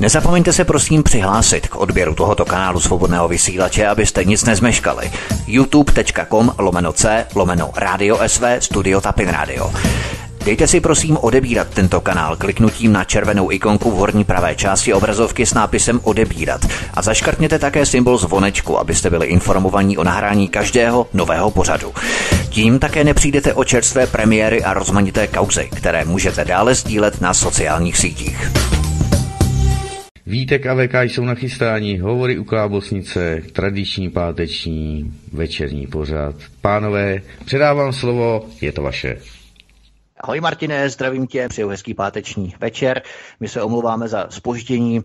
Nezapomeňte se prosím přihlásit k odběru tohoto kanálu svobodného vysílače, abyste nic nezmeškali. youtube.com lomeno c lomeno radio sv studio tapin radio. Dejte si prosím odebírat tento kanál kliknutím na červenou ikonku v horní pravé části obrazovky s nápisem odebírat a zaškrtněte také symbol zvonečku, abyste byli informovaní o nahrání každého nového pořadu. Tím také nepřijdete o čerstvé premiéry a rozmanité kauzy, které můžete dále sdílet na sociálních sítích. Vítek a VK jsou nachystání, hovory u Klábosnice, tradiční páteční večerní pořad. Pánové, předávám slovo, je to vaše. Ahoj Martine, zdravím tě, přeju hezký páteční večer. My se omlouváme za spoždění,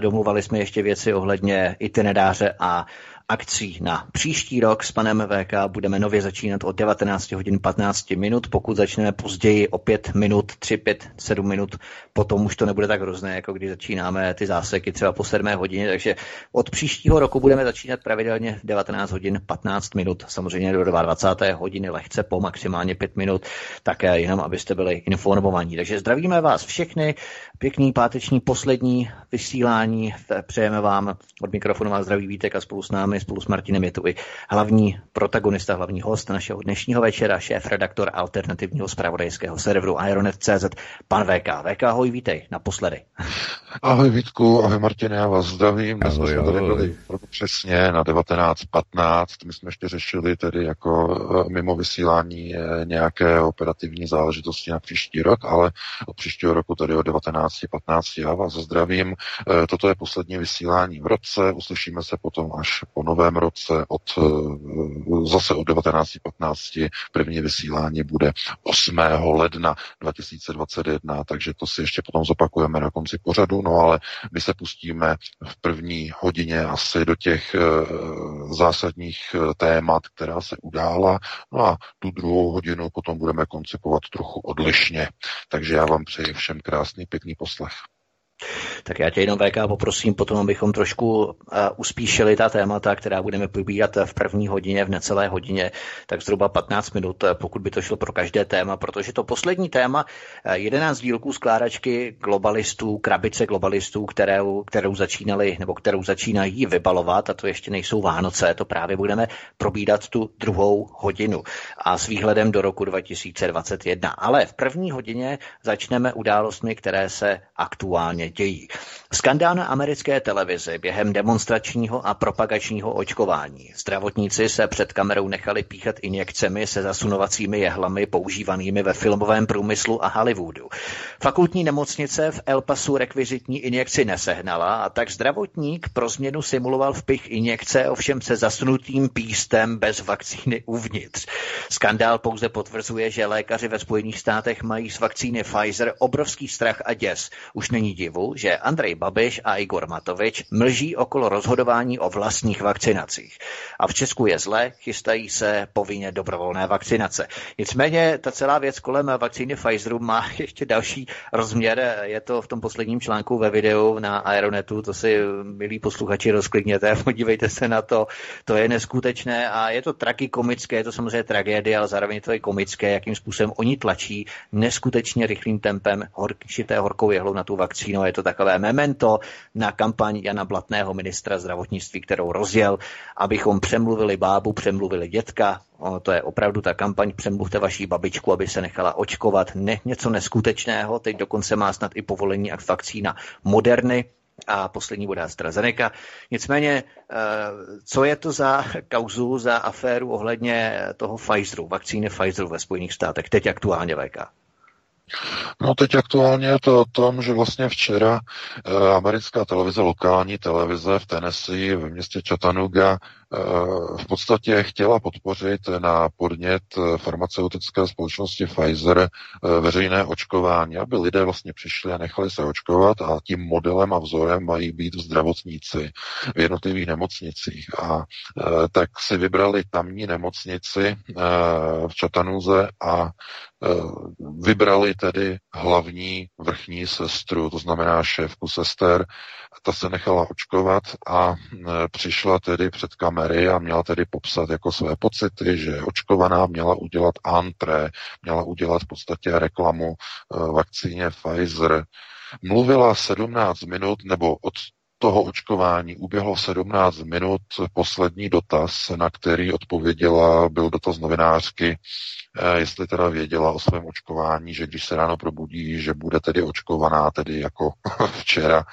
domluvali jsme ještě věci ohledně itineráře a akcí na příští rok s panem VK budeme nově začínat od 19 hodin 15 minut. Pokud začneme později o 5 minut, 3, 5, 7 minut, potom už to nebude tak hrozné, jako když začínáme ty záseky třeba po 7 hodině. Takže od příštího roku budeme začínat pravidelně v 19 hodin 15 minut, samozřejmě do 22. hodiny lehce po maximálně 5 minut, tak jenom abyste byli informovaní. Takže zdravíme vás všechny, pěkný páteční poslední vysílání. Přejeme vám od mikrofonu vás zdraví Vítek a spolu s námi spolu s Martinem je tu i hlavní protagonista, hlavní host našeho dnešního večera, šéf redaktor alternativního spravodajského serveru Ironet.cz, pan VK. VK, ahoj, vítej, naposledy. Ahoj Vítku, ahoj Martine, já vás zdravím. Ahoj, jsme tady byli přesně na 19.15. My jsme ještě řešili tedy jako eh, mimo vysílání eh, nějaké operativní záležitosti na příští rok, ale od příštího roku tedy o 19.15 já vás zdravím. Eh, toto je poslední vysílání v roce, uslyšíme se potom až po novém roce od eh, zase od 19.15. První vysílání bude 8. ledna 2021, takže to si ještě potom zopakujeme na konci pořadu, no ale my se pustíme v první hodině asi do těch eh, zásadních témat, která se udála, no a tu druhou hodinu potom budeme koncipovat trochu odlišně. Takže já vám přeji všem krásný, pěkný poslech. Tak já tě jenom VK poprosím potom, abychom trošku uh, uspíšili ta témata, která budeme probírat v první hodině, v necelé hodině, tak zhruba 15 minut, eh, pokud by to šlo pro každé téma, protože to poslední téma, 11 eh, dílků skládačky globalistů, krabice globalistů, kterou, kterou začínali, nebo kterou začínají vybalovat, a to ještě nejsou Vánoce, to právě budeme probídat tu druhou hodinu a s výhledem do roku 2021. Ale v první hodině začneme událostmi, které se aktuálně dějí. Skandál na americké televizi během demonstračního a propagačního očkování. Zdravotníci se před kamerou nechali píchat injekcemi se zasunovacími jehlami používanými ve filmovém průmyslu a Hollywoodu. Fakultní nemocnice v El Pasu rekvizitní injekci nesehnala a tak zdravotník pro změnu simuloval vpich injekce ovšem se zasunutým pístem bez vakcíny uvnitř. Skandál pouze potvrzuje, že lékaři ve Spojených státech mají z vakcíny Pfizer obrovský strach a děs. Už není divu, že Andrej Babiš a Igor Matovič mlží okolo rozhodování o vlastních vakcinacích. A v Česku je zle, chystají se povinně dobrovolné vakcinace. Nicméně ta celá věc kolem vakcíny Pfizeru má ještě další rozměr. Je to v tom posledním článku ve videu na Aeronetu, to si, milí posluchači, rozklidněte, podívejte se na to. To je neskutečné a je to tragikomické, je to samozřejmě tragédie, ale zároveň to je komické, jakým způsobem oni tlačí neskutečně rychlým tempem horkšité horkou jehlou na tu vakcínu je to takové memento na kampaň Jana Blatného, ministra zdravotnictví, kterou rozjel, abychom přemluvili bábu, přemluvili dětka. O, to je opravdu ta kampaň Přemluvte vaší babičku, aby se nechala očkovat. Ne, něco neskutečného, teď dokonce má snad i povolení a vakcína Moderny, a poslední bude AstraZeneca. Nicméně, eh, co je to za kauzu, za aféru ohledně toho Pfizeru, vakcíny Pfizeru ve Spojených státech, teď aktuálně VK? No teď aktuálně je to o tom, že vlastně včera eh, americká televize, lokální televize v Tennessee ve městě Chattanooga v podstatě chtěla podpořit na podnět farmaceutické společnosti Pfizer eh, veřejné očkování, aby lidé vlastně přišli a nechali se očkovat a tím modelem a vzorem mají být zdravotníci v jednotlivých nemocnicích. A eh, tak si vybrali tamní nemocnici eh, v Čatanuze a vybrali tedy hlavní vrchní sestru, to znamená šéfku sester, ta se nechala očkovat a přišla tedy před kamery a měla tedy popsat jako své pocity, že očkovaná, měla udělat antré, měla udělat v podstatě reklamu vakcíně Pfizer, mluvila 17 minut, nebo od toho očkování uběhlo 17 minut. Poslední dotaz, na který odpověděla, byl dotaz novinářky, eh, jestli teda věděla o svém očkování, že když se ráno probudí, že bude tedy očkovaná, tedy jako včera,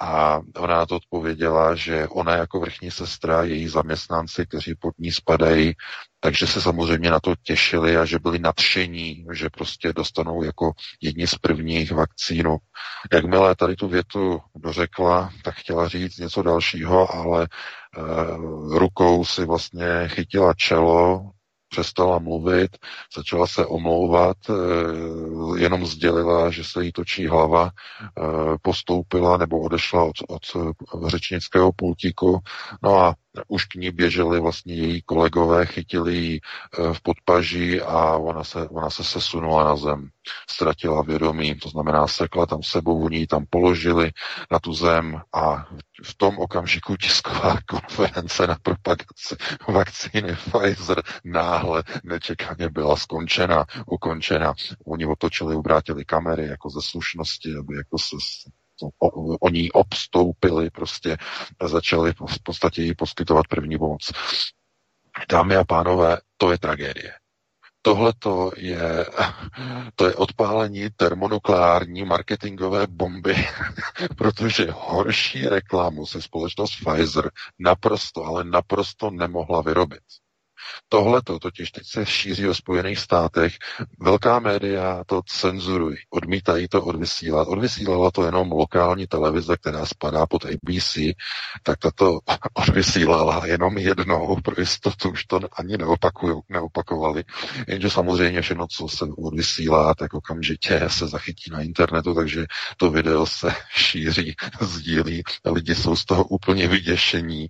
a ona na to odpověděla, že ona jako vrchní sestra, její zaměstnanci, kteří pod ní spadají, takže se samozřejmě na to těšili a že byli nadšení, že prostě dostanou jako jedni z prvních vakcínu. Jakmile tady tu větu dořekla, tak chtěla říct něco dalšího, ale e, rukou si vlastně chytila čelo, přestala mluvit, začala se omlouvat, eh, jenom sdělila, že se jí točí hlava, eh, postoupila nebo odešla od, od řečnického pultíku. No a už k ní běželi vlastně její kolegové, chytili ji eh, v podpaží a ona se, ona se sesunula na zem. Ztratila vědomí, to znamená sekla tam sebou, oni ji tam položili na tu zem a v tom okamžiku tisková konference na propagaci vakcíny Pfizer náhle nečekaně byla skončena, ukončena. Oni otočili, ubrátili kamery jako ze slušnosti, aby jako se oni obstoupili, prostě začali v podstatě jí poskytovat první pomoc. Dámy a pánové, to je tragédie. Tohle je, to je odpálení termonukleární marketingové bomby, protože horší reklamu se společnost Pfizer naprosto, ale naprosto nemohla vyrobit. Tohle to totiž teď se šíří ve Spojených státech. Velká média to cenzurují, odmítají to odvysílat. Odvysílala to jenom lokální televize, která spadá pod ABC, tak tato odvysílala jenom jednou, pro jistotu už to ani neopakují, neopakovali. Jenže samozřejmě všechno, co se odvysílá, tak okamžitě se zachytí na internetu, takže to video se šíří, sdílí, lidi jsou z toho úplně vyděšení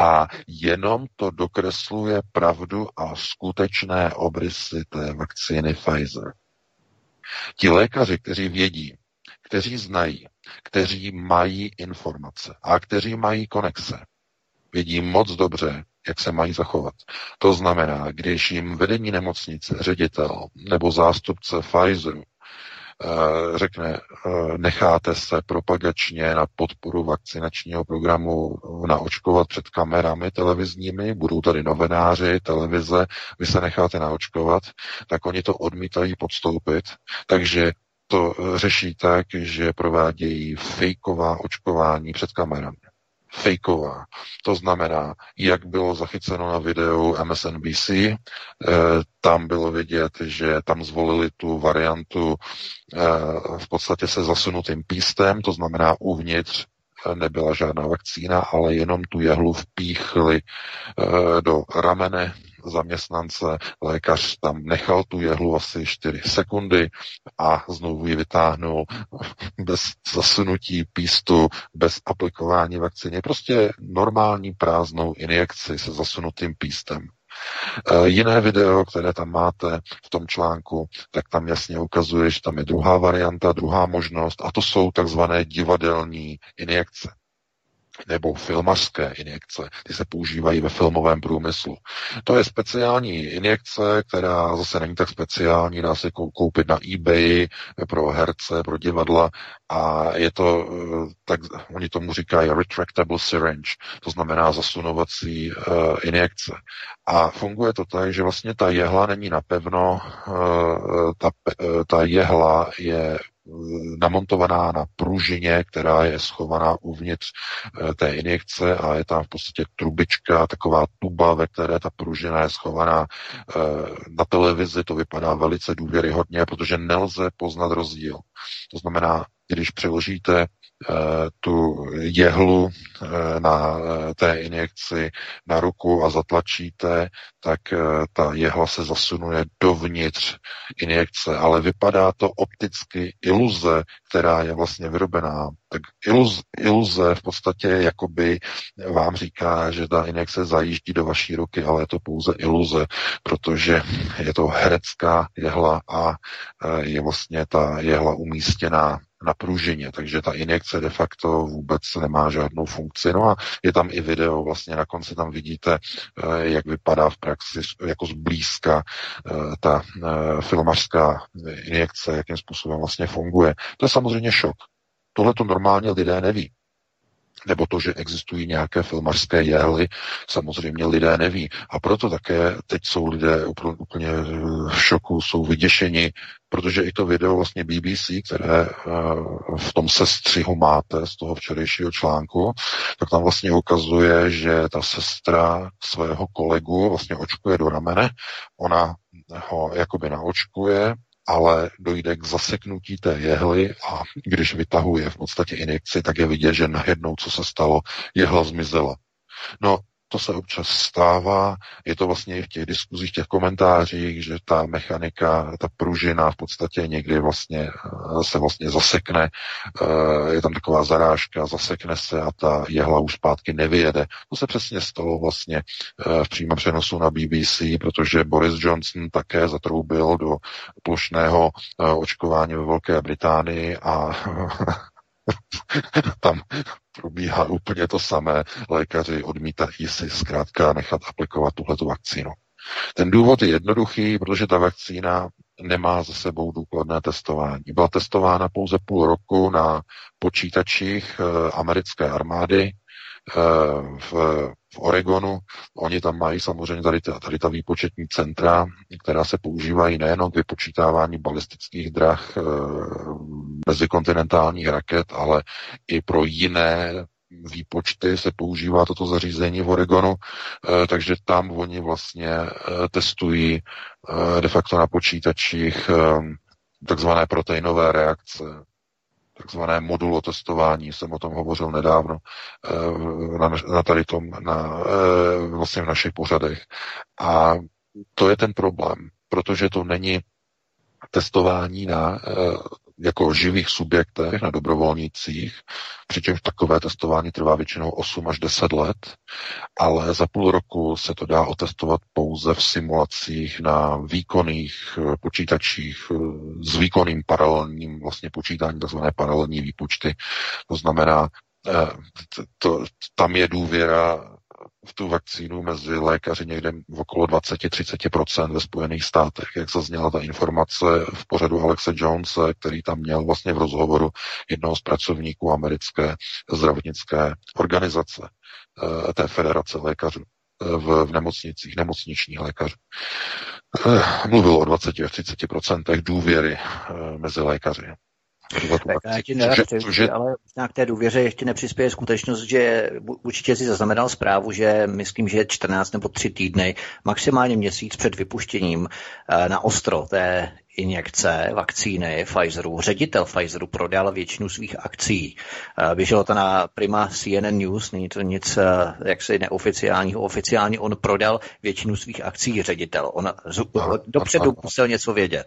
a jenom to dokresluje pravdu pravdu a skutečné obrysy té vakcíny Pfizer. Ti lékaři, kteří vědí, kteří znají, kteří mají informace a kteří mají konexe, vědí moc dobře, jak se mají zachovat. To znamená, když jim vedení nemocnice, ředitel nebo zástupce Pfizeru řekne, eh, necháte se propagačně na podporu vakcinačního programu naočkovat před kamerami televizními, budou tady novináři, televize, vy se necháte naočkovat, tak oni to odmítají podstoupit, takže to eh, řeší tak, že provádějí fejková očkování před kamerami fejková. To znamená, jak bylo zachyceno na videu MSNBC, eh, tam bylo vidět, že tam zvolili tu variantu eh, v podstatě se zasunutým pístem, to znamená uvnitř eh, nebyla žádná vakcína, ale jenom tu jehlu vpíchli do ramene zaměstnance, lékař tam nechal tu jehlu asi 4 sekundy a znovu ji vytáhnul bez zasunutí pístu, bez aplikování vakcíny. Prostě normální prázdnou injekci se zasunutým pístem. E, jiné video, které tam máte v tom článku, tak tam jasně ukazuje, že tam je druhá varianta, druhá možnost a to jsou takzvané divadelní injekce nebo filmařské injekce. Ty se používají ve filmovém průmyslu. To je speciální injekce, která zase není tak speciální, dá se koupit na eBay pro herce, pro divadla a je to, eh, tak oni tomu říkají retractable syringe, to znamená zasunovací uh, injekce. A funguje to tak, že vlastně ta jehla není napevno, uh, ta, uh, ta jehla je namontovaná na pružině, která je schovaná uvnitř eh, té injekce a je tam v podstatě trubička, taková tuba, ve které ta pružina je schovaná. Eh, na televizi to vypadá velice důvěryhodně, protože nelze poznat rozdíl. To znamená, když přeložíte Eh, tu jehlu eh, na eh, té injekci na ruku a zatlačíte, tak ta jehla se zasunuje dovnitř injekce, ale vypadá to opticky iluze, která je vlastně vyrobená. Tak iluze, iluze v podstatě jakoby vám říká, že ta injekce zajíždí do vaší ruky, ale je to pouze iluze, protože je to herecká jehla a je vlastně ta jehla umístěná na pružině, takže ta injekce de facto vůbec nemá žádnou funkci. No a je tam i video, vlastně na konci tam vidíte, eh, jak vypadá v praxi jako zblízka eh, ta eh, filmařská injekce, jakým způsobem vlastně funguje. To je samozřejmě šok. Tohle to normálně lidé neví nebo to, že existují nějaké filmařské jehly, samozřejmě lidé neví. A proto také teď jsou lidé úplně v šoku, jsou vyděšeni, protože i to video vlastně BBC, které eh, v tom sestřihu máte z toho včerejšího článku, tak tam vlastně ukazuje, že ta sestra svého kolegu vlastně očkuje do ramene, ona ho jakoby naočkuje, ale dojde k zaseknutí té jehly a když vytahuje v podstatě injekci, tak je vidět, že najednou, co se stalo, jehla zmizela. No, to se občas stává, je to vlastně i v těch diskuzích, těch komentářích, že ta mechanika, ta pružina v podstatě někdy vlastně eh, se vlastně zasekne, eh, je tam taková zarážka, zasekne se a ta jehla už zpátky nevyjede. To se přesně stalo vlastně eh, v přímém přenosu na BBC, protože Boris Johnson také zatroubil do plošného očkování ve Velké Británii a tam probíhá úplně to samé. Lékaři odmítají si zkrátka nechat aplikovat tuhletu vakcínu. Ten důvod je jednoduchý, protože ta vakcína nemá za sebou důkladné testování. Byla testována pouze půl roku na počítačích eh, americké armády v v Oregonu. Oni tam mají samozřejmě tady ta, tady ta výpočetní centra, která se používají nejen k vypočítávání balistických drah e, mezikontinentálních raket, ale i pro jiné výpočty se používá toto zařízení v Oregonu, e, takže tam oni vlastně testují de facto na počítačích takzvané proteinové reakce, takzvané modulotestování, jsem o tom hovořil nedávno eh, na, na tady tom, na, eh, vlastně v našich pořadech. A to je ten problém, protože to není testování na eh, jako živých subjektech na dobrovolnících, přičemž takové testování trvá většinou 8 až 10 let, ale za půl roku se to dá otestovat pouze v simulacích na výkonných eh, počítačích eh, s výkonným paralelním vlastně počítání, takzvané paralelní výpočty. To znamená, eh, to, tam je důvěra v tu vakcínu mezi lékaři někde v okolo 20-30% ve Spojených státech, jak zazněla ta informace v pořadu Alexe Jonese, který tam měl vlastně v rozhovoru jednoho z pracovníků americké zdravotnické organizace, eh, té federace lékařů eh, v, v nemocnicích, nemocničních lékařů. Eh, mluvil o 20-30% důvěry mezi lékaři. Já ti ale možná k té důvěře ještě nepřispěje skutečnost, že určitě si zaznamenal zprávu, že myslím, že 14 nebo 3 týdny, maximálně měsíc před vypuštěním eh, na ostro té injekce vakcíny Pfizeru. Ředitel Pfizeru prodal většinu svých akcí. Eh, běželo to na prima CNN News, není to nic eh, jaksi neoficiálního. Oficiálně on prodal většinu svých akcí ředitel. On dopředu musel něco vědět.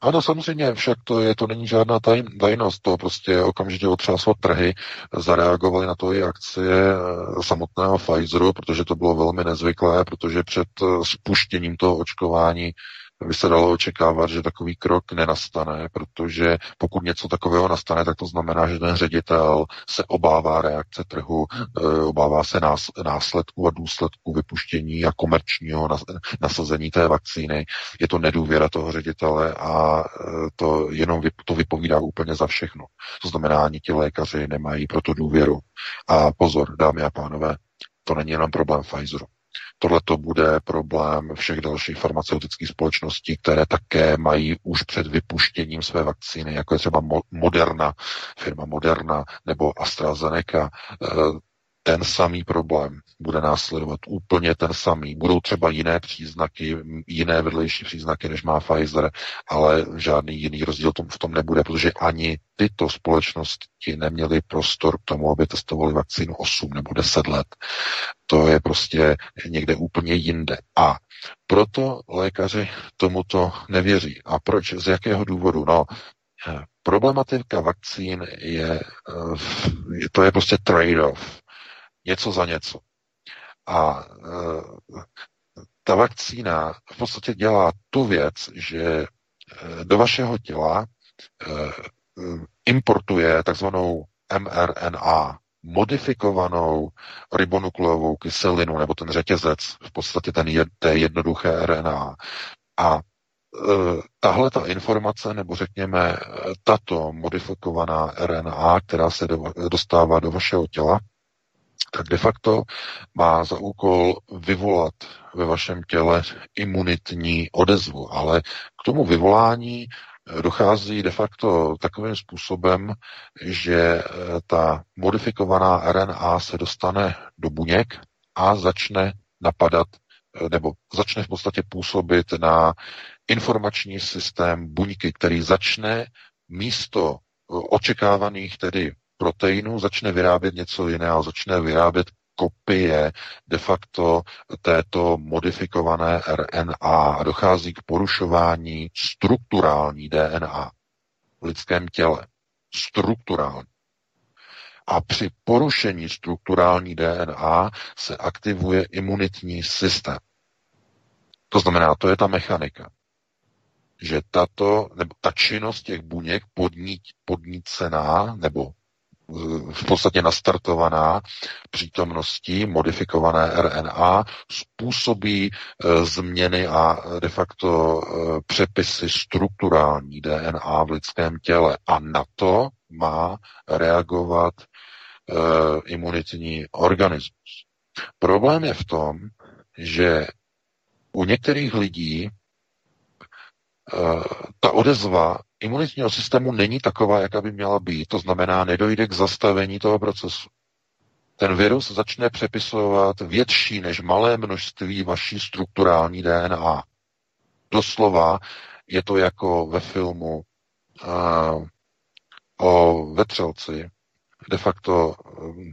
Ano, samozřejmě, však to, je, to není žádná taj, tajnost, to prostě okamžitě otřáslo trhy, zareagovali na to i akcie eh, samotného Pfizeru, protože to bylo velmi nezvyklé, protože před eh, spuštěním toho očkování by se dalo očekávat, že takový krok nenastane, protože pokud něco takového nastane, tak to znamená, že ten ředitel se obává reakce trhu, eh, obává se nás, následků a důsledků vypuštění a komerčního nasazení té vakcíny. Je to nedůvěra toho ředitele a eh, to jenom to vypovídá úplně za všechno. To znamená, ani ti lékaři nemají proto důvěru. A pozor, dámy a pánové, to není jenom problém Pfizeru. Tohle to bude problém všech dalších farmaceutických společností, které také mají už před vypuštěním své vakcíny, jako je třeba Moderna, firma Moderna nebo AstraZeneca. Eh, ten samý problém bude následovat úplně ten samý. Budou třeba jiné příznaky, jiné vedlejší příznaky, než má Pfizer, ale žádný jiný rozdíl v tom nebude, protože ani tyto společnosti neměly prostor k tomu, aby testovali vakcínu 8 nebo 10 let. To je prostě někde úplně jinde. A proto lékaři tomuto nevěří. A proč? Z jakého důvodu? No, problematika vakcín je, eh, to je prostě trade-off něco za něco. A e, ta vakcína v podstatě dělá tu věc, že e, do vašeho těla e, importuje takzvanou mRNA, modifikovanou ribonukleovou kyselinu, nebo ten řetězec, v podstatě ten je, té jednoduché RNA. A tahle ta informace, nebo řekněme tato modifikovaná RNA, která se dostává do vašeho těla, tak de facto má za úkol vyvolat ve vašem těle imunitní odezvu. Ale k tomu vyvolání dochází de facto takovým způsobem, že eh, ta modifikovaná RNA se dostane do buněk a začne napadat eh, nebo začne v podstatě působit na informační systém buňky, který začne místo eh, očekávaných tedy proteinů začne vyrábět něco jiného, začne vyrábět kopie de facto této modifikované RNA a dochází k porušování strukturální DNA v lidském těle. Strukturální. A při porušení strukturální DNA se aktivuje imunitní systém. To znamená, to je ta mechanika. Že tato, nebo ta činnost těch buněk podní, podnícená nebo v podstatě nastartovaná přítomností modifikované RNA způsobí e, změny a de facto e, přepisy strukturální DNA v lidském těle. A na to má reagovat e, imunitní organismus. Problém je v tom, že u některých lidí ta odezva imunitního systému není taková, jaká by měla být. To znamená, nedojde k zastavení toho procesu. Ten virus začne přepisovat větší než malé množství vaší strukturální DNA. Doslova je to jako ve filmu uh, o vetřelci. De facto um,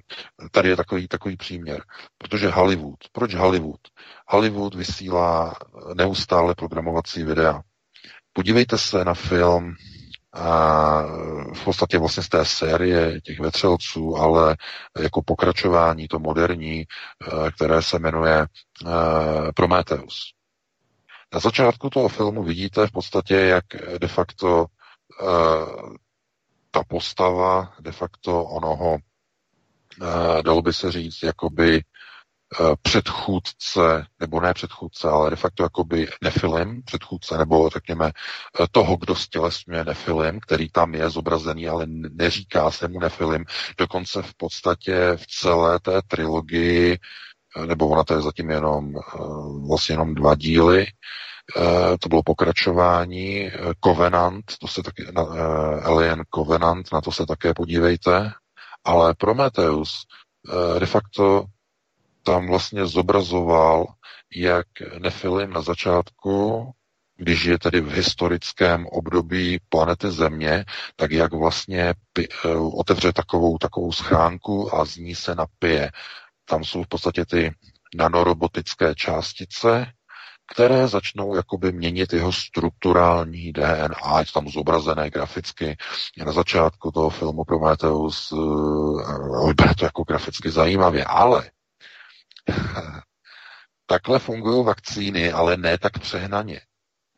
tady je takový, takový příměr. Protože Hollywood. Proč Hollywood? Hollywood vysílá neustále programovací videa. Podívejte se na film a v podstatě vlastně z té série těch vetřelců, ale jako pokračování, to moderní, eh, které se jmenuje eh, Prometheus. Na začátku toho filmu vidíte v podstatě, jak de facto eh, ta postava de facto onoho, dalo by se říct, jakoby předchůdce, nebo ne předchůdce, ale de facto jakoby nefilim, předchůdce, nebo řekněme eh, toho, kdo stělesňuje nefilim, který tam je zobrazený, ale neříká se mu nefilim. Dokonce v podstatě v celé té trilogii, eh, nebo ona to je zatím jenom vlastně jenom dva díly, to bylo pokračování Covenant, to se taky, Alien Covenant, na to se také podívejte, ale Prometheus de facto tam vlastně zobrazoval, jak Nefilim na začátku, když je tedy v historickém období planety Země, tak jak vlastně pi, uh, otevře takovou, takovou schránku a z ní se napije. Tam jsou v podstatě ty nanorobotické částice, které začnou jakoby měnit jeho strukturální DNA, je tam zobrazené graficky. Na začátku toho filmu Prometheus uh, vypadá to jako graficky zajímavě, ale Takhle fungují vakcíny, ale ne tak přehnaně.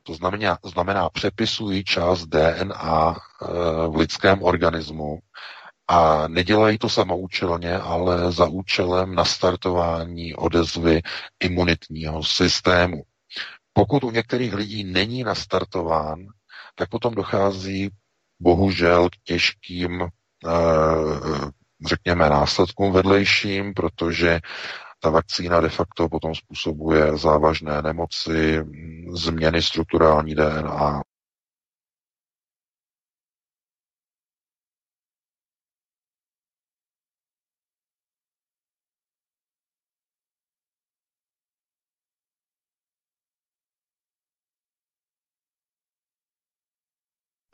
To znamená, znamená přepisují část DNA eh, v lidském organismu a nedělají to samoučelně, ale za účelem nastartování odezvy imunitního systému. Pokud u některých lidí není nastartován, tak potom dochází bohužel k těžkým, eh, řekněme, následkům vedlejším, protože ta vakcína de facto potom způsobuje závažné nemoci, změny strukturální DNA,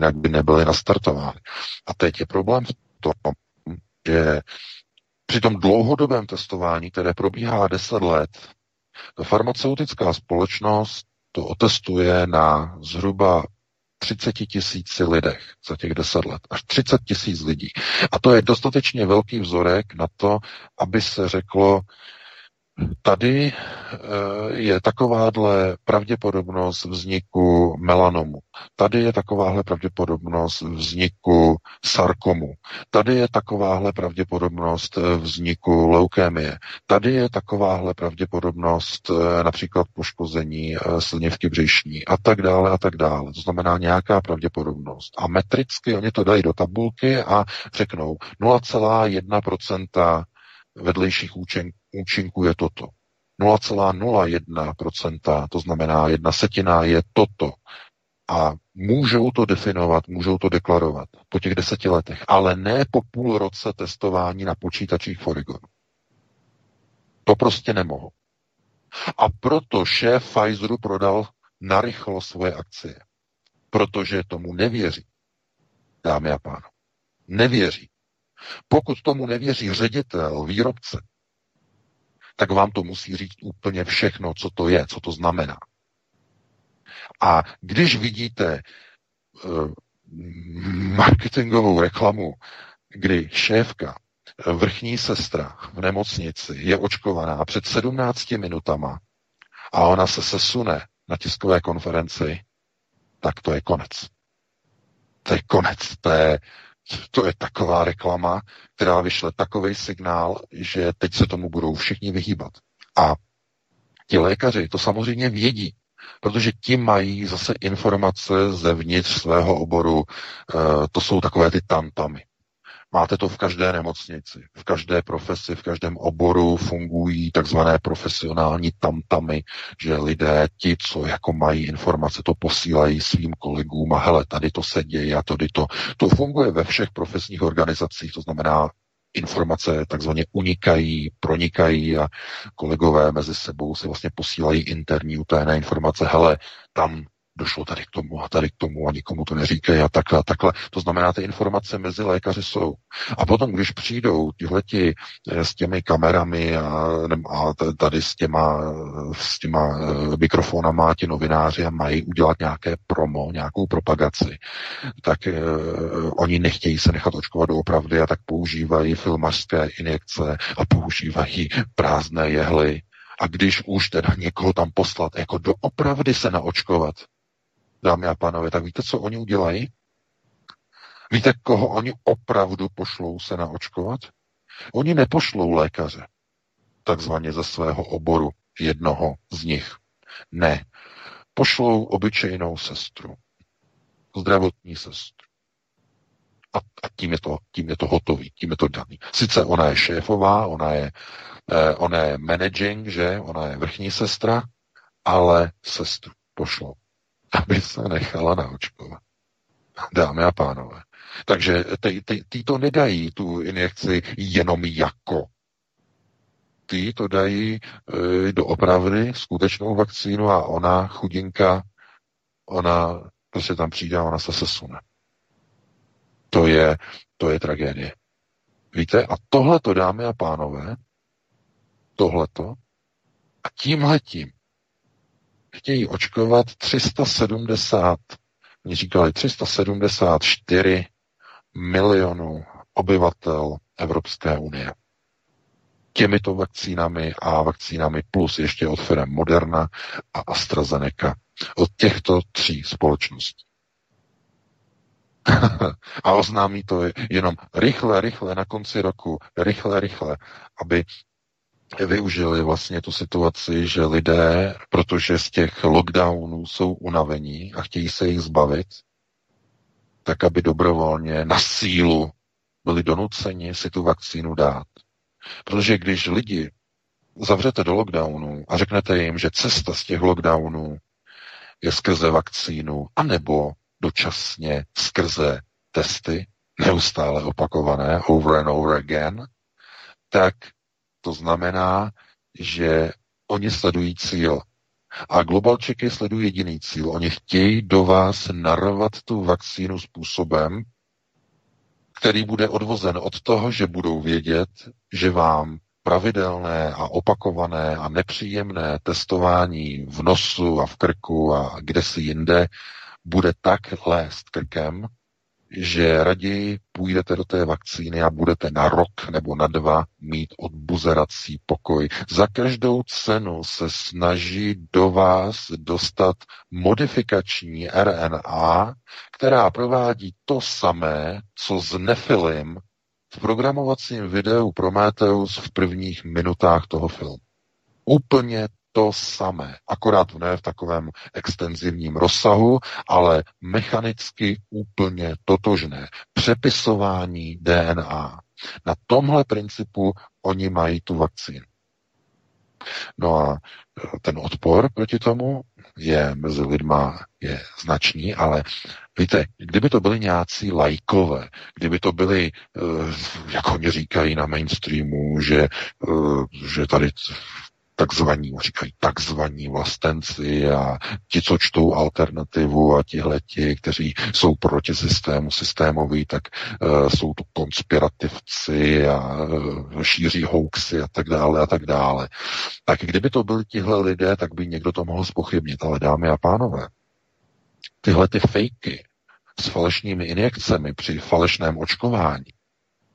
jinak by nebyly nastartovány. A teď je problém v tom, že při tom dlouhodobém testování, které probíhá 10 let, ta farmaceutická společnost to otestuje na zhruba 30 tisíci lidech za těch 10 let. Až 30 tisíc lidí. A to je dostatečně velký vzorek na to, aby se řeklo, Tady eh, je takováhle pravděpodobnost vzniku melanomu. Tady je takováhle pravděpodobnost vzniku sarkomu. Tady je takováhle pravděpodobnost eh, vzniku leukémie. Tady je takováhle pravděpodobnost eh, například poškození slnivky břišní a tak dále a tak dále. To znamená nějaká pravděpodobnost. A metricky oni to dají do tabulky a řeknou 0,1% vedlejších účinků účinku je toto. 0,01%, to znamená jedna setina je toto. A můžou to definovat, můžou to deklarovat po těch deseti letech, ale ne po půl roce testování na počítačích Forigonu. To prostě nemohou. A proto šéf Pfizeru prodal narychlo svoje akcie. Protože tomu nevěří. Dámy a pánové. Nevěří. Pokud tomu nevěří ředitel, výrobce, tak vám to musí říct úplně všechno, co to je, co to znamená. A když vidíte uh, marketingovou reklamu, kdy šéfka, vrchní sestra v nemocnici je očkovaná před 17 minutama a ona se sesune na tiskové konferenci, tak to je konec. To je konec. To je, to je taková reklama, která vyšle takový signál, že teď se tomu budou všichni vyhýbat. A ti lékaři to samozřejmě vědí, protože ti mají zase informace zevnitř svého oboru, e, to jsou takové ty tantamy. Máte to v každé nemocnici, v každé profesi, v každém oboru fungují takzvané profesionální tamtamy, že lidé, ti, co jako mají informace, to posílají svým kolegům a hele, tady to se děje a tady to. To funguje ve všech profesních organizacích, to znamená, informace takzvaně unikají, pronikají a kolegové mezi sebou si vlastně posílají interní utajené informace. Hele, tam došlo tady k tomu a tady k tomu a nikomu to neříkají a takhle a takhle. To znamená, ty informace mezi lékaři jsou. A potom, když přijdou tihleti eh, s těmi kamerami a, a tady s těma, s těma eh, mikrofonama ti novináři a mají udělat nějaké promo, nějakou propagaci, tak eh, oni nechtějí se nechat očkovat doopravdy a tak používají filmařské injekce a používají prázdné jehly, a když už teda někoho tam poslat, jako doopravdy se naočkovat, dámy a pánové, tak víte, co oni udělají? Víte, koho oni opravdu pošlou se naočkovat? Oni nepošlou lékaře, takzvaně ze svého oboru, jednoho z nich. Ne. Pošlou obyčejnou sestru. Zdravotní sestru. A, a tím, je to, tím je to hotový, tím je to daný. Sice ona je šéfová, ona je, eh, ona je managing, že? Ona je vrchní sestra, ale sestru pošlou aby se nechala naočkovat. Dámy a pánové. Takže ty, ty, ty to nedají, tu injekci, jenom jako. Ty to dají e, do opravdy skutečnou vakcínu a ona, chudinka, ona prostě tam přijde a ona se sesune. To je, to je tragédie. Víte, a tohle to, dámy a pánové, tohleto, a tímhletím chtějí očkovat 370, oni říkali 374 milionů obyvatel Evropské unie. Těmito vakcínami a vakcínami plus ještě od firm Moderna a AstraZeneca. Od těchto tří společností. a oznámí to jenom rychle, rychle na konci roku, rychle, rychle, aby využili vlastně tu situaci, že lidé, protože z těch lockdownů jsou unavení a chtějí se jich zbavit, tak aby dobrovolně na sílu byli donuceni si tu vakcínu dát. Protože když lidi zavřete do lockdownu a řeknete jim, že cesta z těch lockdownů je skrze vakcínu, anebo dočasně skrze testy, neustále opakované, over and over again, tak to znamená, že oni sledují cíl. A globalčeky sledují jediný cíl. Oni chtějí do vás narvat tu vakcínu způsobem, který bude odvozen od toho, že budou vědět, že vám pravidelné a opakované a nepříjemné testování v nosu a v krku a kde si jinde bude tak lézt krkem, že raději půjdete do té vakcíny a budete na rok nebo na dva mít odbuzerací pokoj. Za každou cenu se snaží do vás dostat modifikační RNA, která provádí to samé, co z Nefilim v programovacím videu Prometheus v prvních minutách toho filmu. Úplně to samé, akorát ne v takovém extenzivním rozsahu, ale mechanicky úplně totožné. Přepisování DNA. Na tomhle principu oni mají tu vakcínu. No a e, ten odpor proti tomu je mezi lidma je značný, ale víte, kdyby to byli nějací lajkové, kdyby to byli, e, jak oni říkají na mainstreamu, že, e, že tady takzvaní, říkají takzvaní vlastenci a ti, co čtou alternativu a tihleti, kteří jsou proti systému systémový, tak uh, jsou to konspirativci a uh, šíří hoaxy a tak dále a tak dále. Tak kdyby to byli tihle lidé, tak by někdo to mohl spochybnit, ale dámy a pánové, tyhle ty fejky s falešnými injekcemi při falešném očkování,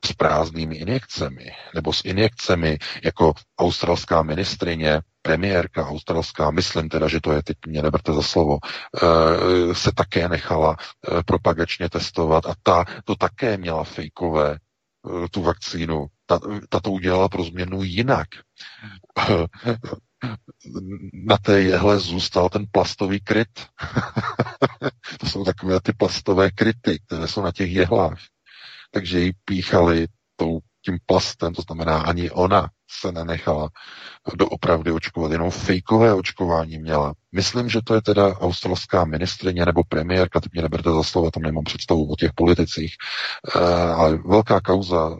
s prázdnými injekcemi, nebo s injekcemi jako australská ministrině, premiérka australská, myslím teda, že to je, teď mě neberte za slovo, eh, se také nechala eh, propagačně testovat a ta to také měla fejkové eh, tu vakcínu. Ta, ta to udělala pro změnu jinak. Na té jehle zůstal ten plastový kryt. to jsou takové ty plastové kryty, které jsou na těch jehlách takže ji píchali tou, tím plastem, to znamená ani ona se nenechala doopravdy očkovat, jenom fejkové očkování měla. Myslím, že to je teda australská ministrině nebo premiérka, teď mě neberte za slovo, tam nemám představu o těch politicích, uh, ale velká kauza.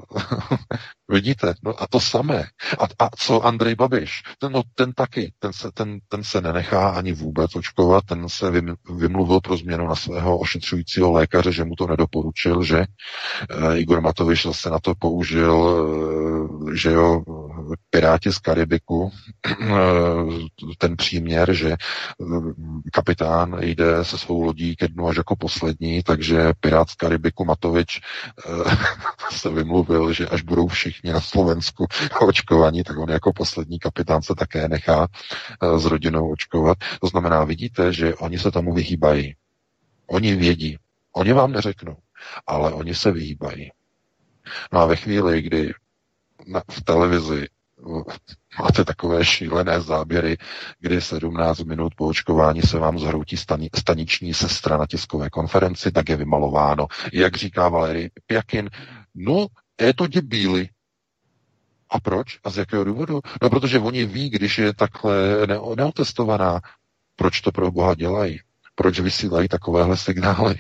Vidíte? No a to samé. A, a co Andrej Babiš? Ten, no, ten taky, ten se, ten, ten se nenechá ani vůbec očkovat, ten se vymluvil pro změnu na svého ošetřujícího lékaře, že mu to nedoporučil, že uh, Igor Matovič zase na to použil, uh, že jo, Piráti z Karibiku, ten příměr, že kapitán jde se svou lodí ke dnu až jako poslední, takže Pirát z Karibiku Matovič eh, se vymluvil, že až budou všichni na Slovensku očkovaní, tak on jako poslední kapitán se také nechá eh, s rodinou očkovat. To znamená, vidíte, že oni se tomu vyhýbají. Oni vědí. Oni vám neřeknou, ale oni se vyhýbají. No a ve chvíli, kdy na, v televizi máte takové šílené záběry, kdy 17 minut po očkování se vám zhroutí stani, staniční sestra na tiskové konferenci, tak je vymalováno. Jak říká Valery Pjakin, no, je to debíly. A proč? A z jakého důvodu? No, protože oni ví, když je takhle neotestovaná, proč to pro Boha dělají. Proč vysílají takovéhle signály?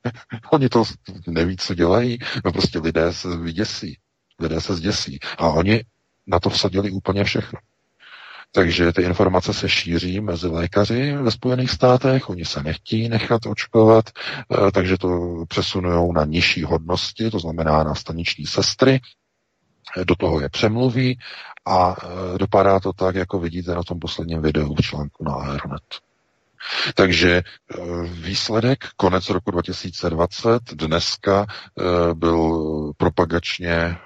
oni to neví, co dělají. No prostě lidé se vyděsí. Lidé se zděsí. A oni na to vsadili úplně všechno. Takže ty informace se šíří mezi lékaři ve Spojených státech, oni se nechtějí nechat očkovat, eh, takže to přesunují na nižší hodnosti, to znamená na staniční sestry, do toho je přemluví a eh, dopadá to tak, jako vidíte na tom posledním videu v článku na Aeronet. Takže eh, výsledek konec roku 2020 dneska eh, byl propagačně eh,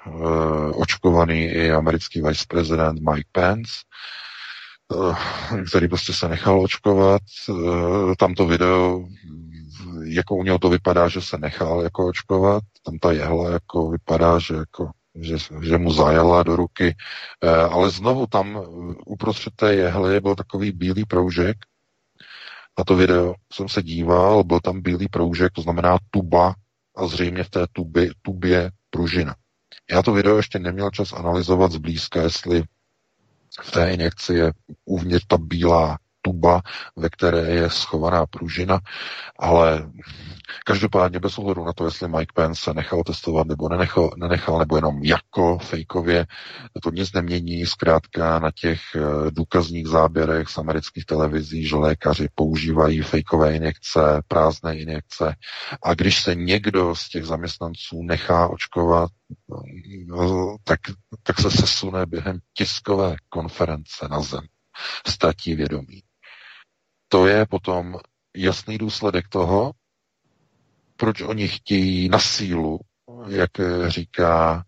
očkovaný i americký viceprezident Mike Pence, který prostě se nechal očkovat. Tam to video, jako u něho to vypadá, že se nechal jako očkovat, tam ta jehla jako vypadá, že jako že, že mu zajela do ruky, ale znovu tam uprostřed té jehly byl takový bílý proužek, na to video jsem se díval, byl tam bílý proužek, to znamená tuba a zřejmě v té tubě, tubě pružina. Já to video ještě neměl čas analyzovat zblízka, jestli v té injekci je uvnitř ta bílá tuba, ve které je schovaná pružina, ale každopádně bez ohledu na to, jestli Mike Pence se nechal testovat nebo nenechal, nenechal, nebo jenom jako fejkově, to nic nemění, zkrátka na těch eh, důkazních záběrech z amerických televizí, že lékaři používají fejkové injekce, prázdné injekce. A když se někdo z těch zaměstnanců nechá očkovat, no, tak, tak se sesune během tiskové konference na zem. Ztratí vědomí to je potom jasný důsledek toho, proč oni chtějí na sílu, jak říká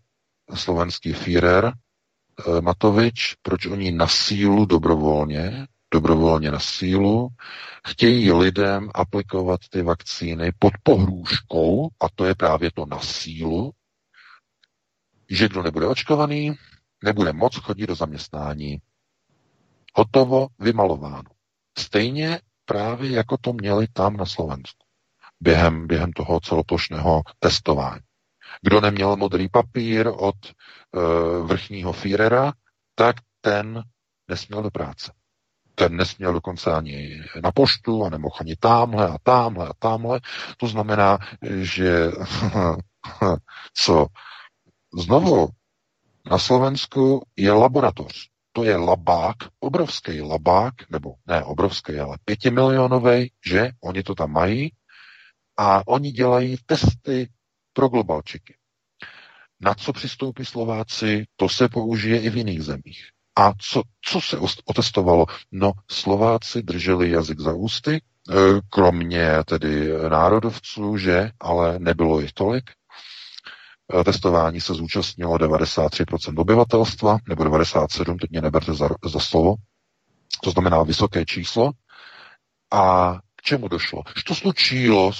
slovenský Führer eh, Matovič, proč oni na sílu dobrovolně, dobrovolně na sílu, chtějí lidem aplikovat ty vakcíny pod pohrůžkou, a to je právě to na sílu, že kdo nebude očkovaný, nebude moc chodit do zaměstnání. Hotovo, vymalováno. Stejně právě jako to měli tam na Slovensku. Během, během toho celoplošného testování. Kdo neměl modrý papír od e, vrchního Führera, tak ten nesměl do práce. Ten nesměl dokonce ani na poštu a nemohl ani tamhle a tamhle a tamhle. To znamená, že co znovu na Slovensku je laboratoř. To je labák, obrovský labák, nebo ne obrovský, ale pětimilionový, že oni to tam mají a oni dělají testy pro globalčiky. Na co přistoupí Slováci, to se použije i v jiných zemích. A co, co se otestovalo? No, Slováci drželi jazyk za ústy, e, kromě tedy národovců, že, ale nebylo jich tolik. E, testování se zúčastnilo 93% obyvatelstva, nebo 97%, teď mě neberte za, za slovo. To znamená vysoké číslo. A k čemu došlo? Što slučilo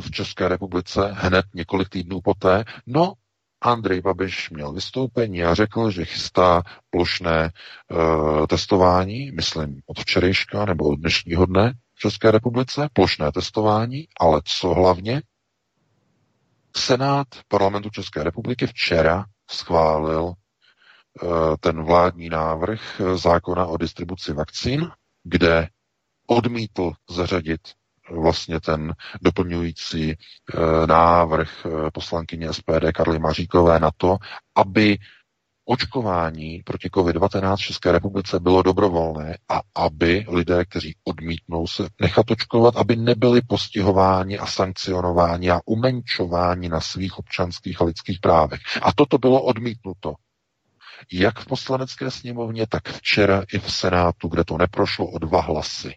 v České republice hned několik týdnů poté? No, Andrej Babiš měl vystoupení a řekl, že chystá plošné uh, testování, myslím od včerejška nebo od dnešního dne v České republice, plošné testování, ale co hlavně? Senát parlamentu České republiky včera schválil uh, ten vládní návrh zákona o distribuci vakcín, kde odmítl zařadit vlastně ten doplňující eh, návrh eh, poslankyně SPD Karly Maříkové na to, aby očkování proti COVID-19 v České republice bylo dobrovolné a aby lidé, kteří odmítnou se nechat očkovat, aby nebyli postihováni a sankcionováni a umenčováni na svých občanských a lidských právech. A toto bylo odmítnuto. Jak v poslanecké sněmovně, tak včera i v Senátu, kde to neprošlo o dva hlasy.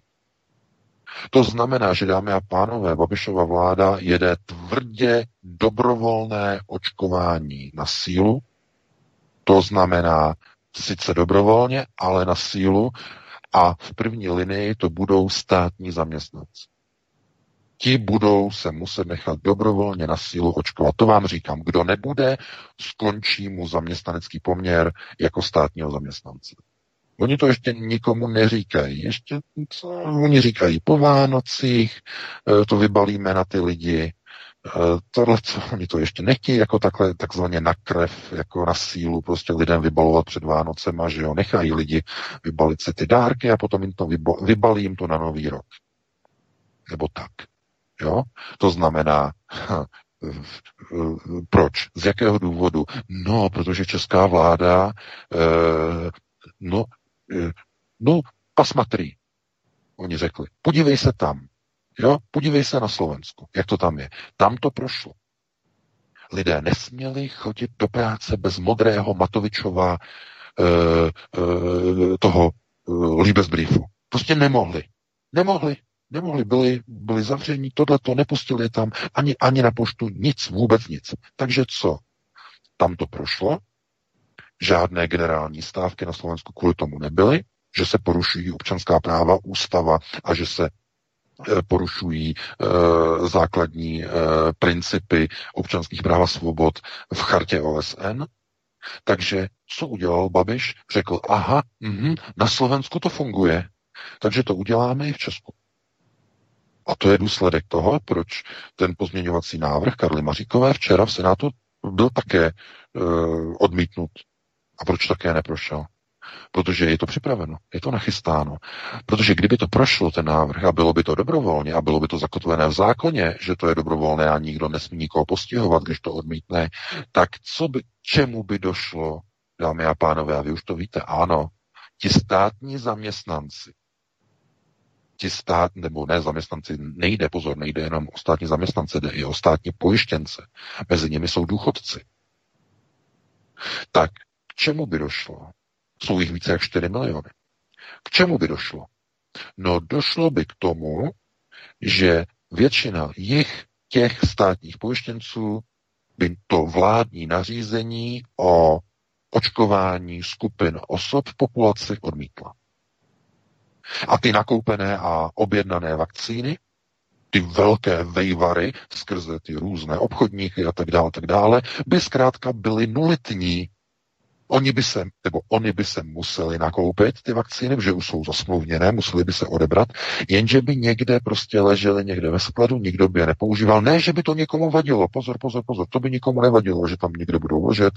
To znamená, že dámy a pánové, Babišova vláda jede tvrdě dobrovolné očkování na sílu. To znamená sice dobrovolně, ale na sílu a v první linii to budou státní zaměstnanci. Ti budou se muset nechat dobrovolně na sílu očkovat. To vám říkám, kdo nebude, skončí mu zaměstnanecký poměr jako státního zaměstnance. Oni to ještě nikomu neříkají. Ještě co? Oni říkají po Vánocích, eh, to vybalíme na ty lidi. Tohle, co oni to ještě nechtějí jako takhle, takzvaně na krev, jako na sílu, prostě lidem vybalovat před Vánocema, že jo, nechají lidi vybalit si ty dárky a potom jim to vybalí jim to na nový rok. Nebo tak. Jo? To znamená, proč? Z jakého důvodu? No, protože česká vláda eh, no, Eh, no, pasmatrý, oni řekli. Podívej se tam. Jo? Podívej se na Slovensku, jak to tam je. Tam to prošlo. Lidé nesměli chodit do práce bez modrého Matovičova e, e, toho e, Liebesbriefu. Prostě nemohli. Nemohli. Nemohli, byli, byli zavření, tohle to nepustili tam, ani, ani na poštu, nic, vůbec nic. Takže co? Tam to prošlo, žádné generální stávky na Slovensku kvůli tomu nebyly, že se porušují občanská práva, ústava a že se eh, porušují e, základní e, principy občanských práv a svobod v chartě OSN. Takže co udělal Babiš? Řekl, aha, mh, na Slovensku to funguje, takže to uděláme i v Česku. A to je důsledek toho, proč ten pozměňovací návrh Karly Maříkové včera v Senátu byl také e, odmítnut a proč také neprošel? Protože je to připraveno, je to nachystáno. Protože kdyby to prošlo, ten návrh, a bylo by to dobrovolně, a bylo by to zakotvené v zákoně, že to je dobrovolné a nikdo nesmí nikoho postihovat, když to odmítne, tak co by, čemu by došlo, dámy a pánové, a vy už to víte, ano, ti státní zaměstnanci, ti stát, nebo ne zaměstnanci, nejde, pozor, nejde jenom o státní zaměstnance, jde i o státní pojištěnce. Mezi nimi jsou důchodci. Tak k čemu by došlo? Jsou jich více jak 4 miliony. K čemu by došlo? No došlo by k tomu, že většina jich těch státních pojištěnců by to vládní nařízení o očkování skupin osob v populaci odmítla. A ty nakoupené a objednané vakcíny, ty velké vejvary skrze ty různé obchodníky a tak dále, tak dále, by zkrátka byly nulitní Oni by se, nebo oni by se museli nakoupit ty vakcíny, že už jsou zasmluvněné, museli by se odebrat, jenže by někde prostě ležely někde ve skladu, nikdo by je nepoužíval. Ne, že by to někomu vadilo, pozor, pozor, pozor, to by nikomu nevadilo, že tam někde budou ležet.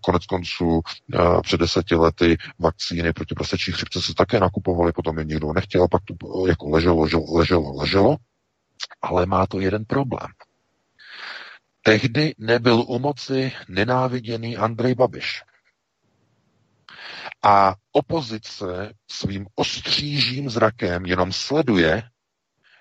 Konec konců eh, před deseti lety vakcíny proti prasečí chřipce se také nakupovaly, potom je nikdo nechtěl, pak to jako leželo, leželo, leželo, leželo. Ale má to jeden problém. Tehdy nebyl u moci nenáviděný Andrej Babiš. A opozice svým ostřížím zrakem jenom sleduje,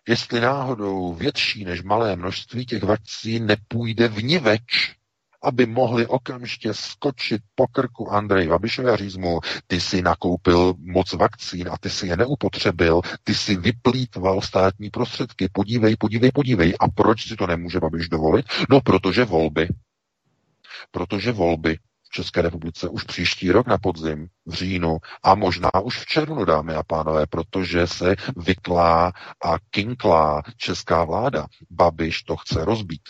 jestli náhodou větší než malé množství těch vakcín nepůjde vniveč, aby mohli okamžitě skočit po krku Andrej Babišovi a říct mu, ty si nakoupil moc vakcín a ty si je neupotřebil, ty si vyplýtval státní prostředky, podívej, podívej, podívej. A proč si to nemůže Babiš dovolit? No, protože volby. Protože volby. České republice už příští rok na podzim, v říjnu a možná už v červnu, dámy a pánové, protože se vyklá a kinklá česká vláda. Babiš to chce rozbít.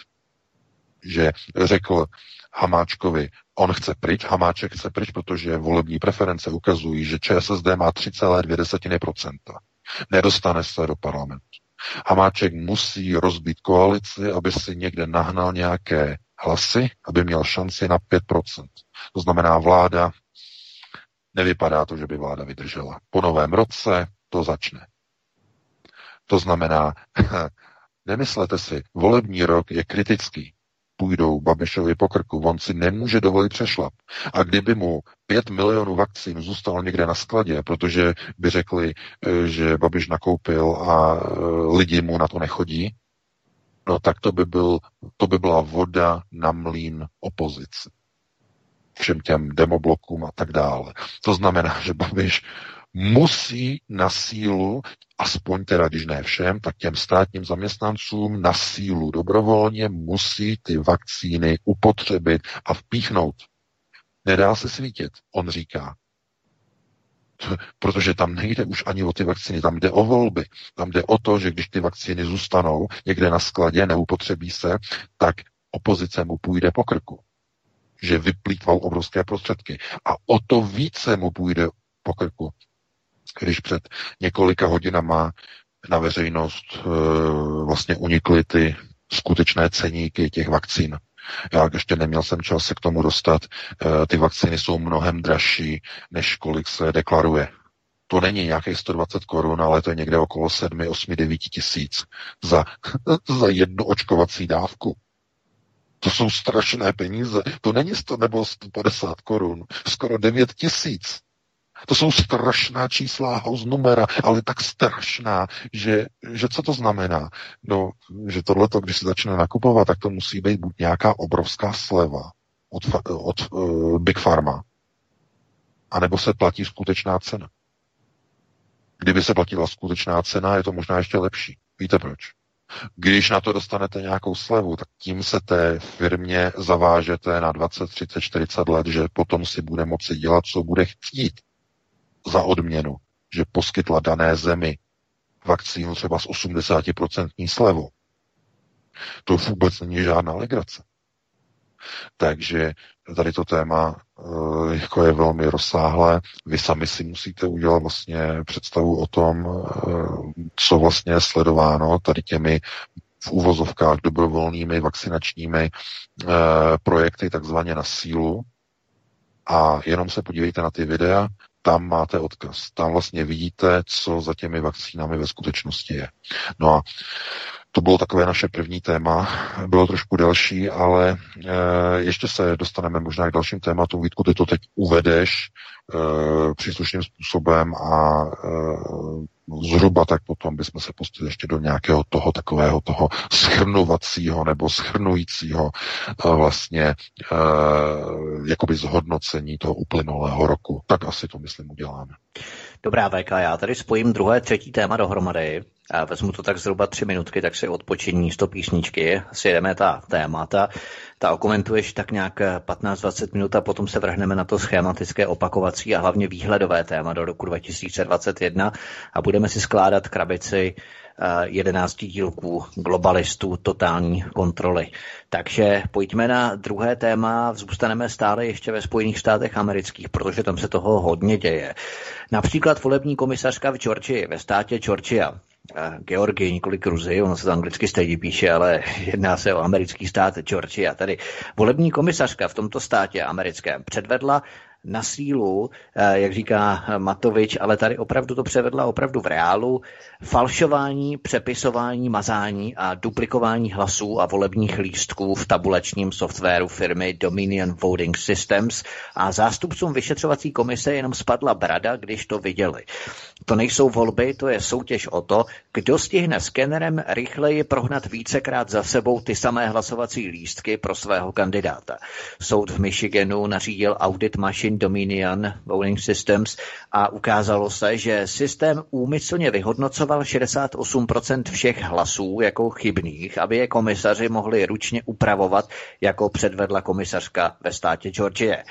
Že řekl Hamáčkovi, on chce pryč, Hamáček chce pryč, protože volební preference ukazují, že ČSSD má 3,2%. Nedostane se do parlamentu. Hamáček musí rozbít koalici, aby si někde nahnal nějaké hlasy, aby měl šanci na 5%. To znamená, vláda, nevypadá to, že by vláda vydržela. Po novém roce to začne. To znamená, nemyslete si, volební rok je kritický. Půjdou Babišovi po krku, on si nemůže dovolit přešlap. A kdyby mu 5 milionů vakcín zůstalo někde na skladě, protože by řekli, eh, že Babiš nakoupil a eh, lidi mu na to nechodí, no tak to by, byl, to by byla voda na mlín opozici. Všem těm demoblokům a tak dále. To znamená, že Babiš musí na sílu, aspoň teda, když ne všem, tak těm státním zaměstnancům na sílu dobrovolně musí ty vakcíny upotřebit a vpíchnout. Nedá se svítit, on říká. Protože tam nejde už ani o ty vakcíny, tam jde o volby. Tam jde o to, že když ty vakcíny zůstanou někde na skladě, neupotřebí se, tak opozice mu půjde po krku. Že vyplýtval obrovské prostředky. A o to více mu půjde po krku, když před několika hodinama na veřejnost e, vlastně unikly ty skutečné ceníky těch vakcín. Já ještě neměl jsem čas se k tomu dostat. Eh, ty vakcíny jsou mnohem dražší, než kolik se deklaruje. To není nějakých 120 korun, ale to je někde okolo 7, 8, 9 tisíc za, za jednu očkovací dávku. To jsou strašné peníze. To není 100 nebo 150 korun. Skoro 9 tisíc. To jsou strašná čísla, numera, ale tak strašná, že, že co to znamená? No, že tohleto, když se začne nakupovat, tak to musí být buď nějaká obrovská sleva od, od uh, Big Pharma, anebo se platí skutečná cena. Kdyby se platila skutečná cena, je to možná ještě lepší. Víte proč? Když na to dostanete nějakou slevu, tak tím se té firmě zavážete na 20, 30, 40 let, že potom si bude moci dělat, co bude chtít za odměnu, že poskytla dané zemi vakcínu třeba s 80% slevou. To vůbec není žádná legrace. Takže tady to téma eh, jako je velmi rozsáhlé. Vy sami si musíte udělat vlastně představu o tom, eh, co vlastně je sledováno tady těmi v úvozovkách dobrovolnými vakcinačními eh, projekty takzvaně na sílu. A jenom se podívejte na ty videa, tam máte odkaz. Tam vlastně vidíte, co za těmi vakcínami ve skutečnosti je. No a to bylo takové naše první téma, bylo trošku delší, ale e, ještě se dostaneme možná k dalším tématům. Vítku, ty to teď uvedeš e, příslušným způsobem a e, zhruba tak potom bychom se pustili ještě do nějakého toho takového toho schrnovacího nebo schrnujícího e, vlastně e, jakoby zhodnocení toho uplynulého roku. Tak asi to myslím uděláme. Dobrá, VK, já tady spojím druhé, třetí téma dohromady Vezmu to tak zhruba tři minutky, tak si odpočení z písničky, si jedeme ta témata, ta okomentuješ tak nějak 15-20 minut a potom se vrhneme na to schématické opakovací a hlavně výhledové téma do roku 2021 a budeme si skládat krabici 11 dílků globalistů totální kontroly. Takže pojďme na druhé téma. Zůstaneme stále ještě ve Spojených státech amerických, protože tam se toho hodně děje. Například volební komisařka v Georgii, ve státě Georgia, Georgii, nikoli Gruzi, ono se to anglicky stejně píše, ale jedná se o americký stát Georgia. Tady volební komisařka v tomto státě americkém předvedla na sílu, eh, jak říká Matovič, ale tady opravdu to převedla opravdu v reálu, falšování, přepisování, mazání a duplikování hlasů a volebních lístků v tabulečním softwaru firmy Dominion Voting Systems a zástupcům vyšetřovací komise jenom spadla brada, když to viděli. To nejsou volby, to je soutěž o to, kdo stihne skenerem rychleji prohnat vícekrát za sebou ty samé hlasovací lístky pro svého kandidáta. Soud v Michiganu nařídil audit mašin Dominion Voting Systems a ukázalo se, že systém úmyslně vyhodnocoval 68% všech hlasů jako chybných, aby je komisaři mohli ručně upravovat, jako předvedla komisařka ve státě Georgie.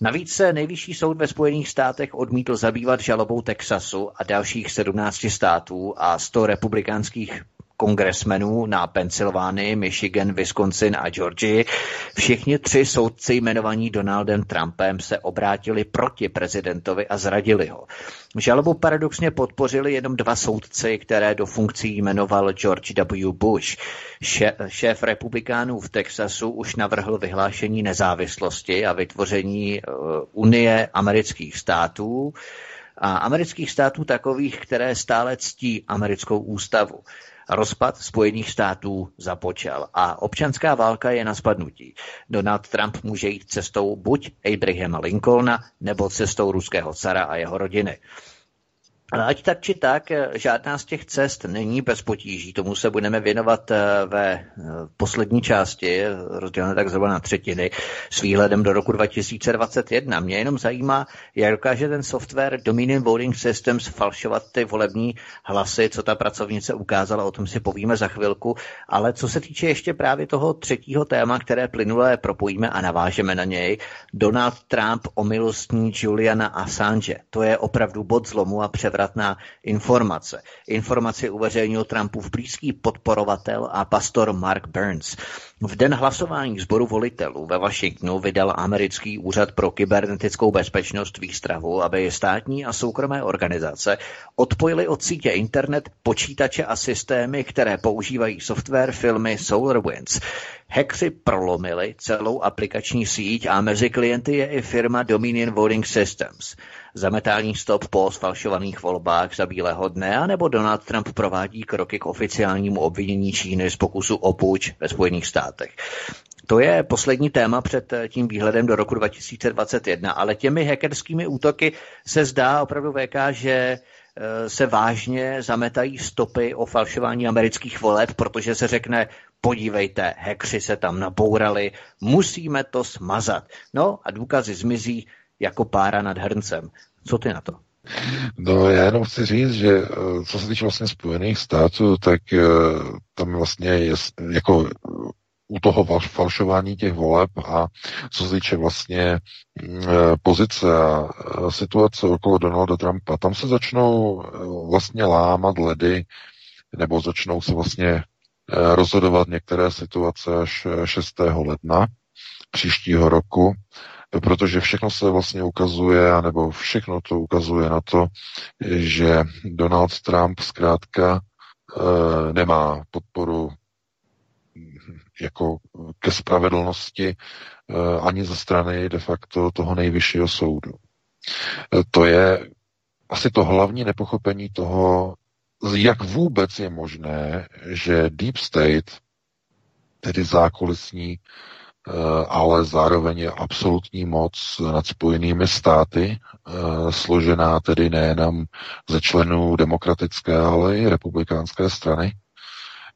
Navíc se nejvyšší soud ve Spojených státech odmítl zabývat žalobou Texasu a dalších 17 států a 100 republikánských kongresmenů na Pensylvánii, Michigan, Wisconsin a Georgii. Všichni tři soudci jmenovaní Donaldem Trumpem se obrátili proti prezidentovi a zradili ho. Žalobu paradoxně podpořili jenom dva soudci, které do funkcí jmenoval George W. Bush. Šéf republikánů v Texasu už navrhl vyhlášení nezávislosti a vytvoření uh, Unie amerických států a amerických států takových, které stále ctí americkou ústavu. Rozpad Spojených států započal a občanská válka je na spadnutí. Donald Trump může jít cestou buď Abrahama Lincolna nebo cestou ruského cara a jeho rodiny. Ale ať tak či tak, eh, žádná z těch cest není bez potíží. Tomu se budeme věnovat eh, ve eh, poslední části, rozdělené tak zhruba na třetiny, s výhledem do roku 2021. Mě jenom zajímá, jak dokáže ten software Dominion Voting Systems falšovat ty volební hlasy, co ta pracovnice ukázala, o tom si povíme za chvilku. Ale co se týče ještě právě toho třetího téma, které plynule propojíme a navážeme na něj, Donald Trump omilostní Juliana Assange. To je opravdu bod zlomu a převrat převratná informace. Informaci uveřejnil Trumpův blízký podporovatel a pastor Mark Burns. V den hlasování sboru volitelů ve Washingtonu vydal americký úřad pro kybernetickou bezpečnost výstrahu, aby státní a soukromé organizace odpojily od sítě internet počítače a systémy, které používají software filmy SolarWinds. Hackři prolomili celou aplikační síť a mezi klienty je i firma Dominion Voting Systems zametání stop po sfalšovaných volbách za bílého dne, anebo Donald Trump provádí kroky k oficiálnímu obvinění Číny z pokusu o půjč ve Spojených státech. To je poslední téma před tím výhledem do roku 2021, ale těmi hackerskými útoky se zdá opravdu VK, že eh, se vážně zametají stopy o falšování amerických voleb, protože se řekne, podívejte, hekři se tam nabourali, musíme to smazat. No a důkazy zmizí, jako pára nad hrncem. Co ty na to? No, já jenom chci říct, že eh, co se týče vlastně Spojených států, tak eh, tam vlastně je jako u toho falšování těch voleb a co se týče vlastně mm, eh, pozice a situace okolo Donalda Trumpa, tam se začnou vlastně lámat ledy, nebo začnou se vlastně rozhodovat některé situace až 6. ledna příštího roku protože všechno se vlastně ukazuje, nebo všechno to ukazuje na to, že Donald Trump zkrátka e, nemá podporu jako ke spravedlnosti e, ani ze strany de facto toho nejvyššího soudu. E, to je asi to hlavní nepochopení toho, jak vůbec je možné, že Deep State, tedy zákulisní ale zároveň je absolutní moc nad spojenými státy, eh, složená tedy nejenom ze členů demokratické, ale i republikánské strany.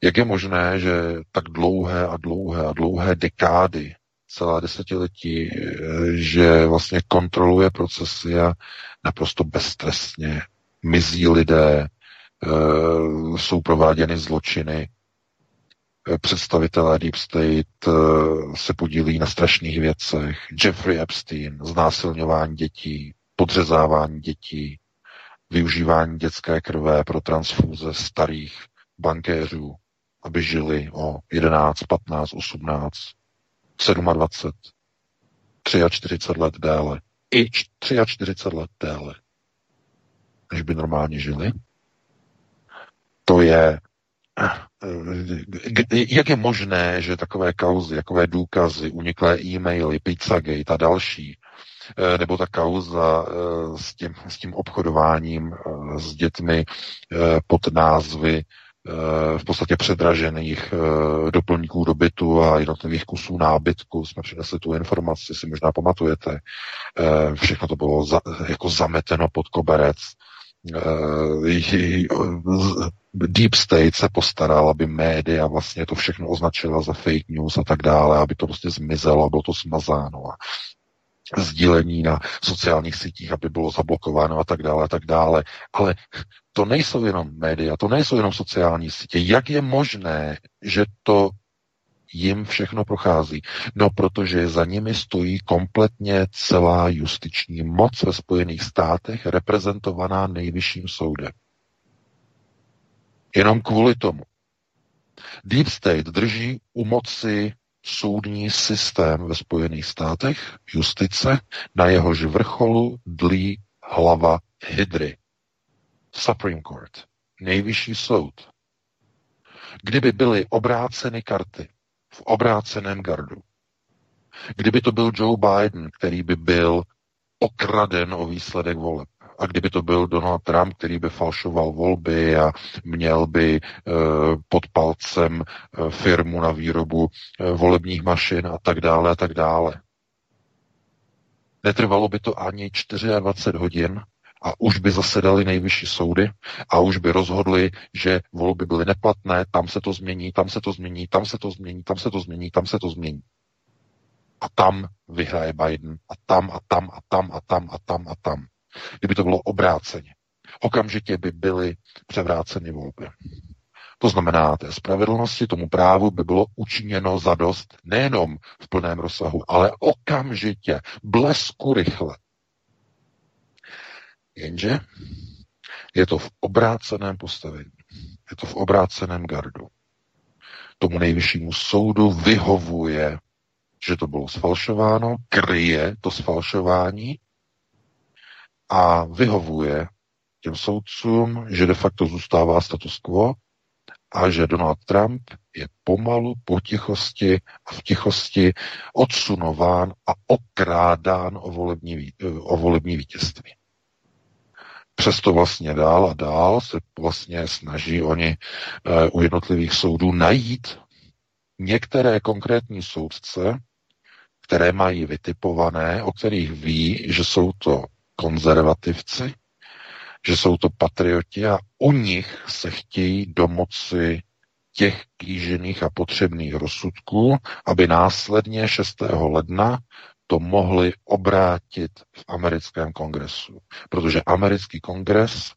Jak je možné, že tak dlouhé a dlouhé a dlouhé dekády, celá desetiletí, eh, že vlastně kontroluje procesy a naprosto beztrestně mizí lidé, jsou prováděny zločiny, představitelé Deep State se podílí na strašných věcech. Jeffrey Epstein, znásilňování dětí, podřezávání dětí, využívání dětské krve pro transfúze starých bankéřů, aby žili o 11, 15, 18, 27, 43 let déle. I 43 let déle, než by normálně žili. To je jak je možné, že takové kauzy, takové důkazy, uniklé e-maily, Pizzagate a další, eh, nebo ta kauza eh, s tím, s tím obchodováním eh, s dětmi pod názvy v podstatě předražených doplňků do bytu a jednotlivých kusů nábytku. Jsme přinesli tu informaci, si možná pamatujete. Všechno to bylo za, jako zameteno pod koberec. Deep State se postaral, aby média vlastně to všechno označila za fake news a tak dále, aby to prostě zmizelo, bylo to smazáno a sdílení na sociálních sítích, aby bylo zablokováno a tak dále a tak dále. Ale to nejsou jenom média, to nejsou jenom sociální sítě. Jak je možné, že to jim všechno prochází? No, protože za nimi stojí kompletně celá justiční moc ve Spojených státech, reprezentovaná nejvyšším soudem. Jenom kvůli tomu. Deep State drží u moci soudní systém ve Spojených státech, justice, na jehož vrcholu dlí hlava Hydry. Supreme Court, nejvyšší soud. Kdyby byly obráceny karty v obráceném gardu, kdyby to byl Joe Biden, který by byl okraden o výsledek voleb, a kdyby to byl Donald Trump, který by falšoval volby a měl by e, pod palcem e, firmu na výrobu e, volebních mašin a tak dále a tak dále. Netrvalo by to ani 24 hodin a už by zasedali nejvyšší soudy a už by rozhodli, že volby byly neplatné, tam se to změní, tam se to změní, tam se to změní, tam se to změní, tam se to změní. A tam vyhraje Biden a tam a tam a tam a tam a tam a tam. Kdyby to bylo obráceně. Okamžitě by byly převráceny volby. To znamená, té spravedlnosti, tomu právu by bylo učiněno zadost nejenom v plném rozsahu, ale okamžitě, blesku rychle. Jenže je to v obráceném postavení. Je to v obráceném gardu. Tomu nejvyššímu soudu vyhovuje, že to bylo sfalšováno, kryje to sfalšování a vyhovuje těm soudcům, že de facto zůstává status quo a že Donald Trump je pomalu, po tichosti a v tichosti odsunován a okrádán o volební, o volební vítězství. Přesto vlastně dál a dál se vlastně snaží oni uh, u jednotlivých soudů najít některé konkrétní soudce, které mají vytipované, o kterých ví, že jsou to konzervativci, že jsou to patrioti a u nich se chtějí domoci těch kýžených a potřebných rozsudků, aby následně 6. ledna to mohli obrátit v americkém kongresu. Protože americký kongres,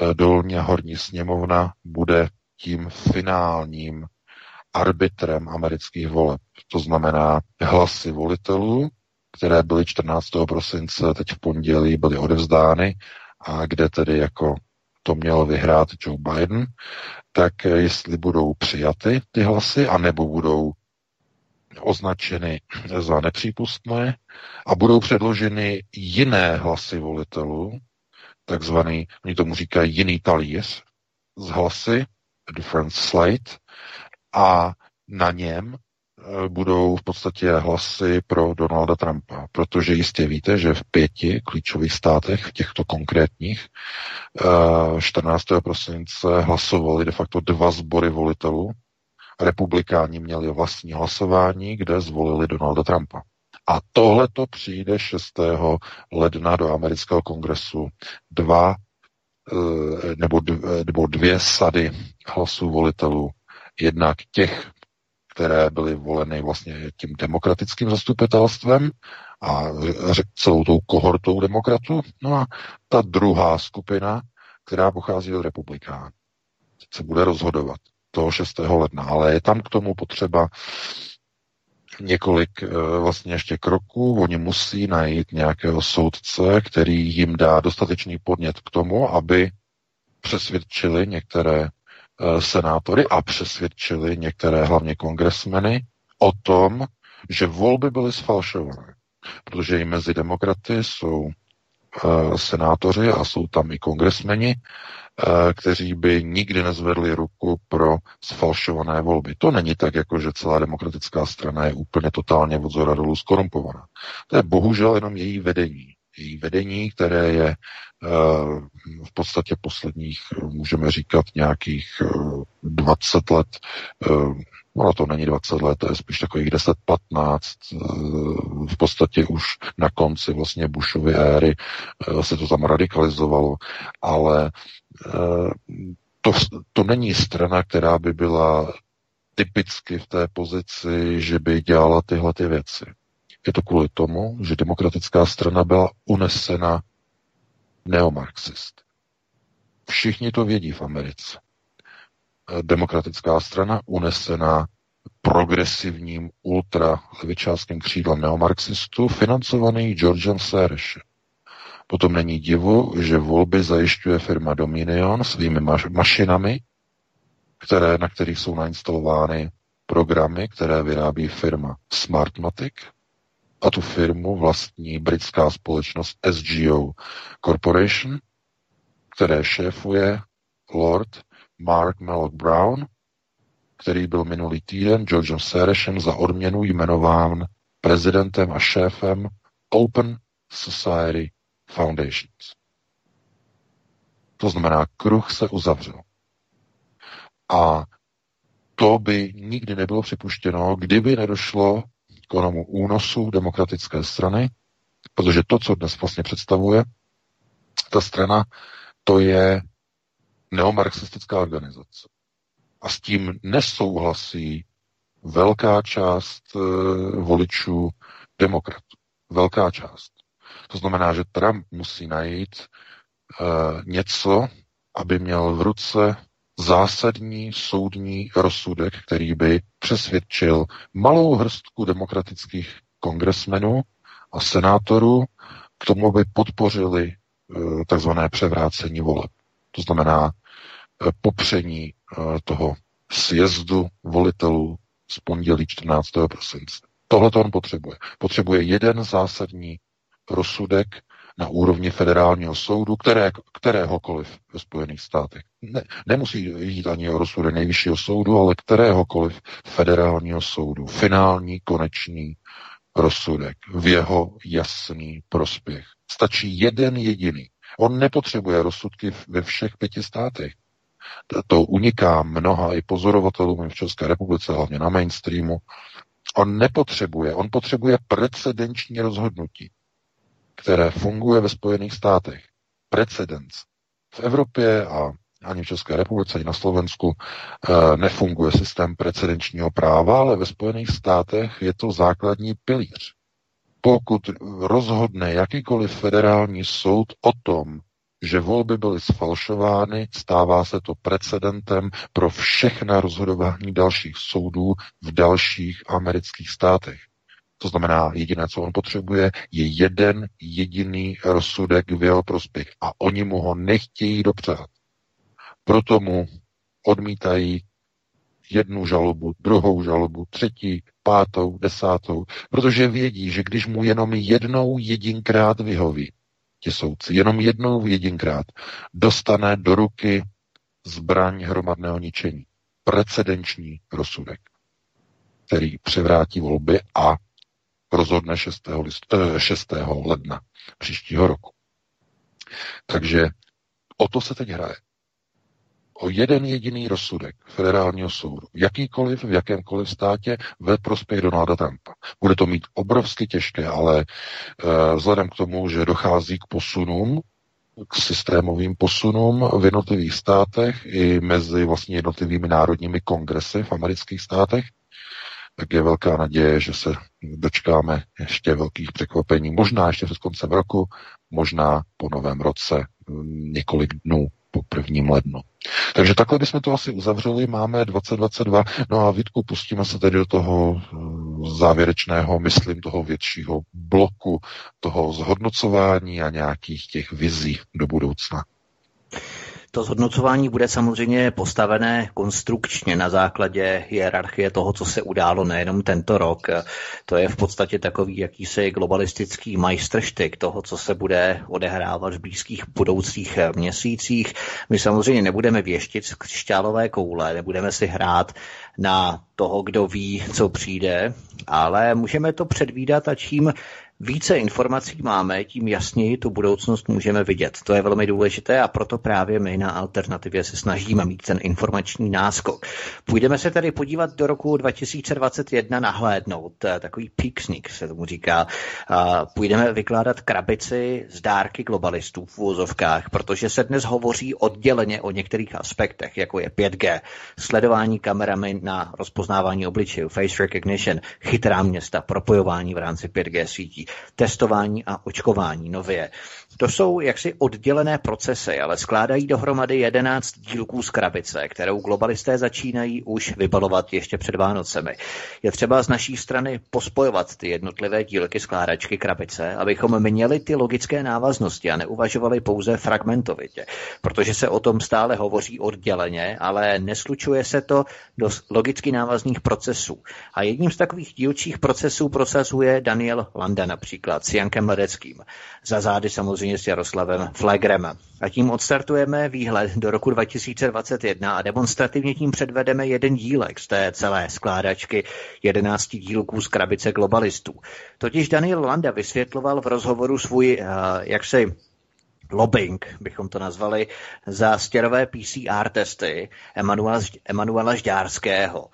eh, dolní a horní sněmovna, bude tím finálním arbitrem amerických voleb. To znamená hlasy volitelů které byly 14. prosince, teď v pondělí byly odevzdány a kde tedy jako to měl vyhrát Joe Biden, tak jestli budou přijaty ty hlasy, anebo budou označeny za nepřípustné a budou předloženy jiné hlasy volitelů, takzvaný, oni tomu říkají jiný talíř z hlasy, different slate, a na něm budou v podstatě hlasy pro Donalda Trumpa, protože jistě víte, že v pěti klíčových státech, v těchto konkrétních, 14. Eh, prosince hlasovali de facto dva sbory volitelů. Republikáni měli vlastní hlasování, kde zvolili Donalda Trumpa. A tohle to přijde 6. ledna do amerického kongresu. Dva eh, nebo dvě sady hlasů volitelů. Jednak těch které byly voleny vlastně tím demokratickým zastupitelstvem a celou tou kohortou demokratů. No a ta druhá skupina která pochází od republikánů. Se bude rozhodovat toho 6. ledna, ale je tam k tomu potřeba několik vlastně ještě kroků. Oni musí najít nějakého soudce, který jim dá dostatečný podnět k tomu, aby přesvědčili některé senátory a přesvědčili některé hlavně kongresmeny o tom, že volby byly sfalšované. Protože i mezi demokraty jsou uh, senátoři a jsou tam i kongresmeni, uh, kteří by nikdy nezvedli ruku pro sfalšované volby. To není tak, jako že celá demokratická strana je úplně totálně od zora dolů skorumpovaná. To je bohužel jenom její vedení. Její vedení, které je v podstatě posledních, můžeme říkat, nějakých 20 let Ono to není 20 let, to je spíš takových 10-15, eh, v podstatě už na konci vlastně Bushovy éry eh, se to tam radikalizovalo, ale eh, to, to není strana, která by byla typicky v té pozici, že by dělala tyhle ty věci. Je to kvůli tomu, že demokratická strana byla unesena neomarxist. Všichni to vědí v Americe demokratická strana unesená progresivním ultralevičářským křídlem neomarxistů, financovaný Georgem Sorosem. Potom není divu, že volby zajišťuje firma Dominion svými maš- mašinami, které, na kterých jsou nainstalovány programy, které vyrábí firma Smartmatic, a tu firmu vlastní britská společnost SGO Corporation, které šéfuje Lord Mark Mallock Brown, který byl minulý týden Georgeem Serešem za odměnu jmenován prezidentem a šéfem Open Society Foundations. To znamená, kruh se uzavřel. A to by nikdy nebylo připuštěno, kdyby nedošlo k onomu únosu demokratické strany, protože to, co dnes vlastně představuje, ta strana, to je neomarxistická organizace. A s tím nesouhlasí velká část e, voličů demokratů. Velká část. To znamená, že Trump musí najít e, něco, aby měl v ruce zásadní soudní rozsudek, který by přesvědčil malou hrstku demokratických kongresmenů a senátorů k tomu, aby podpořili e, takzvané převrácení voleb. To znamená Eh, popření eh, toho sjezdu volitelů z pondělí 14. prosince. Tohle to on potřebuje. Potřebuje jeden zásadní rozsudek na úrovni federálního soudu, které, kteréhokoliv ve Spojených státech. Ne, nemusí jít ani o rozsudek nejvyššího soudu, ale kteréhokoliv federálního soudu. Finální, konečný rozsudek v jeho jasný prospěch. Stačí jeden jediný. On nepotřebuje rozsudky ve všech pěti státech to uniká mnoha i pozorovatelům v České republice, hlavně na mainstreamu. On nepotřebuje, on potřebuje precedenční rozhodnutí, které funguje ve Spojených státech. Precedens. V Evropě a ani v České republice, ani na Slovensku e, nefunguje systém precedenčního práva, ale ve Spojených státech je to základní pilíř. Pokud rozhodne jakýkoliv federální soud o tom, že volby byly sfalšovány, stává se to precedentem pro všechna rozhodování dalších soudů v dalších amerických státech. To znamená, jediné, co on potřebuje, je jeden jediný rozsudek v jeho prospěch. A oni mu ho nechtějí dopřát. Proto mu odmítají jednu žalobu, druhou žalobu, třetí, pátou, desátou, protože vědí, že když mu jenom jednou jedinkrát vyhoví, ti soudci jenom jednou jedinkrát dostane do ruky zbraň hromadného ničení. Precedenční rozsudek, který převrátí volby a rozhodne 6. List, 6. Eh, ledna příštího roku. Takže o to se teď hraje o jeden jediný rozsudek federálního soudu, jakýkoliv, v jakémkoliv státě, ve prospěch Donalda Trumpa. Bude to mít obrovsky těžké, ale e, vzhledem k tomu, že dochází k posunům, k systémovým posunům v jednotlivých státech i mezi vlastně jednotlivými národními kongresy v amerických státech, tak je velká naděje, že se dočkáme ještě velkých překvapení. Možná ještě před koncem roku, možná po novém roce, několik dnů po prvním lednu. Takže takhle bychom to asi uzavřeli, máme 2022, no a Vítku, pustíme se tedy do toho eh, závěrečného, myslím, toho většího bloku, toho zhodnocování a nějakých těch vizí do budoucna. To zhodnocování bude samozřejmě postavené konstrukčně na základě hierarchie toho, co se událo nejenom tento rok. To je v podstatě takový jakýsi globalistický majstrštyk toho, co se bude odehrávat v blízkých budoucích měsících. My samozřejmě nebudeme věštit z křišťálové koule, nebudeme si hrát na toho, kdo ví, co přijde, ale můžeme to předvídat a čím více informací máme, tím jasněji tu budoucnost můžeme vidět. To je velmi důležité a proto právě my na alternativě se snažíme mít ten informační náskok. Půjdeme se tedy podívat do roku 2021 nahlédnout, takový peak sneak se tomu říká. Půjdeme vykládat krabici z dárky globalistů v úvozovkách, protože se dnes hovoří odděleně o některých aspektech, jako je 5G, sledování kamerami na rozpoznávání obličejů, face recognition, chytrá města, propojování v rámci 5G sítí testování a očkování nově. To jsou jaksi oddělené procesy, ale skládají dohromady 11 dílků z krabice, kterou globalisté začínají už vybalovat ještě před Vánocemi. Je třeba z naší strany pospojovat ty jednotlivé dílky skládačky krabice, abychom měli ty logické návaznosti a neuvažovali pouze fragmentovitě, protože se o tom stále hovoří odděleně, ale neslučuje se to do logicky návazných procesů. A jedním z takových dílčích procesů prosazuje Daniel Landa například s Jankem Ledeckým. Za zády samozřejmě samozřejmě s Jaroslavem Flegrem. A tím odstartujeme výhled do roku 2021 a demonstrativně tím předvedeme jeden dílek z té celé skládačky 11 dílků z krabice globalistů. Totiž Daniel Landa vysvětloval v rozhovoru svůj, uh, jak se lobbying, bychom to nazvali, za stěrové PCR testy Emanuela Žďárského.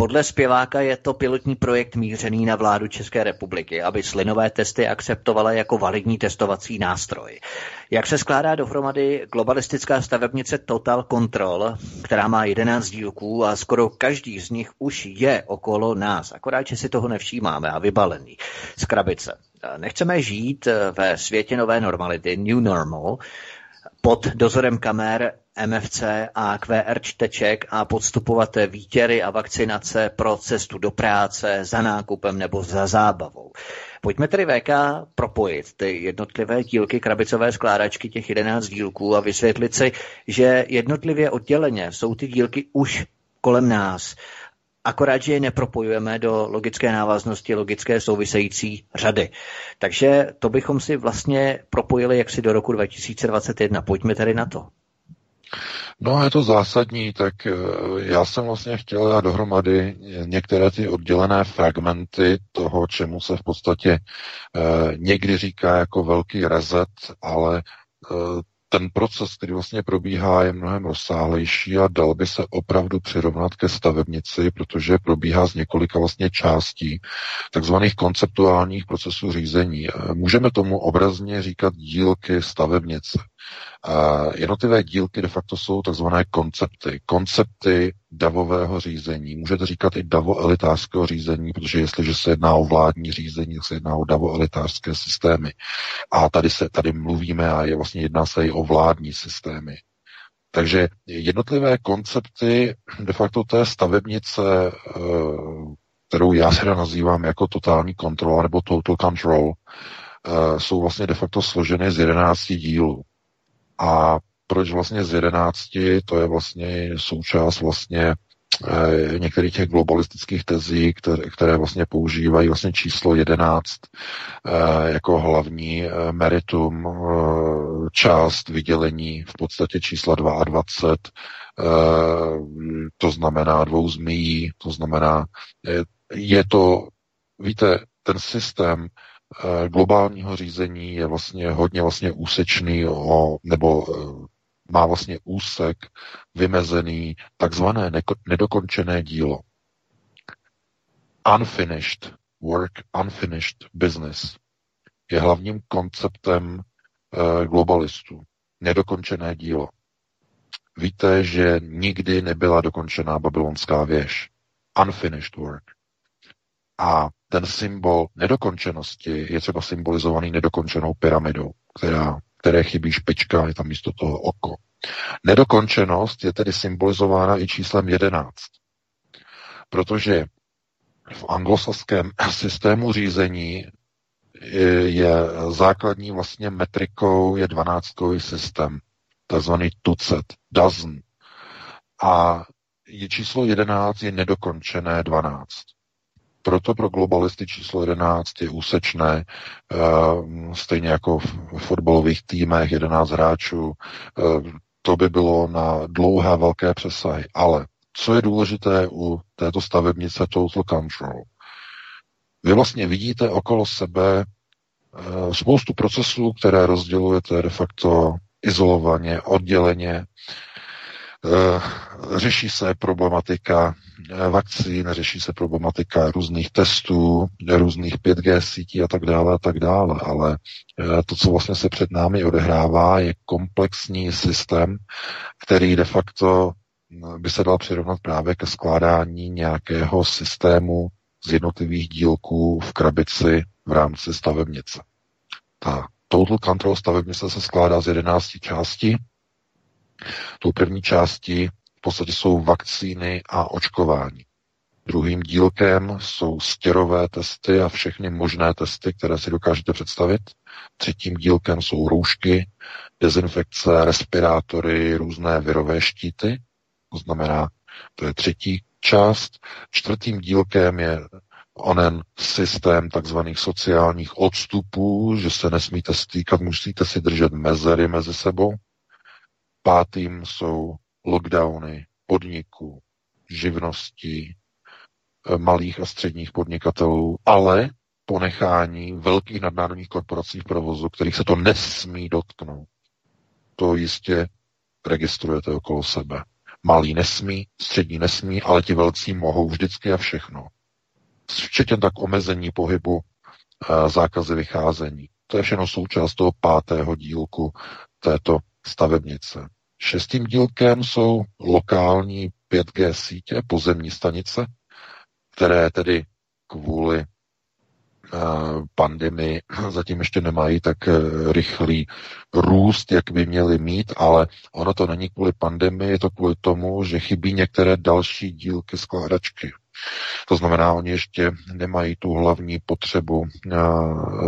Podle zpěváka je to pilotní projekt mířený na vládu České republiky, aby slinové testy akceptovala jako validní testovací nástroj. Jak se skládá dohromady globalistická stavebnice Total Control, která má 11 dílků a skoro každý z nich už je okolo nás, akorát, že si toho nevšímáme a vybalený z krabice. Nechceme žít ve světě nové normality, new normal, pod dozorem kamer MFC a QR čteček a podstupovat výtěry a vakcinace pro cestu do práce, za nákupem nebo za zábavou. Pojďme tedy VK propojit ty jednotlivé dílky krabicové skládačky, těch 11 dílků a vysvětlit si, že jednotlivě odděleně jsou ty dílky už kolem nás. Akorát, že je nepropojujeme do logické návaznosti, logické související řady. Takže to bychom si vlastně propojili jaksi do roku 2021. Pojďme tedy na to. No je to zásadní, tak eh, já jsem vlastně chtěl dát dohromady některé ty oddělené fragmenty toho, čemu se v podstatě eh, někdy říká jako velký rezet, ale eh, ten proces, který vlastně probíhá, je mnohem rozsáhlejší a dal by se opravdu přirovnat ke stavebnici, protože probíhá z několika vlastně částí takzvaných konceptuálních procesů řízení. Můžeme tomu obrazně říkat dílky stavebnice. Jednotlivé dílky de facto jsou takzvané koncepty. Koncepty davového řízení. Můžete říkat i davo-elitářského řízení, protože jestliže se jedná o vládní řízení, tak se jedná o davo-elitářské systémy. A tady se tady mluvíme a je vlastně jedná se i o vládní systémy. Takže jednotlivé koncepty de facto té stavebnice, eh, kterou já se nazývám jako totální kontrola nebo total control, eh, jsou vlastně de facto složeny z 11 dílů. A proč vlastně z jedenácti, to je vlastně součást vlastně e, některých těch globalistických tezí, které, které vlastně používají vlastně číslo 11 e, jako hlavní e, meritum, část vydělení v podstatě čísla 22, e, to znamená dvou zmíjí, to znamená, je, to, víte, ten systém Eh, globálního řízení je vlastně hodně vlastně úsečný o, nebo eh, má vlastně úsek vymezený takzvané nedokončené dílo. Unfinished work, unfinished business je hlavním konceptem uh, globalistů. Nedokončené dílo. Víte, že nikdy nebyla dokončená babylonská věž. Unfinished work. A ten symbol nedokončenosti je třeba symbolizovaný nedokončenou pyramidou, která, které chybí špička, je tam místo toho oko. Nedokončenost je tedy symbolizována i číslem 11, protože v anglosaském systému řízení je základní vlastně metrikou je dvanáctkový systém, takzvaný tucet, dozen. A je číslo 11 je nedokončené 12. Proto pro globalisty číslo 11 je úsečné, eh, stejně jako v fotbalových týmech 11 hráčů. Eh, to by bylo na dlouhé velké přesahy. Ale co je důležité u této stavebnice Total Control? Vy vlastně vidíte okolo sebe eh, spoustu procesů, které rozdělujete de facto izolovaně, odděleně. Eh, řeší se problematika eh, vakcín, řeší se problematika různých testů, různých 5G sítí a tak dále a tak dále, ale to, co vlastně se před námi odehrává, je komplexní systém, který de facto by se dal přirovnat právě ke skládání nějakého systému z jednotlivých dílků v krabici v rámci stavebnice. Ta Total Control stavebnice se skládá z 11 částí. Tou první částí v podstatě jsou vakcíny a očkování. Druhým dílkem jsou stěrové testy a všechny možné testy, které si dokážete představit. Třetím dílkem jsou roušky, dezinfekce, respirátory, různé virové štíty. To znamená, to je třetí část. Čtvrtým dílkem je onen systém takzvaných sociálních odstupů, že se nesmíte stýkat, musíte si držet mezery mezi sebou. Pátým jsou lockdowny podniků, živností, eh, malých a středních podnikatelů, ale ponechání velkých nadnárodních korporací v provozu, kterých se to nesmí dotknout. To jistě registrujete okolo sebe. Malý nesmí, střední nesmí, ale ti velcí mohou vždycky a všechno. Včetně tak omezení pohybu, eh, zákazy vycházení. To je všechno součást toho pátého dílku této stavebnice. Šestým dílkem jsou lokální 5G sítě, pozemní stanice, které tedy kvůli Eh, pandemii zatím ještě nemají tak eh, rychlý růst, jak by měli mít, ale ono to není kvůli pandemii, je to kvůli tomu, že chybí některé další dílky skládačky. To znamená, oni ještě nemají tu hlavní potřebu eh,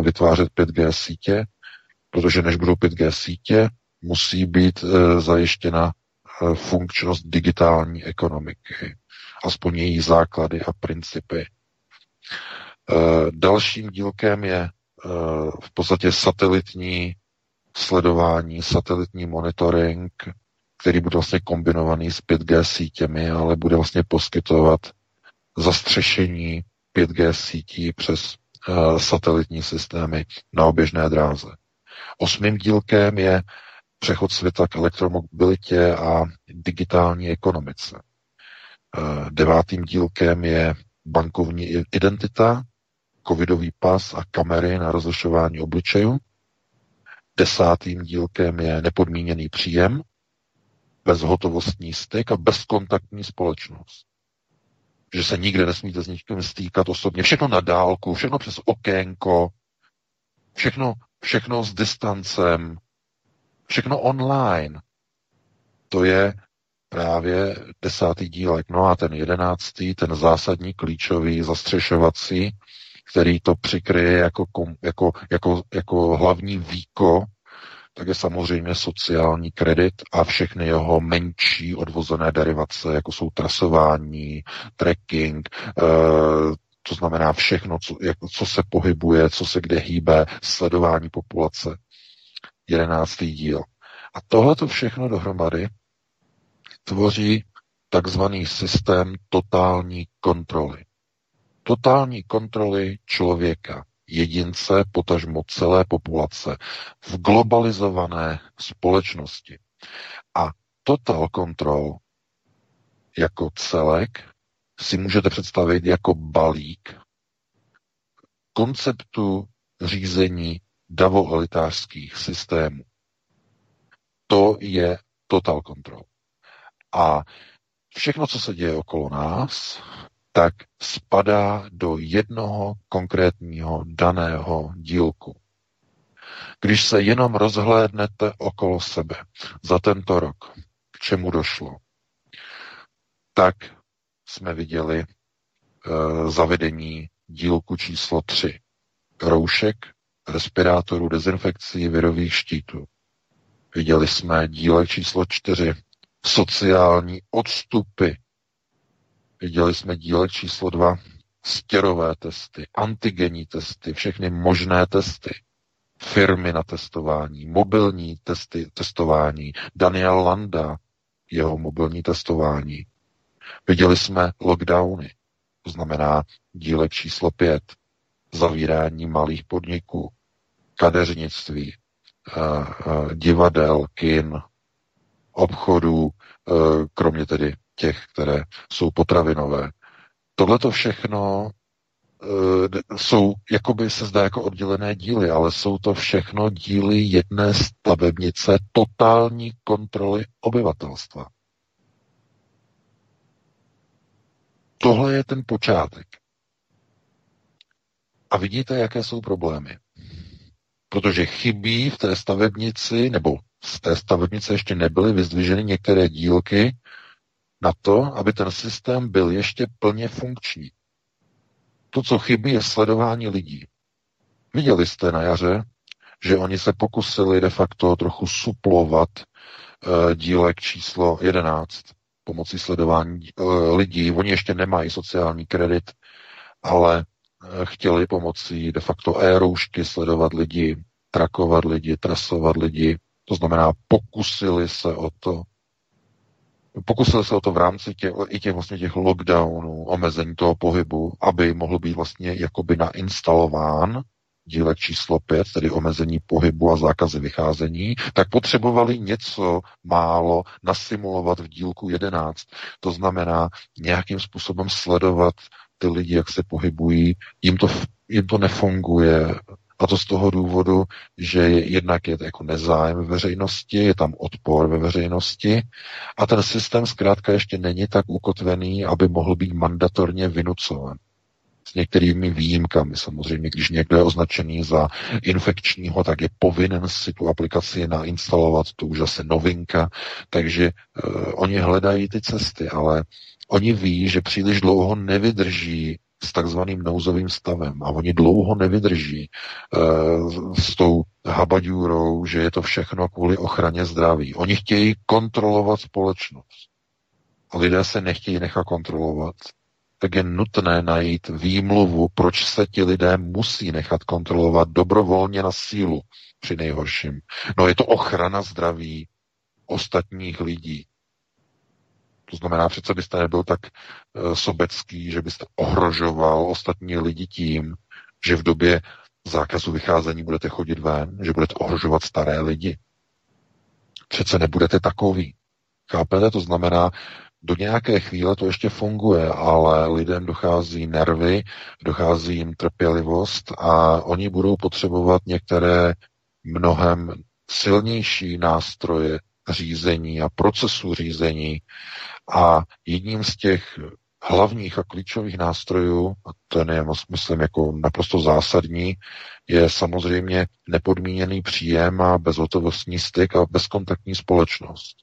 vytvářet 5G sítě, protože než budou 5G sítě, musí být zajištěna funkčnost digitální ekonomiky, aspoň její základy a principy. Eh, dalším dílkem je eh, v podstatě satelitní sledování, satelitní monitoring, který bude vlastně kombinovaný s 5G sítěmi, ale bude vlastně poskytovat zastřešení 5G sítí přes satelitní systémy na oběžné dráze. Osmým dílkem je přechod světa k elektromobilitě a digitální ekonomice. Uh, devátým dílkem je bankovní identita, covidový pas a kamery na rozlišování obličejů. Desátým dílkem je nepodmíněný příjem, bezhotovostní styk a bezkontaktní společnost. Že se nikde nesmíte s nikým stýkat osobně. Všechno na dálku, všechno přes okénko, všechno, všechno s distancem, všechno online. To je právě desátý dílek. No a ten jedenáctý, ten zásadní, klíčový, zastřešovací, který to přikryje jako, jako, jako, jako hlavní výko, tak je samozřejmě sociální kredit a všechny jeho menší odvozené derivace, jako jsou trasování, tracking, e, to znamená všechno, co, jak, co se pohybuje, co se kde hýbe, sledování populace. Jedenáctý díl. A tohle to všechno dohromady tvoří takzvaný systém totální kontroly totální kontroly člověka, jedince, potažmo celé populace v globalizované společnosti. A total control jako celek si můžete představit jako balík konceptu řízení davoelitářských systémů. To je total control. A všechno, co se děje okolo nás, tak spadá do jednoho konkrétního daného dílku. Když se jenom rozhlédnete okolo sebe za tento rok, k čemu došlo, tak jsme viděli e, zavedení dílku číslo 3. Roušek, respirátorů, dezinfekcí, virových štítů. Viděli jsme dílek číslo 4. Sociální odstupy. Viděli jsme dílek číslo 2. Stěrové testy, antigenní testy, všechny možné testy firmy na testování, mobilní testy, testování, Daniel Landa, jeho mobilní testování. Viděli jsme lockdowny, to znamená dílek číslo pět, zavírání malých podniků, kadeřnictví, divadel, kin, obchodů, eh, kromě tedy těch, které jsou potravinové. Tohle to všechno jsou, jakoby se zdá jako oddělené díly, ale jsou to všechno díly jedné stavebnice totální kontroly obyvatelstva. Tohle je ten počátek. A vidíte, jaké jsou problémy. Protože chybí v té stavebnici, nebo z té stavebnice ještě nebyly vyzdviženy některé dílky na to, aby ten systém byl ještě plně funkční. To, co chybí, je sledování lidí. Viděli jste na jaře, že oni se pokusili de facto trochu suplovat uh, dílek číslo 11 pomocí sledování uh, lidí. Oni ještě nemají sociální kredit, ale chtěli pomocí de facto e-roušky sledovat lidi, trakovat lidi, trasovat lidi. To znamená, pokusili se o to Pokusil se o to v rámci těch, i těch, vlastně těch lockdownů, omezení toho pohybu, aby mohl být vlastně jakoby nainstalován dílek číslo 5, tedy omezení pohybu a zákazy vycházení, tak potřebovali něco málo nasimulovat v dílku 11. To znamená nějakým způsobem sledovat ty lidi, jak se pohybují. Jim to, jim to nefunguje, a to z toho důvodu, že jednak je to jako nezájem ve veřejnosti, je tam odpor ve veřejnosti a ten systém zkrátka ještě není tak ukotvený, aby mohl být mandatorně vynucován. S některými výjimkami samozřejmě, když někdo je označený za infekčního, tak je povinen si tu aplikaci nainstalovat, to už zase novinka, takže uh, oni hledají ty cesty, ale oni ví, že příliš dlouho nevydrží s takzvaným nouzovým stavem a oni dlouho nevydrží uh, s tou habaďůrou, že je to všechno kvůli ochraně zdraví. Oni chtějí kontrolovat společnost. A lidé se nechtějí nechat kontrolovat. Tak je nutné najít výmluvu, proč se ti lidé musí nechat kontrolovat dobrovolně na sílu při nejhorším. No je to ochrana zdraví ostatních lidí. To znamená, přece byste nebyl tak uh, sobecký, že byste ohrožoval ostatní lidi tím, že v době zákazu vycházení budete chodit ven, že budete ohrožovat staré lidi. Přece nebudete takový. Chápete? To znamená, do nějaké chvíle to ještě funguje, ale lidem dochází nervy, dochází jim trpělivost a oni budou potřebovat některé mnohem silnější nástroje řízení a procesu řízení, a jedním z těch hlavních a klíčových nástrojů, a ten je, myslím, jako naprosto zásadní, je samozřejmě nepodmíněný příjem a bezhotovostní styk a bezkontaktní společnost.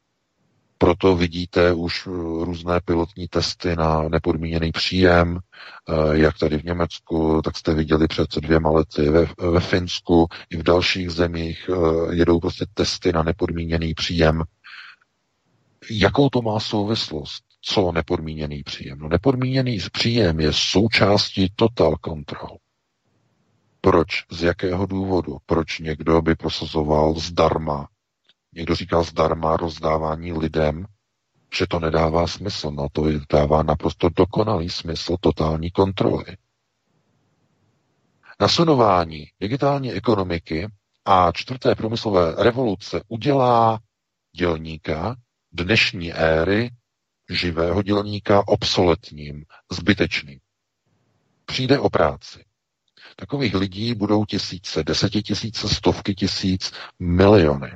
Proto vidíte už různé pilotní testy na nepodmíněný příjem, eh, jak tady v Německu, tak jste viděli před dvěma lety ve, ve Finsku, i v dalších zemích eh, jedou prostě testy na nepodmíněný příjem Jakou to má souvislost? Co nepodmíněný příjem? No nepodmíněný příjem je součástí total control. Proč? Z jakého důvodu? Proč někdo by prosazoval zdarma? Někdo říká zdarma rozdávání lidem, že to nedává smysl. No to dává naprosto dokonalý smysl totální kontroly. Nasunování digitální ekonomiky a čtvrté průmyslové revoluce udělá dělníka dnešní éry živého dělníka obsoletním, zbytečným. Přijde o práci. Takových lidí budou tisíce, desetitisíce, stovky tisíc, miliony.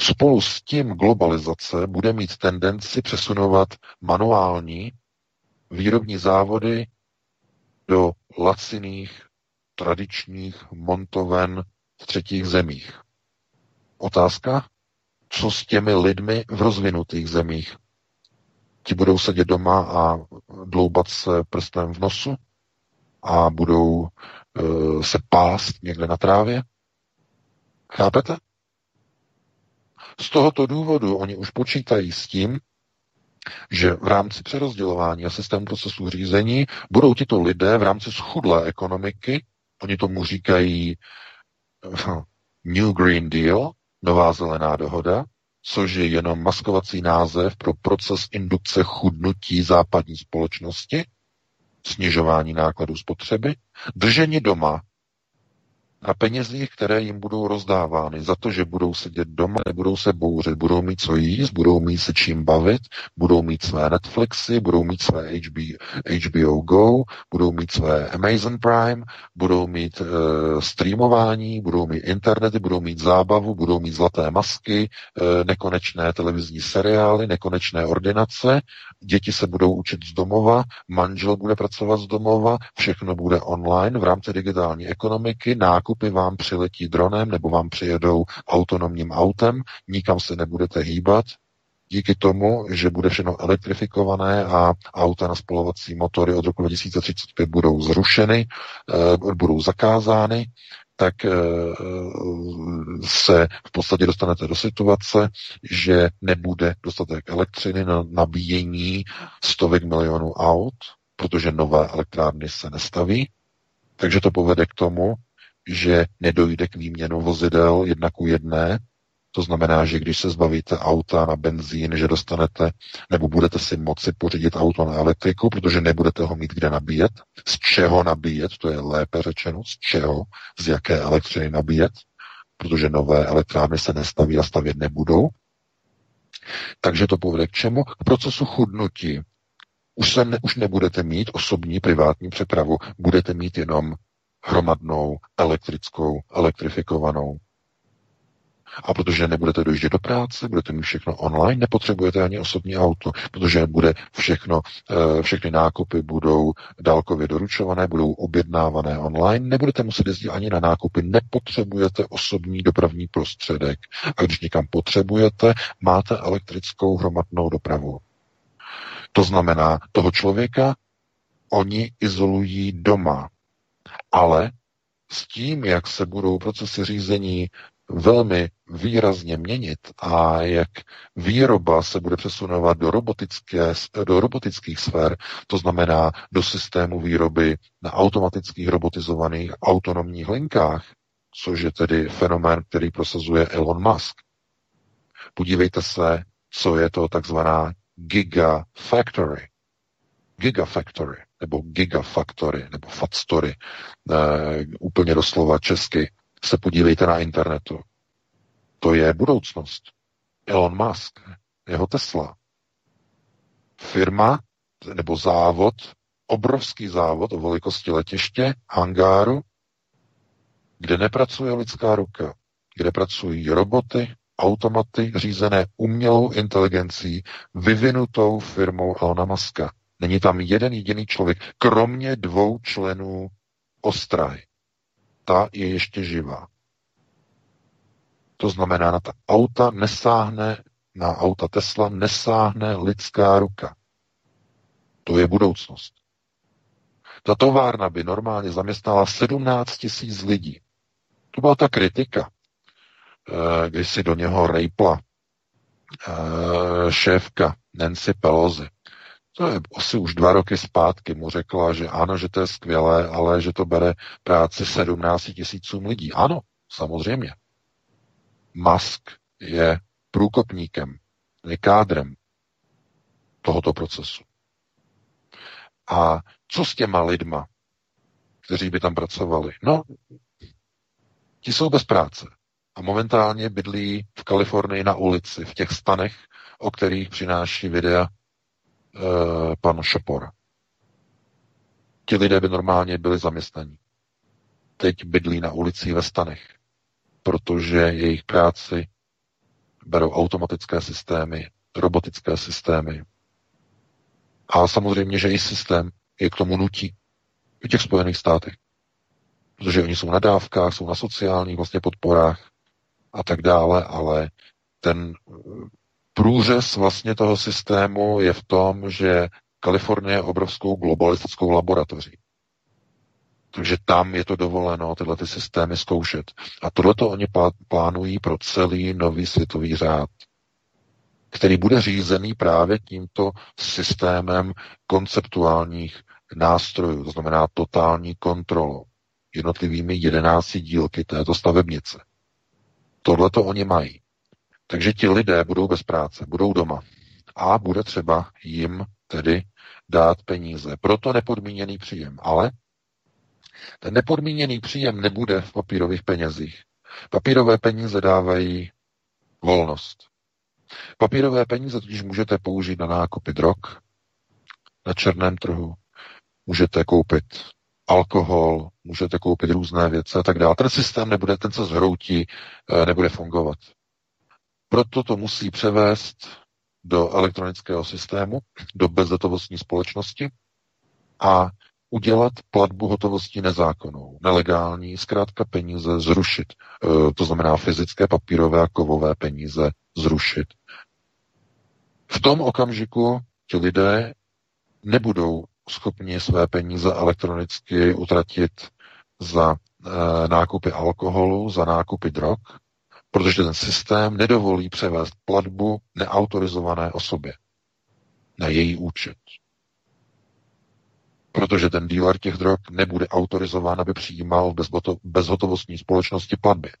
Spolu s tím globalizace bude mít tendenci přesunovat manuální výrobní závody do laciných tradičních montoven v třetích zemích. Otázka, co s těmi lidmi v rozvinutých zemích? Ti budou sedět doma a dloubat se prstem v nosu a budou uh, se pást někde na trávě? Chápete? Z tohoto důvodu oni už počítají s tím, že v rámci přerozdělování a systému procesu řízení budou tito lidé v rámci schudlé ekonomiky, oni tomu říkají uh, New Green Deal, nová zelená dohoda, což je jenom maskovací název pro proces indukce chudnutí západní společnosti, snižování nákladů spotřeby, držení doma na penězích, které jim budou rozdávány za to, že budou sedět doma, nebudou se bouřit, budou mít co jíst, budou mít se čím bavit, budou mít své Netflixy, budou mít své HB, HBO Go, budou mít své Amazon Prime, budou mít uh, streamování, budou mít internety, budou mít zábavu, budou mít zlaté masky, uh, nekonečné televizní seriály, nekonečné ordinace, děti se budou učit z domova, manžel bude pracovat z domova, všechno bude online v rámci digitální ekonomiky, nákup nákupy vám přiletí dronem nebo vám přijedou autonomním autem, nikam se nebudete hýbat, díky tomu, že bude všechno elektrifikované a auta na spolovací motory od roku 2035 budou zrušeny, eh, budou zakázány, tak eh, se v podstatě dostanete do situace, že nebude dostatek elektřiny na nabíjení stovek milionů aut, protože nové elektrárny se nestaví. Takže to povede k tomu, že nedojde k výměnu vozidel jedna ku jedné, to znamená, že když se zbavíte auta na benzín, že dostanete, nebo budete si moci pořídit auto na elektriku, protože nebudete ho mít kde nabíjet. Z čeho nabíjet, to je lépe řečeno, z čeho, z jaké elektřiny nabíjet, protože nové elektrárny se nestaví a stavět nebudou. Takže to povede k čemu? K procesu chudnutí. Už, se ne, už nebudete mít osobní privátní přepravu, budete mít jenom hromadnou, elektrickou, elektrifikovanou. A protože nebudete dojíždět do práce, budete mít všechno online, nepotřebujete ani osobní auto, protože bude všechno, eh, všechny nákupy budou dálkově doručované, budou objednávané online, nebudete muset jezdit ani na nákupy, nepotřebujete osobní dopravní prostředek. A když někam potřebujete, máte elektrickou hromadnou dopravu. To znamená, toho člověka oni izolují doma, ale s tím, jak se budou procesy řízení velmi výrazně měnit a jak výroba se bude přesunovat do, robotické, do robotických sfér, to znamená do systému výroby na automatických robotizovaných autonomních linkách, což je tedy fenomén, který prosazuje Elon Musk. Podívejte se, co je to takzvaná Gigafactory. Gigafactory nebo Gigafactory, nebo Fatstory, e, úplně doslova česky, se podívejte na internetu. To je budoucnost. Elon Musk, jeho Tesla. Firma nebo závod, obrovský závod o velikosti letiště, hangáru, kde nepracuje lidská ruka, kde pracují roboty, automaty řízené umělou inteligencí vyvinutou firmou Elona Muska. Není tam jeden jediný člověk, kromě dvou členů ostrahy. Ta je ještě živá. To znamená, na ta auta nesáhne, na auta Tesla nesáhne lidská ruka. To je budoucnost. Ta továrna by normálně zaměstnala 17 tisíc lidí. To byla ta kritika, eh, když si do něho rejpla eh, šéfka Nancy Pelosi to je asi už dva roky zpátky, mu řekla, že ano, že to je skvělé, ale že to bere práci 17 tisícům lidí. Ano, samozřejmě. Musk je průkopníkem, je kádrem tohoto procesu. A co s těma lidma, kteří by tam pracovali? No, ti jsou bez práce. A momentálně bydlí v Kalifornii na ulici, v těch stanech, o kterých přináší videa pan Šopor. Ti lidé by normálně byli zaměstnaní. Teď bydlí na ulici ve stanech, protože jejich práci berou automatické systémy, robotické systémy. A samozřejmě, že i systém je k tomu nutí v těch Spojených státech. protože oni jsou na dávkách, jsou na sociálních vlastně podporách a tak dále, ale ten eh, průřez vlastně toho systému je v tom, že Kalifornie je obrovskou globalistickou laboratoří. Takže tam je to dovoleno tyhle ty systémy zkoušet. A tohleto oni plánují pro celý nový světový řád, který bude řízený právě tímto systémem konceptuálních nástrojů, to znamená totální kontrolou jednotlivými jedenácti dílky této stavebnice. Tohle to oni mají. Takže ti lidé budou bez práce, budou doma. A bude třeba jim tedy dát peníze. Proto nepodmíněný příjem. Ale ten nepodmíněný příjem nebude v papírových penězích. Papírové peníze dávají volnost. Papírové peníze totiž můžete použít na nákupy drog, na černém trhu, můžete koupit alkohol, můžete koupit různé věci a tak dále. Ten systém nebude, ten se zhroutí, eh, nebude fungovat. Proto to musí převést do elektronického systému, do bezhotovostní společnosti a udělat platbu hotovosti nezákonnou, nelegální, zkrátka peníze zrušit. E, to znamená fyzické, papírové a kovové peníze zrušit. V tom okamžiku ti lidé nebudou schopni své peníze elektronicky utratit za e, nákupy alkoholu, za nákupy drog, protože ten systém nedovolí převést platbu neautorizované osobě na její účet. Protože ten díler těch drog nebude autorizován, aby přijímal bezhotovostní společnosti platby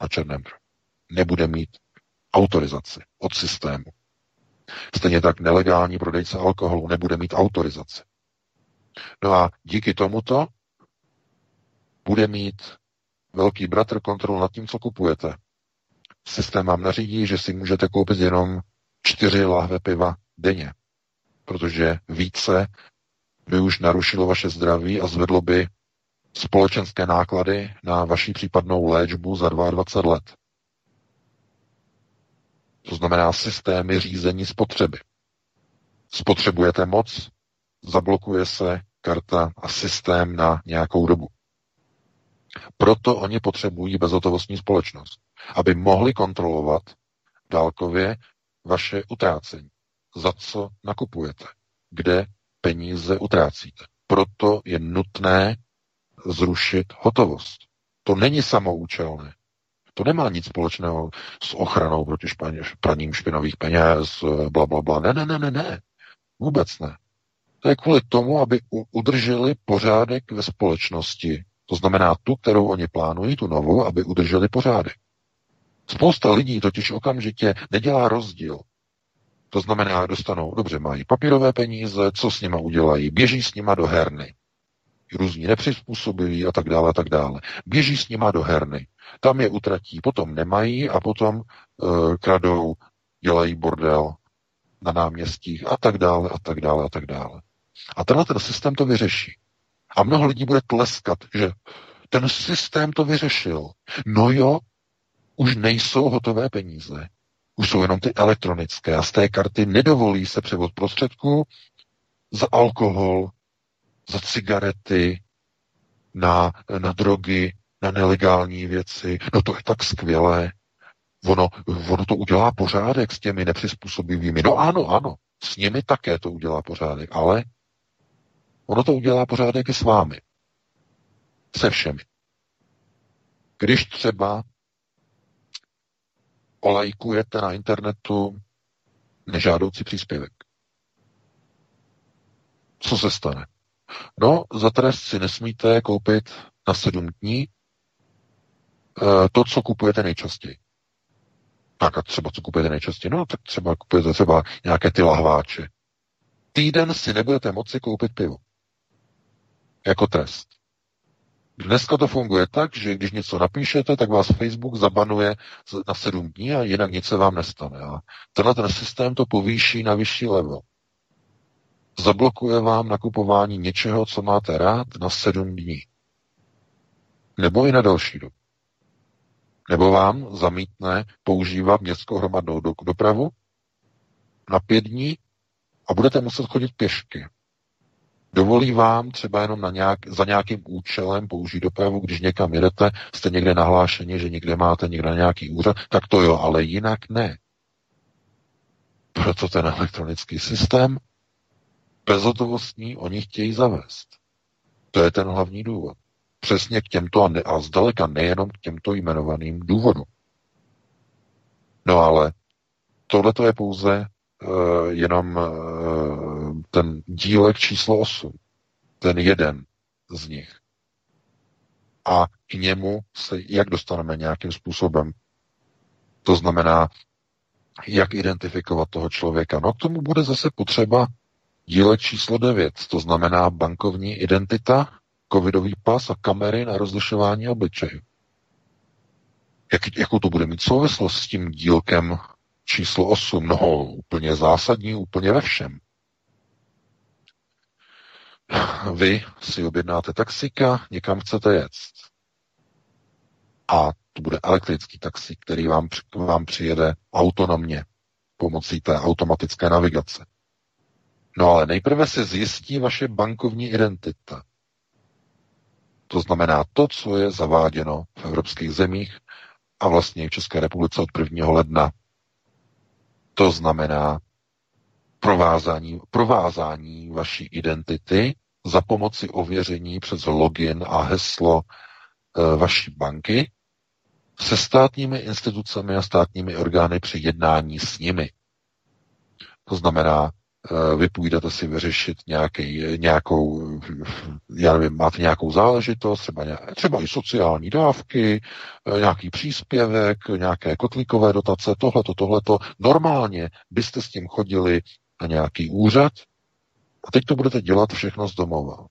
na černém trhu. Nebude mít autorizaci od systému. Stejně tak nelegální prodejce alkoholu nebude mít autorizaci. No a díky tomuto bude mít velký bratr kontrolu nad tím, co kupujete. Systém vám nařídí, že si můžete koupit jenom čtyři lahve piva denně, protože více by už narušilo vaše zdraví a zvedlo by společenské náklady na vaši případnou léčbu za 22 let. To znamená systémy řízení spotřeby. Spotřebujete moc, zablokuje se karta a systém na nějakou dobu. Proto oni potřebují bezhotovostní společnost, aby mohli kontrolovat dálkově vaše utrácení. Za co nakupujete? Kde peníze utrácíte? Proto je nutné zrušit hotovost. To není samoučelné. To nemá nic společného s ochranou proti praním špinavých peněz, bla, bla, bla. Ne, ne, ne, ne, ne. Vůbec ne. To je kvůli tomu, aby udrželi pořádek ve společnosti. To znamená tu, kterou oni plánují, tu novou, aby udrželi pořádek. Spousta lidí totiž okamžitě nedělá rozdíl. To znamená, dostanou, dobře, mají papírové peníze, co s nima udělají? Běží s nima do herny. Různí nepřizpůsobiví a tak dále, a tak dále. Běží s nima do herny. Tam je utratí, potom nemají a potom uh, kradou, dělají bordel na náměstích a tak dále, a tak dále, a tak dále. A tenhle ten systém to vyřeší. A mnoho lidí bude tleskat, že ten systém to vyřešil. No jo, už nejsou hotové peníze. Už jsou jenom ty elektronické a z té karty nedovolí se převod prostředků za alkohol, za cigarety, na, na drogy, na nelegální věci. No to je tak skvělé. Ono, ono to udělá pořádek s těmi nepřizpůsobivými. No ano, ano, s nimi také to udělá pořádek, ale Ono to udělá pořádek i s vámi. Se všemi. Když třeba olajkujete na internetu nežádoucí příspěvek. Co se stane? No, za trest si nesmíte koupit na sedm dní eh, to, co kupujete nejčastěji. Tak a třeba co kupujete nejčastěji? No, tak třeba kupujete třeba nějaké ty lahváče. Týden si nebudete moci koupit pivo jako trest. Dneska to funguje tak, že když něco napíšete, tak vás Facebook zabanuje na sedm dní a jinak nic se vám nestane. A tenhle ten systém to povýší na vyšší level. Zablokuje vám nakupování něčeho, co máte rád, na sedm dní. Nebo i na další dobu. Nebo vám zamítne používat městskou hromadnou dopravu na pět dní a budete muset chodit pěšky Dovolí vám třeba jenom na nějak, za nějakým účelem použít dopravu, když někam jedete, jste někde nahlášeni, že někde máte někde nějaký úřad, tak to jo, ale jinak ne. Proto ten elektronický systém bezhotovostní oni chtějí zavést. To je ten hlavní důvod. Přesně k těmto a, ne, a zdaleka nejenom k těmto jmenovaným důvodům. No ale tohle je pouze uh, jenom uh, ten dílek číslo 8. Ten jeden z nich. A k němu se jak dostaneme nějakým způsobem. To znamená, jak identifikovat toho člověka. No k tomu bude zase potřeba dílek číslo 9, to znamená bankovní identita, covidový pas a kamery na rozlišování obličejů. Jak, jakou to bude mít souvislost s tím dílkem číslo 8? No, úplně zásadní, úplně ve všem. Vy si objednáte taxika, někam chcete jet. A to bude elektrický taxík, který vám, vám přijede autonomně pomocí té automatické navigace. No ale nejprve se zjistí vaše bankovní identita. To znamená to, co je zaváděno v evropských zemích a vlastně v České republice od 1. ledna. To znamená provázání, provázání vaší identity za pomoci ověření přes login a heslo e, vaší banky se státními institucemi a státními orgány při jednání s nimi. To znamená, Eh, vy půjdete si vyřešit nějaký, nějakou, já nevím, máte nějakou záležitost, třeba, třeba i sociální dávky, eh, nějaký příspěvek, nějaké kotlíkové dotace, tohleto, tohleto. Normálně byste s tím chodili na nějaký úřad a teď to budete dělat všechno z domova.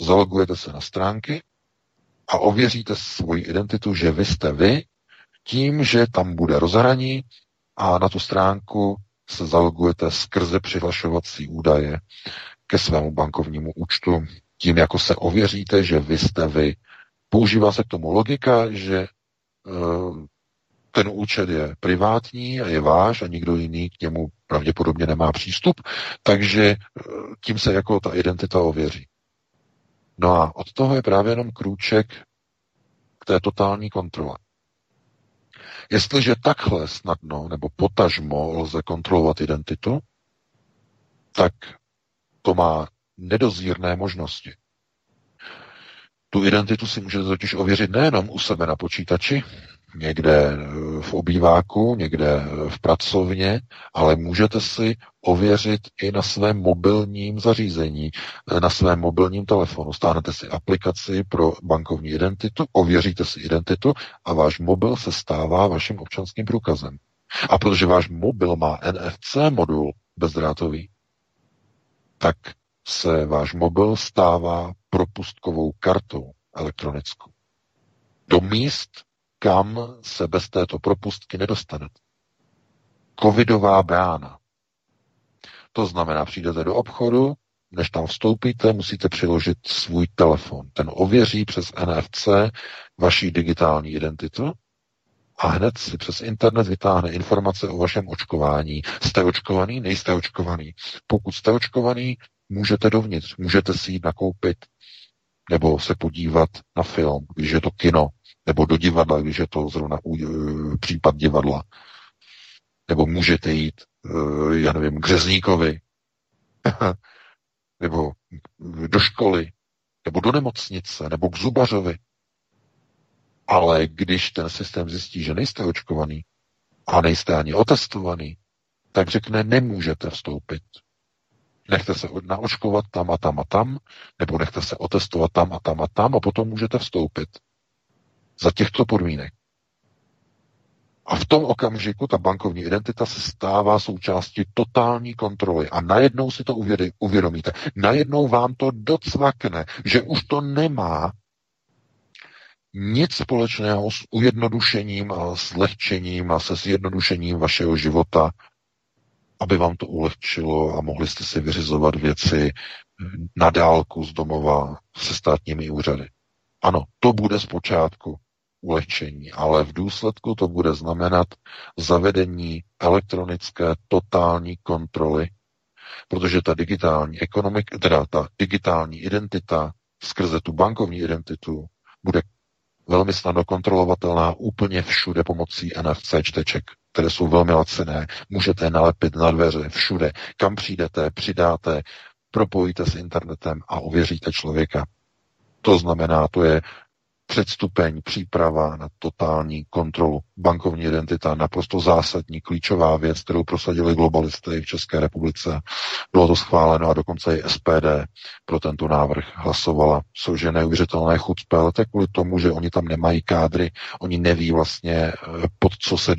Zalogujete se na stránky a ověříte svoji identitu, že vy jste vy, tím, že tam bude rozhraní a na tu stránku se zalogujete skrze přihlašovací údaje ke svému bankovnímu účtu, tím jako se ověříte, že vy jste vy. Používá se k tomu logika, že uh, ten účet je privátní a je váš a nikdo jiný k němu pravděpodobně nemá přístup, takže uh, tím se jako ta identita ověří. No a od toho je právě jenom krůček k té totální kontrole. Jestliže takhle snadno nebo potažmo lze kontrolovat identitu, tak to má nedozírné možnosti. Tu identitu si můžete totiž ověřit nejenom u sebe na počítači, někde eh, v obýváku, někde eh, v pracovně, ale můžete si ověřit i na svém mobilním zařízení, eh, na svém mobilním telefonu. Stáhnete si aplikaci pro bankovní identitu, ověříte si identitu a váš mobil se stává vaším občanským průkazem. A protože váš mobil má NFC modul bezdrátový, tak se váš mobil stává propustkovou kartou elektronickou. Do míst, kam se bez této propustky nedostanete. Covidová brána. To znamená, přijdete do obchodu, než tam vstoupíte, musíte přiložit svůj telefon. Ten ověří přes NFC vaší digitální identitu a hned si přes internet vytáhne informace o vašem očkování. Jste očkovaný, nejste očkovaný. Pokud jste očkovaný, můžete dovnitř, můžete si jít nakoupit nebo se podívat na film, když je to kino, nebo do divadla, když je to zrovna uh, případ divadla. Nebo můžete jít, uh, já nevím, k řezníkovi, nebo do školy, nebo do nemocnice, nebo k zubařovi. Ale když ten systém zjistí, že nejste očkovaný a nejste ani otestovaný, tak řekne, nemůžete vstoupit. Nechte se naočkovat tam a tam a tam, nebo nechte se otestovat tam a tam a tam a potom můžete vstoupit za těchto podmínek. A v tom okamžiku ta bankovní identita se stává součástí totální kontroly. A najednou si to uvědomíte. Najednou vám to docvakne, že už to nemá nic společného s ujednodušením a s lehčením a se zjednodušením vašeho života, aby vám to ulehčilo a mohli jste si vyřizovat věci na dálku z domova se státními úřady. Ano, to bude zpočátku ulehčení, ale v důsledku to bude znamenat zavedení elektronické totální kontroly Protože ta digitální ekonomika, teda ta digitální identita skrze tu bankovní identitu bude velmi snadno kontrolovatelná úplně všude pomocí NFC čteček, které jsou velmi laciné. Můžete je nalepit na dveře všude. Kam přijdete, přidáte, propojíte s internetem a ověříte člověka. To znamená, to je předstupeň, příprava na totální kontrolu. Bankovní identita, naprosto zásadní, klíčová věc, kterou prosadili globalisty v České republice. Bylo to schváleno a dokonce i SPD pro tento návrh hlasovala, což je neuvěřitelné chucpe, ale to kvůli tomu, že oni tam nemají kádry, oni neví vlastně, eh, pod co se,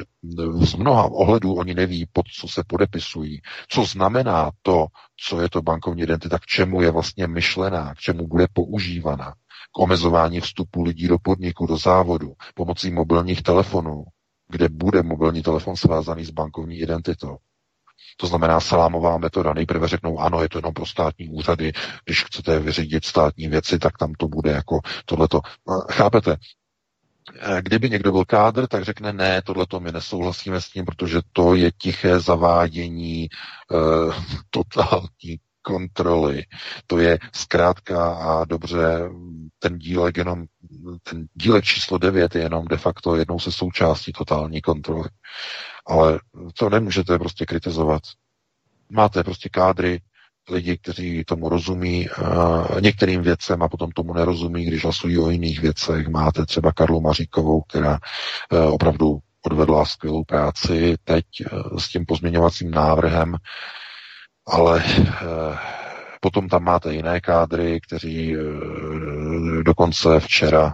z mnoha ohledů oni neví, pod co se podepisují, co znamená to, co je to bankovní identita, k čemu je vlastně myšlená, k čemu bude používaná k omezování vstupu lidí do podniku, do závodu, pomocí mobilních telefonů, kde bude mobilní telefon svázaný s bankovní identitou. To znamená salámová metoda. Nejprve řeknou, ano, je to jenom pro státní úřady, když chcete vyřídit státní věci, tak tam to bude jako tohleto. Chápete? Kdyby někdo byl kádr, tak řekne, ne, tohleto my nesouhlasíme s tím, protože to je tiché zavádění e, totální kontroly. To je zkrátka a dobře ten dílek jenom, ten dílek číslo 9 je jenom de facto jednou se součástí totální kontroly. Ale to nemůžete prostě kritizovat. Máte prostě kádry, lidi, kteří tomu rozumí uh, některým věcem a potom tomu nerozumí, když hlasují o jiných věcech. Máte třeba Karlu Maříkovou, která uh, opravdu odvedla skvělou práci teď uh, s tím pozměňovacím návrhem ale eh, potom tam máte jiné kádry, kteří eh, dokonce včera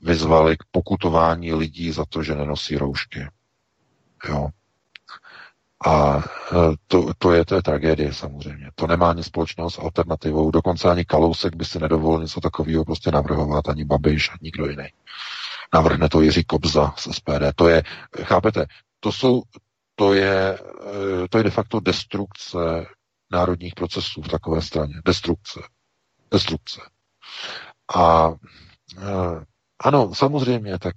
vyzvali k pokutování lidí za to, že nenosí roušky. Jo. A eh, to, to, je, to je tragédie samozřejmě. To nemá nic společného s alternativou. Dokonce ani Kalousek by si nedovolil něco takového prostě navrhovat, ani Babiš, ani nikdo jiný. Navrhne to Jiří Kobza z SPD. To je, chápete, to jsou, to je, eh, to je de facto destrukce národních procesů v takové straně. Destrukce. Destrukce. A eh, ano, samozřejmě, tak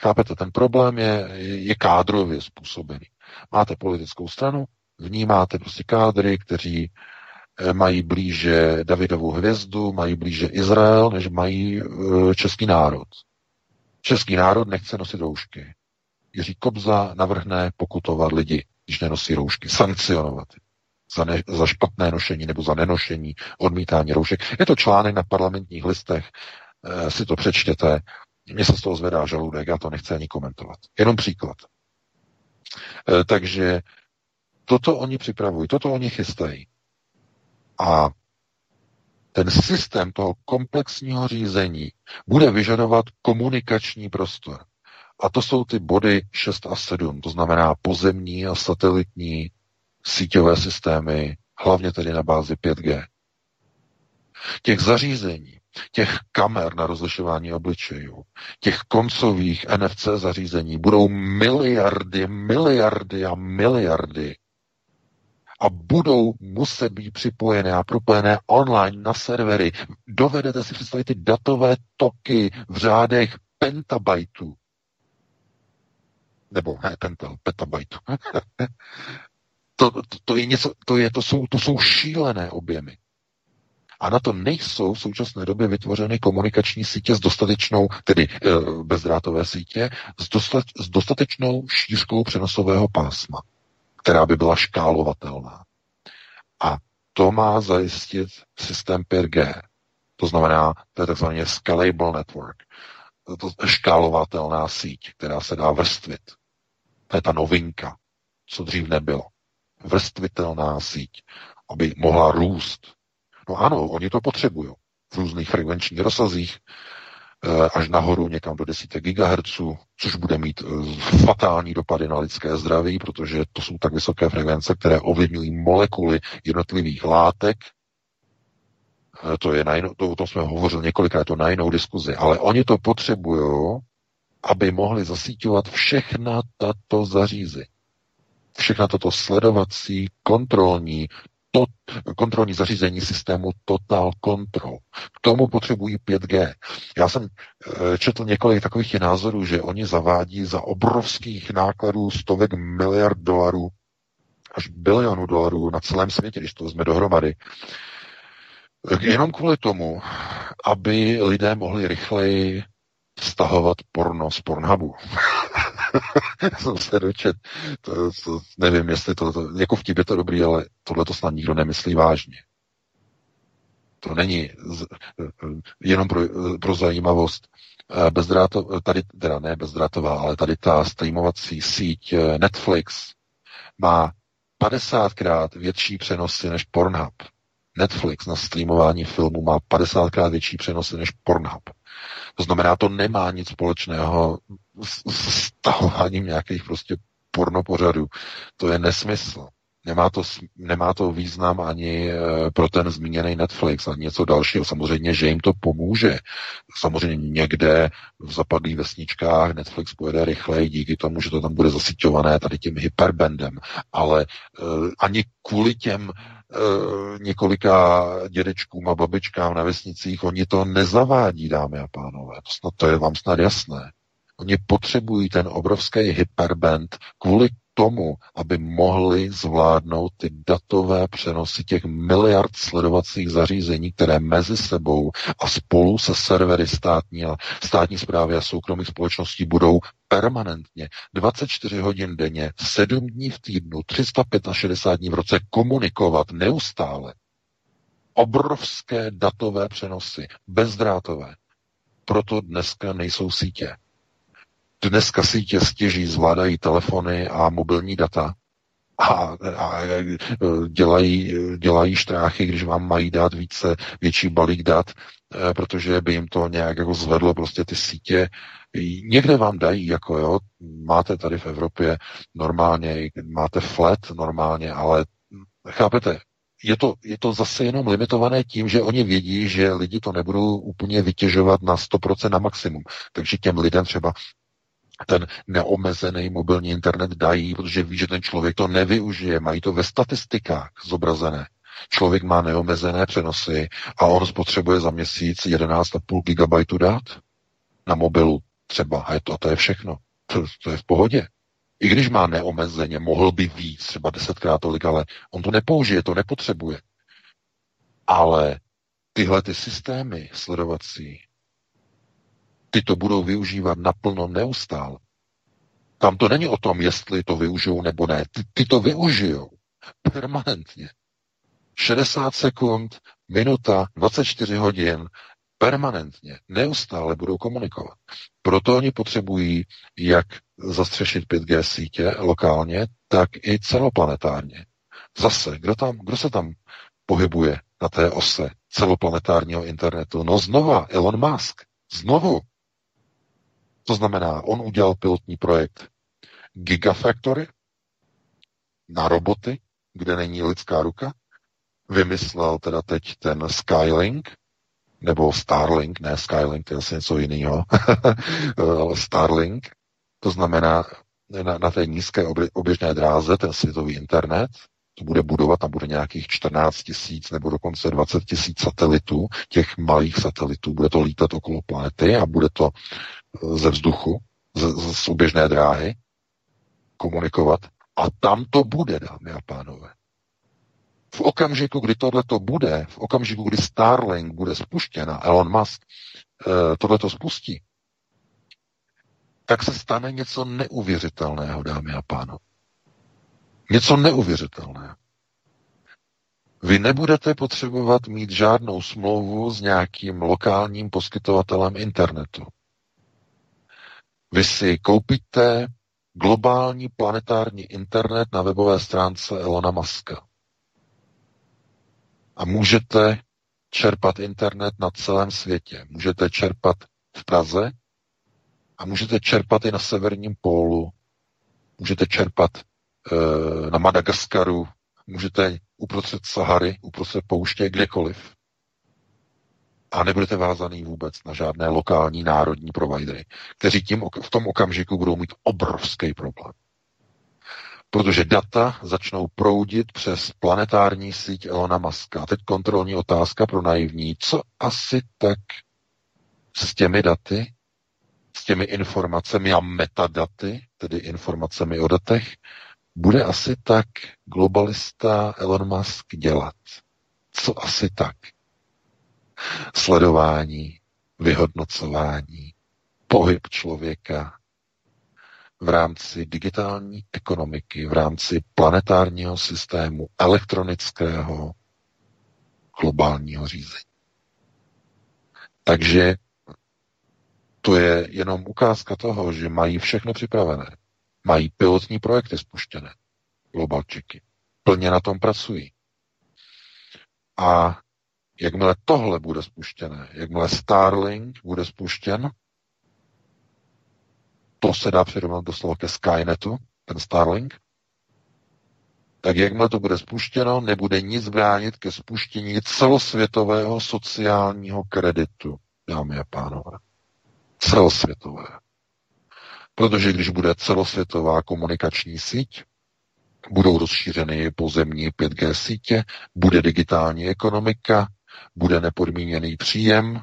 chápete, ten problém je, je kádrově způsobený. Máte politickou stranu, v ní máte prostě kádry, kteří eh, mají blíže Davidovou hvězdu, mají blíže Izrael, než mají český národ. Český národ nechce nosit roušky. Jiří Kobza navrhne pokutovat lidi, když nenosí roušky, sankcionovat za, ne, za špatné nošení nebo za nenošení, odmítání roušek. Je to článek na parlamentních listech, e, si to přečtěte. Mně se z toho zvedá žaludek, já to nechci ani komentovat. Jenom příklad. E, takže toto oni připravují, toto oni chystají. A ten systém toho komplexního řízení bude vyžadovat komunikační prostor. A to jsou ty body 6 a 7, to znamená pozemní a satelitní síťové systémy, hlavně tedy na bázi 5G. Těch zařízení, těch kamer na rozlišování obličejů, těch koncových NFC zařízení budou miliardy, miliardy a miliardy a budou muset být připojené a propojené online na servery. Dovedete si představit ty datové toky v řádech pentabajtů nebo ne, pentel, petabyte. to, to, to, je něco, to, je, to, jsou, to jsou šílené objemy. A na to nejsou v současné době vytvořeny komunikační sítě s dostatečnou, tedy e, bezdrátové sítě, s, dostat, s dostatečnou šířkou přenosového pásma, která by byla škálovatelná. A to má zajistit systém 5G. To znamená, to je takzvaný scalable network. To škálovatelná síť, která se dá vrstvit. To je ta novinka, co dřív nebylo. Vrstvitelná síť, aby mohla růst. No ano, oni to potřebují v různých frekvenčních rozsazích, eh, až nahoru někam do 10 GHz, což bude mít eh, fatální dopady na lidské zdraví, protože to jsou tak vysoké frekvence, které ovlivňují molekuly jednotlivých látek. Eh, to je na jinou, to, o tom jsme hovořili několikrát, to na jinou diskuzi, ale oni to potřebují aby mohli zasíťovat všechna tato zařízení. Všechna toto sledovací, kontrolní, to, kontrolní zařízení systému Total Control. K tomu potřebují 5G. Já jsem e, četl několik takových názorů, že oni zavádí za obrovských nákladů stovek miliard dolarů až bilionů dolarů na celém světě, když to jsme dohromady. Jenom kvůli tomu, aby lidé mohli rychleji stahovat porno z Pornhubu. jsem se dočet, to, to, nevím, jestli to, to, jako vtip je to dobrý, ale tohle to snad nikdo nemyslí vážně. To není z, jenom pro, pro zajímavost. Eh, bezdráto, tady, teda ne bezdrátová, ale tady ta streamovací síť eh, Netflix má 50krát větší přenosy než Pornhub. Netflix na streamování filmu má 50krát větší přenosy než Pornhub. To znamená, to nemá nic společného s stahováním nějakých prostě pornopořadů. To je nesmysl. Nemá to, nemá to význam ani eh, pro ten zmíněný Netflix, ani něco dalšího. Samozřejmě, že jim to pomůže. Samozřejmě někde v zapadlých vesničkách Netflix pojede rychleji díky tomu, že to tam bude zasyťované tady tím hyperbandem. Ale uh, ani kvůli těm několika dědečkům a babičkám na vesnicích, oni to nezavádí, dámy a pánové. To, snad, to je vám snad jasné. Oni potřebují ten obrovský hyperband kvůli tomu, aby mohli zvládnout ty datové přenosy těch miliard sledovacích zařízení, které mezi sebou a spolu se servery státní a státní zprávy a soukromých společností budou permanentně 24 hodin denně, 7 dní v týdnu, 365 dní v roce komunikovat neustále. Obrovské datové přenosy, bezdrátové. Proto dneska nejsou sítě. Dneska sítě stěží zvládají telefony a mobilní data a, a dělají, dělají štráchy, když vám mají dát více, větší balík dat, eh, protože by jim to nějak jako zvedlo prostě ty sítě. Někde vám dají, jako jo, máte tady v Evropě normálně, máte flat normálně, ale chápete, je to, je to zase jenom limitované tím, že oni vědí, že lidi to nebudou úplně vytěžovat na 100% na maximum. Takže těm lidem třeba ten neomezený mobilní internet dají, protože ví, že ten člověk to nevyužije. Mají to ve statistikách zobrazené. Člověk má neomezené přenosy a on spotřebuje za měsíc 11,5 GB dat na mobilu třeba. A je to, to je všechno. To, to je v pohodě. I když má neomezeně, mohl by víc, třeba desetkrát tolik, ale on to nepoužije, to nepotřebuje. Ale tyhle ty systémy sledovací, ty to budou využívat naplno neustále. Tam to není o tom, jestli to využijou nebo ne. Ty, ty to využijou permanentně. 60 sekund, minuta, 24 hodin, permanentně, neustále budou komunikovat. Proto oni potřebují jak zastřešit 5G sítě lokálně, tak i celoplanetárně. Zase, kdo, tam, kdo se tam pohybuje na té ose celoplanetárního internetu? No znova Elon Musk. Znovu. To znamená, on udělal pilotní projekt Gigafactory na roboty, kde není lidská ruka. Vymyslel teda teď ten Skylink, nebo Starlink, ne Skylink, to je asi něco jiného, ale Starlink, to znamená na, na té nízké oběžné dráze, ten světový internet, to bude budovat, tam bude nějakých 14 tisíc nebo dokonce 20 tisíc satelitů, těch malých satelitů, bude to lítat okolo planety a bude to ze vzduchu, z, z oběžné dráhy, komunikovat. A tam to bude, dámy a pánové. V okamžiku, kdy tohle to bude, v okamžiku, kdy Starlink bude spuštěna, Elon Musk eh, tohle to spustí, tak se stane něco neuvěřitelného, dámy a pánové. Něco neuvěřitelného. Vy nebudete potřebovat mít žádnou smlouvu s nějakým lokálním poskytovatelem internetu. Vy si koupíte globální planetární internet na webové stránce Elona Muska. A můžete čerpat internet na celém světě. Můžete čerpat v Praze a můžete čerpat i na severním pólu. Můžete čerpat e, na Madagaskaru, můžete uprostřed Sahary, uprostřed pouště, kdekoliv a nebudete vázaný vůbec na žádné lokální národní providery, kteří tím v tom okamžiku budou mít obrovský problém. Protože data začnou proudit přes planetární síť Elona Muska. Teď kontrolní otázka pro naivní. Co asi tak s těmi daty, s těmi informacemi a metadaty, tedy informacemi o datech, bude asi tak globalista Elon Musk dělat? Co asi tak? Sledování, vyhodnocování, pohyb člověka v rámci digitální ekonomiky, v rámci planetárního systému, elektronického, globálního řízení. Takže to je jenom ukázka toho, že mají všechno připravené. Mají pilotní projekty spuštěné. Globalčiky. Plně na tom pracují. A jakmile tohle bude spuštěné, jakmile Starlink bude spuštěn, to se dá přirovnat doslova ke Skynetu, ten Starlink, tak jakmile to bude spuštěno, nebude nic bránit ke spuštění celosvětového sociálního kreditu, dámy a pánové. Celosvětové. Protože když bude celosvětová komunikační síť, budou rozšířeny pozemní 5G sítě, bude digitální ekonomika, bude nepodmíněný příjem,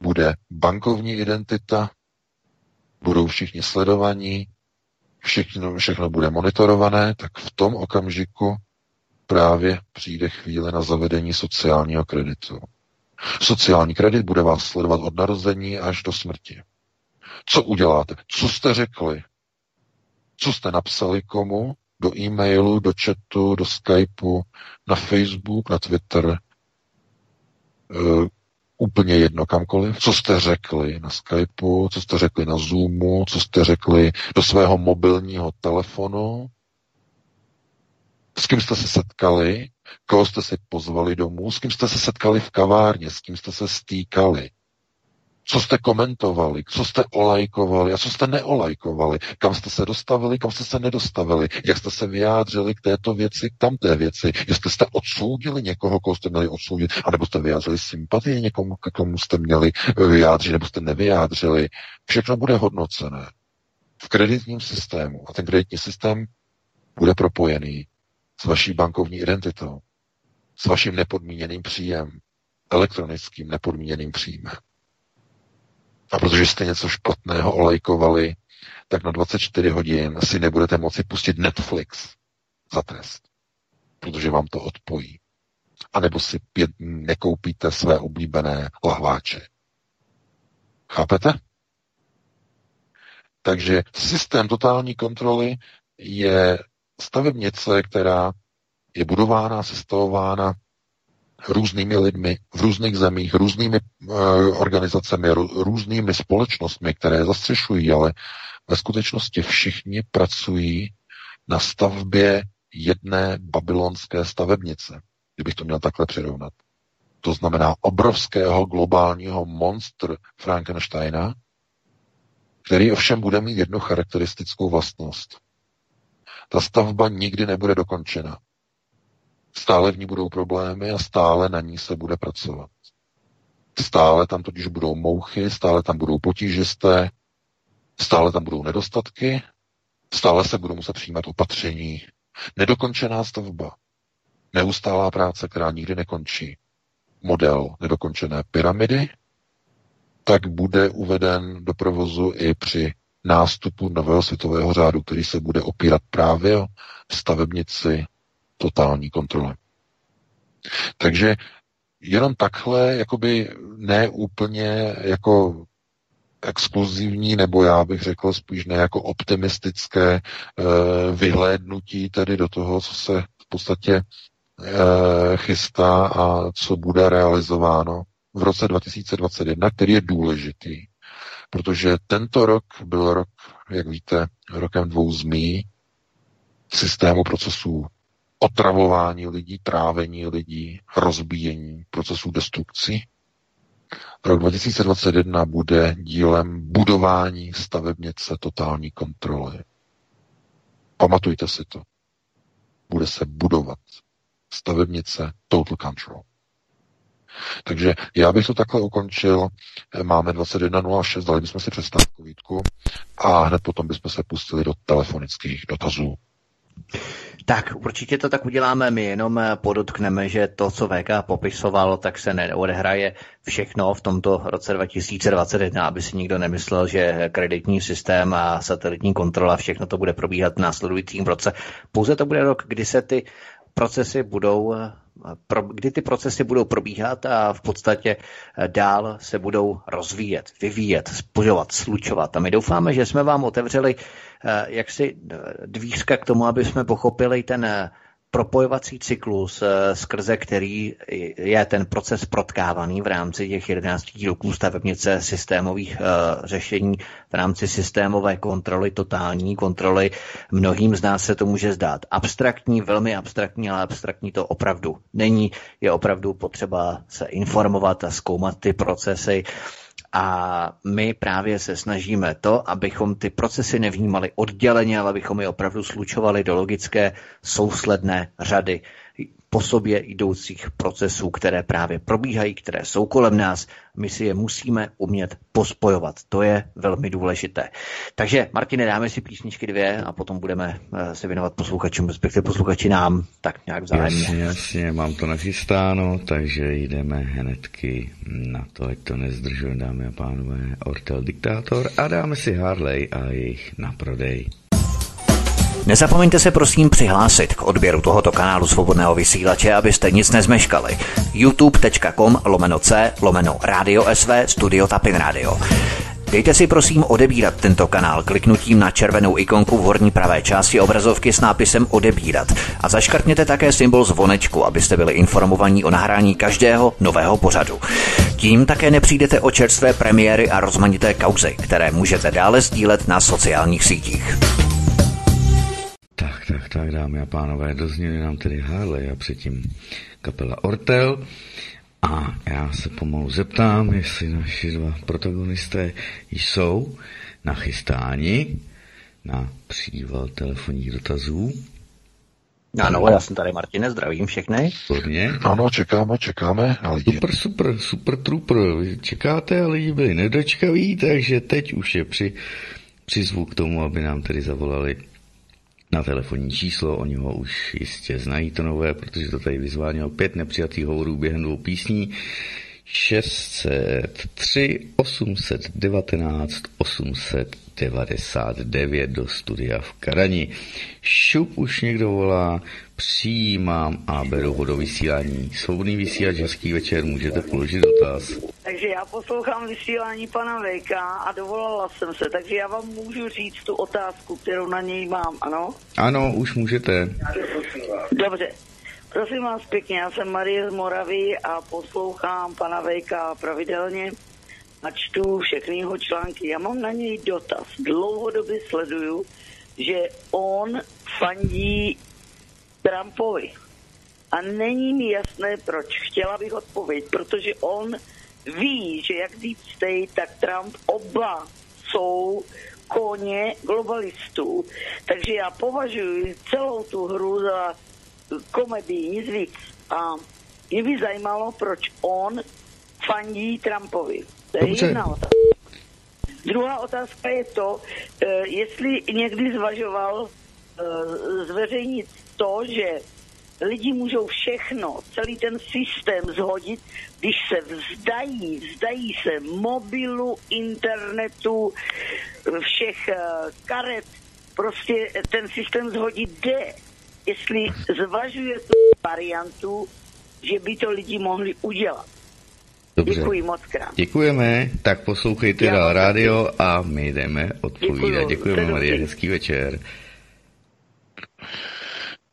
bude bankovní identita, budou všichni sledovaní, všechno, všechno bude monitorované, tak v tom okamžiku právě přijde chvíle na zavedení sociálního kreditu. Sociální kredit bude vás sledovat od narození až do smrti. Co uděláte? Co jste řekli? Co jste napsali komu? Do e-mailu, do chatu, do Skypeu, na Facebook, na Twitter, eh, úplně jedno kamkoliv, co jste řekli na Skypeu, co jste řekli na Zoomu, co jste řekli do svého mobilního telefonu, s kým jste se setkali, koho jste si pozvali domů, s kým jste se setkali v kavárně, s kým jste se stýkali, co jste komentovali, co jste olajkovali? A co jste neolajkovali, kam jste se dostavili, kam jste se nedostavili, jak jste se vyjádřili k této věci, k tamté věci, jestli jste odsoudili někoho, koho jste měli odsoudit, anebo jste vyjádřili sympatii někomu, k komu jste měli vyjádřit, nebo jste nevyjádřili. Všechno bude hodnocené v kreditním systému. A ten kreditní systém bude propojený s vaší bankovní identitou, s vaším nepodmíněným příjem, elektronickým nepodmíněným příjmem. A protože jste něco špatného olejkovali, tak na 24 hodin si nebudete moci pustit Netflix za trest, protože vám to odpojí. A nebo si pět dní nekoupíte své oblíbené lahváče. Chápete? Takže systém totální kontroly je stavebnice, která je budována, sestavována různými lidmi v různých zemích, různými uh, organizacemi, různými společnostmi, které zastřešují, ale ve skutečnosti všichni pracují na stavbě jedné babylonské stavebnice, kdybych to měl takhle přirovnat. To znamená obrovského globálního monstr Frankensteina, který ovšem bude mít jednu charakteristickou vlastnost. Ta stavba nikdy nebude dokončena. Stále v ní budou problémy a stále na ní se bude pracovat. Stále tam totiž budou mouchy, stále tam budou potížisté, stále tam budou nedostatky, stále se budou muset přijímat opatření. Nedokončená stavba, neustálá práce, která nikdy nekončí. Model nedokončené pyramidy, tak bude uveden do provozu i při nástupu nového světového řádu, který se bude opírat právě o stavebnici totální kontrole. Takže jenom takhle, jakoby ne úplně jako exkluzivní, nebo já bych řekl spíš ne jako optimistické e, vyhlédnutí tedy do toho, co se v podstatě e, chystá a co bude realizováno v roce 2021, který je důležitý, protože tento rok byl rok, jak víte, rokem dvou zmí, systému procesů otravování lidí, trávení lidí, rozbíjení procesů destrukcí. Rok 2021 bude dílem budování stavebnice totální kontroly. Pamatujte si to. Bude se budovat stavebnice Total Control. Takže já bych to takhle ukončil. Máme 21.06, dali bychom si přestávku Vítku a hned potom bychom se pustili do telefonických dotazů. Tak, určitě to tak uděláme. My jenom podotkneme, že to, co VK popisoval, tak se neodehraje všechno v tomto roce 2021, aby si nikdo nemyslel, že kreditní systém a satelitní kontrola, všechno to bude probíhat v následujícím roce. Pouze to bude rok, kdy se ty procesy budou kdy ty procesy budou probíhat a v podstatě eh, dál se budou rozvíjet, vyvíjet, spojovat, slučovat. A my doufáme, že jsme vám otevřeli eh, jaksi eh, dvířka k tomu, aby jsme pochopili ten propojovací cyklus, eh, skrze který je ten proces protkávaný v rámci těch 11 roků stavebnice systémových řešení, v rámci systémové kontroly, totální kontroly. Mnohým z nás se to může zdát abstraktní, velmi abstraktní, ale abstraktní to opravdu není. Je opravdu potřeba se informovat a zkoumat ty procesy. A my právě se snažíme to, abychom ty procesy nevnímali odděleně, ale abychom je opravdu slučovali do logické sousledné řady po sobě jdoucích procesů, které právě probíhají, které jsou kolem nás. My si je musíme umět pospojovat. To je velmi důležité. Takže, Martine, dáme si písničky dvě a potom budeme eh, se věnovat posluchačům, respektive posluchači nám, tak nějak vzájemně. Jasně, jasně, mám to nachystáno, takže jdeme hnedky na to, ať to nezdržuje, dámy a pánové, Ortel Diktátor a dáme si Harley a jejich na prodej. Nezapomeňte se prosím přihlásit k odběru tohoto kanálu svobodného vysílače, abyste nic nezmeškali. youtube.com lomeno c lomeno radio sv studio tapin radio. Dejte si prosím odebírat tento kanál kliknutím na červenou ikonku v horní pravé části obrazovky s nápisem odebírat a zaškrtněte také symbol zvonečku, abyste byli informovaní o nahrání každého nového pořadu. Tím také nepřijdete o čerstvé premiéry a rozmanité kauzy, které můžete dále sdílet na sociálních sítích. Tak, tak, tak, dámy a pánové, dozněli nám tedy Harley a předtím kapela Ortel. A já se pomalu zeptám, jestli naši dva protagonisté jsou nachystáni na příval telefonních dotazů. Ano, já jsem tady, Martine, zdravím všechny. Hodně. Ano, čekáme, čekáme na lidi. Super, super, super trooper. Vy čekáte a lidi byli nedočkaví, takže teď už je při, přizvu k tomu, aby nám tedy zavolali na telefonní číslo, oni ho už jistě znají to nové, protože to tady vyzvánělo pět nepřijatých hovorů během dvou písní. 603 819 899 do studia v Karani. Šup už někdo volá, přijímám a beru ho do vysílání. Svobodný vysílač, hezký večer, můžete položit dotaz. Takže já poslouchám vysílání pana Vejka a dovolala jsem se, takže já vám můžu říct tu otázku, kterou na něj mám, ano? Ano, už můžete. Dobře. Prosím vás pěkně, já jsem Marie z Moravy a poslouchám pana Vejka pravidelně a čtu všechny jeho články. Já mám na něj dotaz. Dlouhodobě sleduju, že on fandí Trumpovi. A není mi jasné, proč. Chtěla bych odpověď, protože on ví, že jak Deep State, tak Trump oba jsou koně globalistů. Takže já považuji celou tu hru za komedii, nic víc. A mě by zajímalo, proč on fandí Trumpovi. To je Dobře. jedna otázka. Druhá otázka je to, eh, jestli někdy zvažoval eh, zveřejnit to, že lidi můžou všechno, celý ten systém zhodit, když se vzdají, vzdají se mobilu, internetu, všech eh, karet, prostě ten systém zhodit jde. Jestli zvažuje tu variantu, že by to lidi mohli udělat. Dobře. Děkuji moc krát. Děkujeme, tak poslouchejte Já dál rádio a my jdeme odpovídat. Děkuju. Děkujeme, Marie, hezký večer.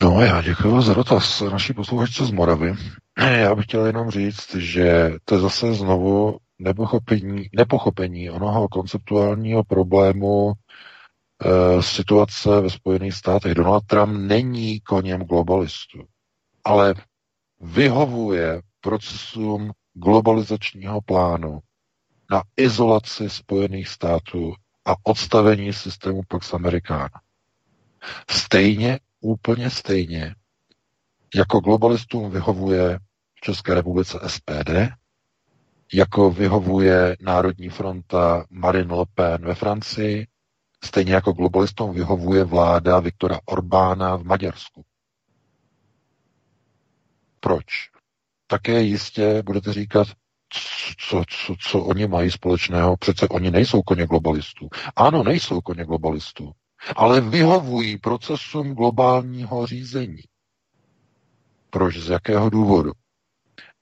No já děkuji za dotaz naší posluchačce z Moravy. Já bych chtěl jenom říct, že to je zase znovu nepochopení, nepochopení onoho konceptuálního problému situace ve Spojených státech. Donald Trump není koněm globalistů, ale vyhovuje procesům globalizačního plánu na izolaci Spojených států a odstavení systému Pax Americana. Stejně, úplně stejně, jako globalistům vyhovuje v České republice SPD, jako vyhovuje Národní fronta Marine Le Pen ve Francii, stejně jako globalistům vyhovuje vláda Viktora Orbána v Maďarsku. Proč? Také jistě budete říkat, co, co, co oni mají společného. Přece oni nejsou koně globalistů. Ano, nejsou koně globalistů, ale vyhovují procesům globálního řízení. Proč? Z jakého důvodu?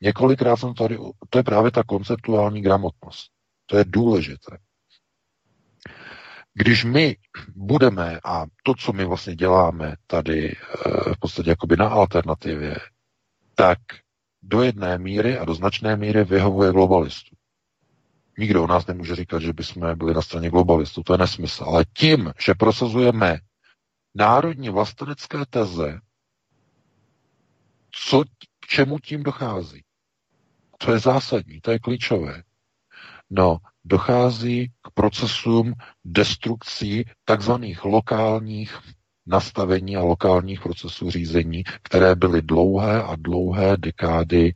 Několikrát jsem tady, to je právě ta konceptuální gramotnost. To je důležité. Když my budeme, a to, co my vlastně děláme tady eh, v podstatě jakoby na alternativě, tak do jedné míry a do značné míry vyhovuje globalistů. Nikdo o nás nemůže říkat, že bychom byli na straně globalistů, to je nesmysl. Ale tím, že prosazujeme národní vlastenecké teze, co, k čemu tím dochází? To je zásadní, to je klíčové. No, dochází k procesům destrukcí takzvaných lokálních nastavení a lokálních procesů řízení, které byly dlouhé a dlouhé dekády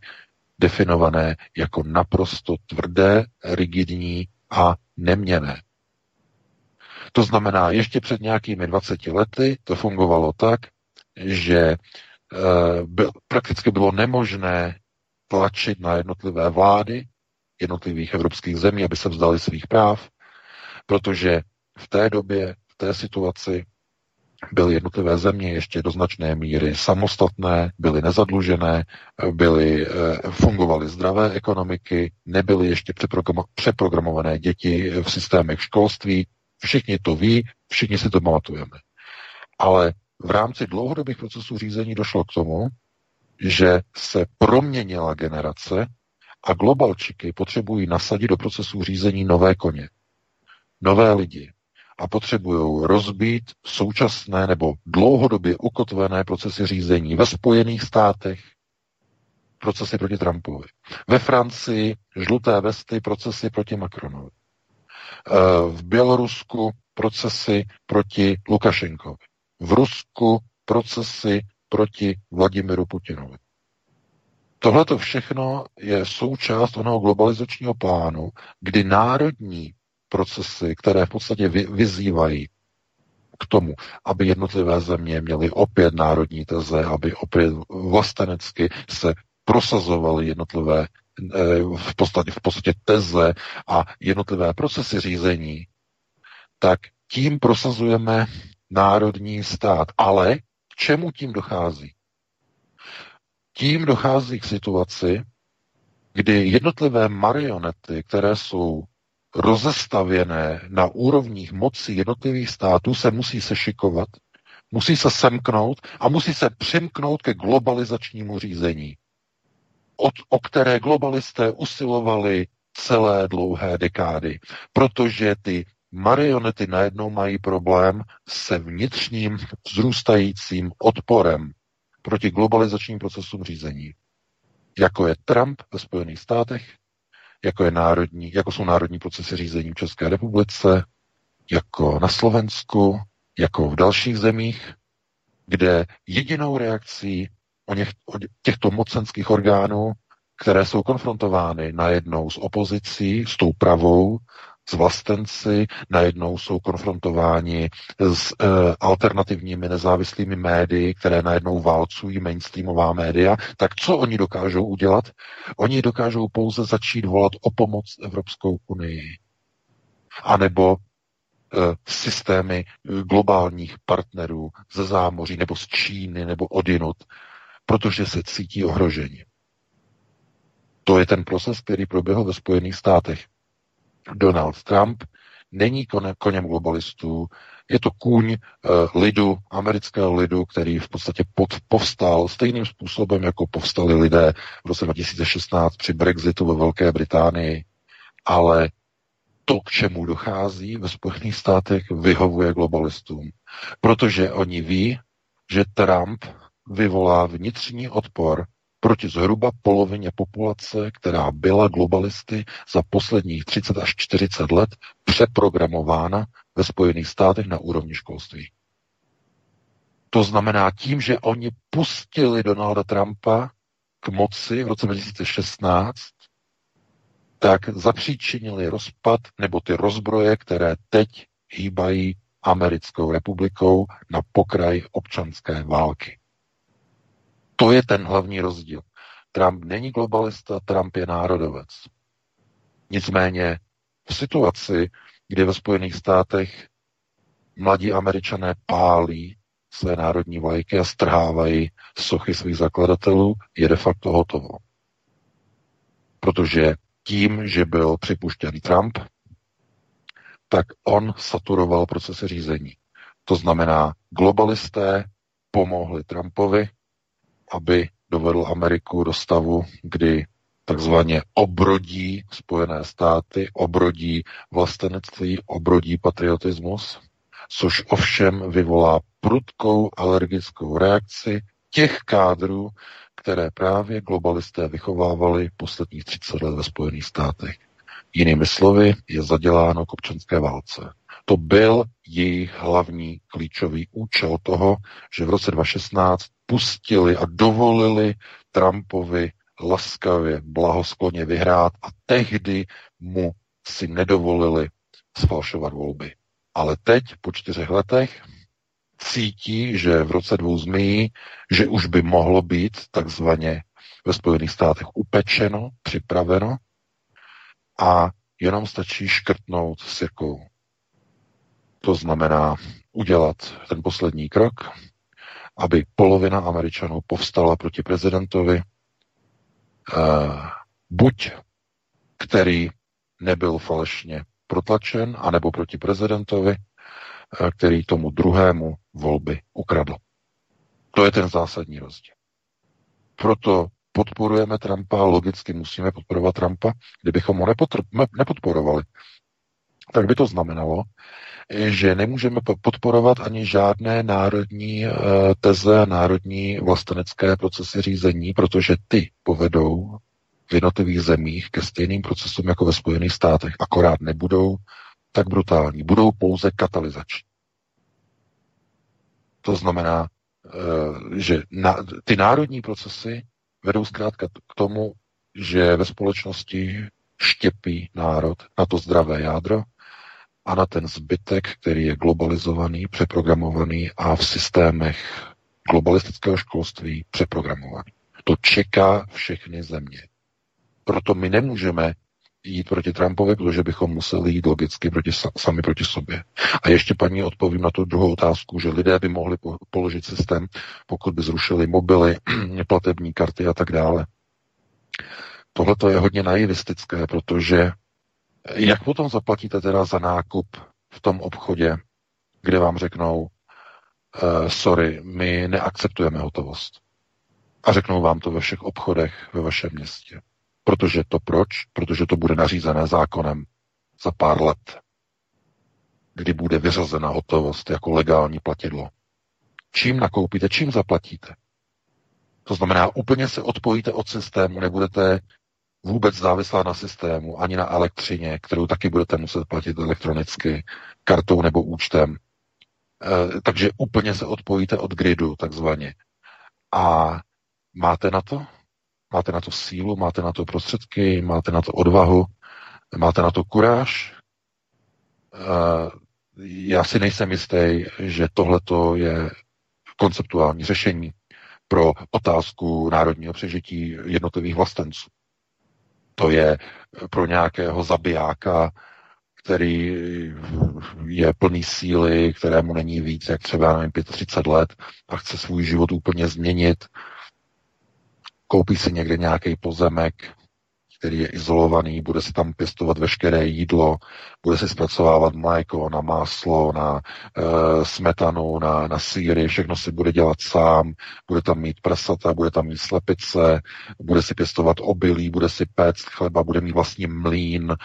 definované jako naprosto tvrdé, rigidní a neměné. To znamená, ještě před nějakými 20 lety to fungovalo tak, že e, byl, prakticky bylo nemožné tlačit na jednotlivé vlády jednotlivých evropských zemí, aby se vzdali svých práv, protože v té době, v té situaci byly jednotlivé země ještě do značné míry samostatné, byly nezadlužené, byly, eh, fungovaly zdravé ekonomiky, nebyly ještě přeprogramované děti v systémech školství. Všichni to ví, všichni si to pamatujeme. Ale v rámci dlouhodobých procesů řízení došlo k tomu, že se proměnila generace a globalčiky potřebují nasadit do procesu řízení nové koně, nové lidi, a potřebují rozbít současné nebo dlouhodobě ukotvené procesy řízení ve Spojených státech, procesy proti Trumpovi. Ve Francii žluté vesty, procesy proti Macronovi. Eh, v Bělorusku procesy proti Lukašenkovi. V Rusku procesy proti Vladimiru Putinovi. Tohle to všechno je součást onoho globalizačního plánu, kdy národní procesy, které v podstatě vyzývají k tomu, aby jednotlivé země měly opět národní teze, aby opět vlastenecky se prosazovaly jednotlivé eh, v podstatě, v podstatě teze a jednotlivé procesy řízení, tak tím prosazujeme národní stát. Ale k čemu tím dochází? Tím dochází k situaci, kdy jednotlivé marionety, které jsou rozestavěné na úrovních moci jednotlivých států se musí sešikovat, musí se semknout a musí se přimknout ke globalizačnímu řízení, od, o které globalisté usilovali celé dlouhé dekády, protože ty marionety najednou mají problém se vnitřním vzrůstajícím odporem proti globalizačním procesům řízení, jako je Trump ve Spojených státech, jako, je národní, jako jsou národní procesy řízení v České republice, jako na Slovensku, jako v dalších zemích, kde jedinou reakcí o, něch, o těchto mocenských orgánů, které jsou konfrontovány najednou s opozicí, s tou pravou, vlastenci, najednou jsou konfrontováni s e, alternativními nezávislými médii, které najednou válcují mainstreamová média, tak co oni dokážou udělat? Oni dokážou pouze začít volat o pomoc Evropskou unii. A nebo e, systémy e, globálních partnerů ze zámoří, nebo z Číny, nebo odinut, protože se cítí ohroženi. To je ten proces, který proběhl ve Spojených státech. Donald Trump není koněm globalistů, je to kůň uh, lidu, amerického lidu, který v podstatě pod, povstal stejným způsobem, jako povstali lidé v roce 2016 při Brexitu ve Velké Británii, ale to, k čemu dochází ve Spojených státech, vyhovuje globalistům. Protože oni ví, že Trump vyvolá vnitřní odpor proti zhruba polovině populace, která byla globalisty za posledních 30 až 40 let přeprogramována ve Spojených státech na úrovni školství. To znamená tím, že oni pustili Donalda Trumpa k moci v roce 2016, tak zapříčinili rozpad nebo ty rozbroje, které teď hýbají americkou republikou na pokraj občanské války. To je ten hlavní rozdíl. Trump není globalista, Trump je národovec. Nicméně v situaci, kdy ve Spojených státech mladí američané pálí své národní vlajky a strhávají sochy svých zakladatelů, je de facto hotovo. Protože tím, že byl připuštěn Trump, tak on saturoval procesy řízení. To znamená, globalisté pomohli Trumpovi, aby dovedl Ameriku do stavu, kdy takzvaně obrodí Spojené státy, obrodí vlastenectví, obrodí patriotismus, což ovšem vyvolá prudkou alergickou reakci těch kádrů, které právě globalisté vychovávali posledních 30 let ve Spojených státech. Jinými slovy, je zaděláno k občanské válce. To byl jejich hlavní klíčový účel toho, že v roce 2016 pustili a dovolili Trumpovi laskavě, blahoskloně vyhrát a tehdy mu si nedovolili sfalšovat volby. Ale teď, po čtyřech letech, cítí, že v roce dvou zmí, že už by mohlo být takzvaně ve Spojených státech upečeno, připraveno a jenom stačí škrtnout sirkou. To znamená udělat ten poslední krok, aby polovina Američanů povstala proti prezidentovi, uh, buď který nebyl falešně protlačen, anebo proti prezidentovi, uh, který tomu druhému volby ukradl. To je ten zásadní rozdíl. Proto podporujeme Trumpa, logicky musíme podporovat Trumpa. Kdybychom ho nepodporovali, tak by to znamenalo, že nemůžeme podporovat ani žádné národní eh, teze, národní vlastenecké procesy řízení, protože ty povedou v jednotlivých zemích ke stejným procesům jako ve Spojených státech, akorát nebudou tak brutální, budou pouze katalyzační. To znamená, eh, že ty národní procesy vedou zkrátka k tomu, že ve společnosti štěpí národ na to zdravé jádro a na ten zbytek, který je globalizovaný, přeprogramovaný a v systémech globalistického školství přeprogramovaný. To čeká všechny země. Proto my nemůžeme jít proti Trumpovi, protože bychom museli jít logicky proti, sami proti sobě. A ještě paní odpovím na tu druhou otázku, že lidé by mohli položit systém, pokud by zrušili mobily, platební karty a tak dále. Tohle to je hodně naivistické, protože jak potom zaplatíte teda za nákup v tom obchodě, kde vám řeknou, uh, sorry, my neakceptujeme hotovost. A řeknou vám to ve všech obchodech ve vašem městě. Protože to proč? Protože to bude nařízené zákonem za pár let, kdy bude vyřazena hotovost jako legální platidlo. Čím nakoupíte, čím zaplatíte? To znamená, úplně se odpojíte od systému, nebudete vůbec závislá na systému, ani na elektřině, kterou taky budete muset platit elektronicky, kartou nebo účtem. E, takže úplně se odpojíte od gridu, takzvaně. A máte na to? Máte na to sílu, máte na to prostředky, máte na to odvahu, máte na to kuráž. Eh, já si nejsem jistý, že tohle je konceptuální řešení pro otázku národního přežití jednotlivých vlastenců. To je pro nějakého zabijáka, který je plný síly, kterému není víc, jak třeba nevím, 35 let a chce svůj život úplně změnit, koupí si někde nějaký pozemek, který je izolovaný, bude si tam pěstovat veškeré jídlo, bude si zpracovávat mléko na máslo, na e, smetanu, na, na síry, všechno si bude dělat sám, bude tam mít prasata, bude tam mít slepice, bude si pěstovat obilí, bude si péct chleba, bude mít vlastní mlín,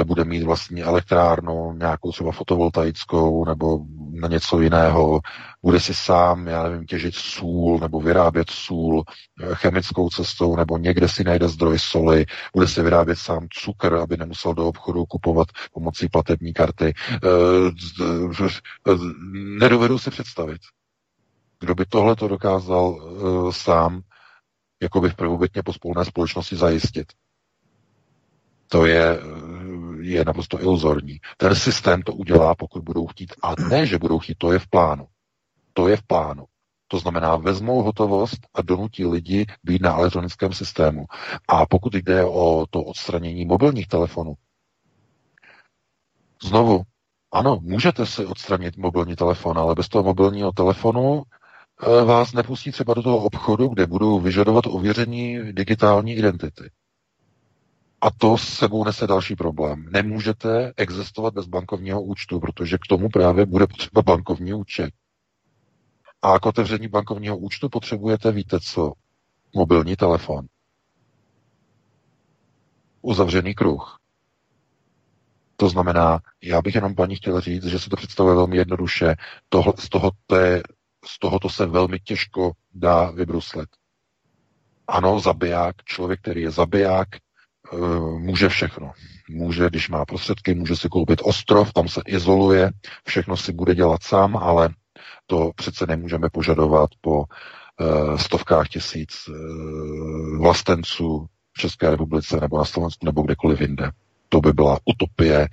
e, bude mít vlastní elektrárnu, nějakou třeba fotovoltaickou nebo na něco jiného, bude si sám, já nevím, těžit sůl nebo vyrábět sůl eh, chemickou cestou nebo někde si najde zdroj soli, bude si vyrábět sám cukr, aby nemusel do obchodu kupovat pomocí platební karty. Eh, nedovedu si představit, kdo by tohle to dokázal eh, sám, jako by v prvobytně pospolné společnosti zajistit. To je, je naprosto iluzorní. Ten systém to udělá, pokud budou chtít. A ne, že budou chtít, to je v plánu. To je v plánu. To znamená, vezmou hotovost a donutí lidi být na elektronickém systému. A pokud jde o to odstranění mobilních telefonů, znovu, ano, můžete si odstranit mobilní telefon, ale bez toho mobilního telefonu eh, vás nepustí třeba do toho obchodu, kde budou vyžadovat ověření digitální identity. A to s sebou nese další problém. Nemůžete existovat bez bankovního účtu, protože k tomu právě bude potřeba bankovní účet. A k otevření bankovního účtu potřebujete, víte co, mobilní telefon. Uzavřený kruh. To znamená, já bych jenom paní chtěl říct, že se to představuje velmi jednoduše. Tohle, z, toho té, z tohoto se velmi těžko dá vybruslit. Ano, zabiják, člověk, který je zabiják, eh, může všechno. Může, když má prostředky, může si koupit ostrov, tam se izoluje, všechno si bude dělat sám, ale to přece nemůžeme požadovat po uh, stovkách tisíc uh, vlastenců v České republice nebo na Slovensku nebo kdekoliv jinde to by byla utopie,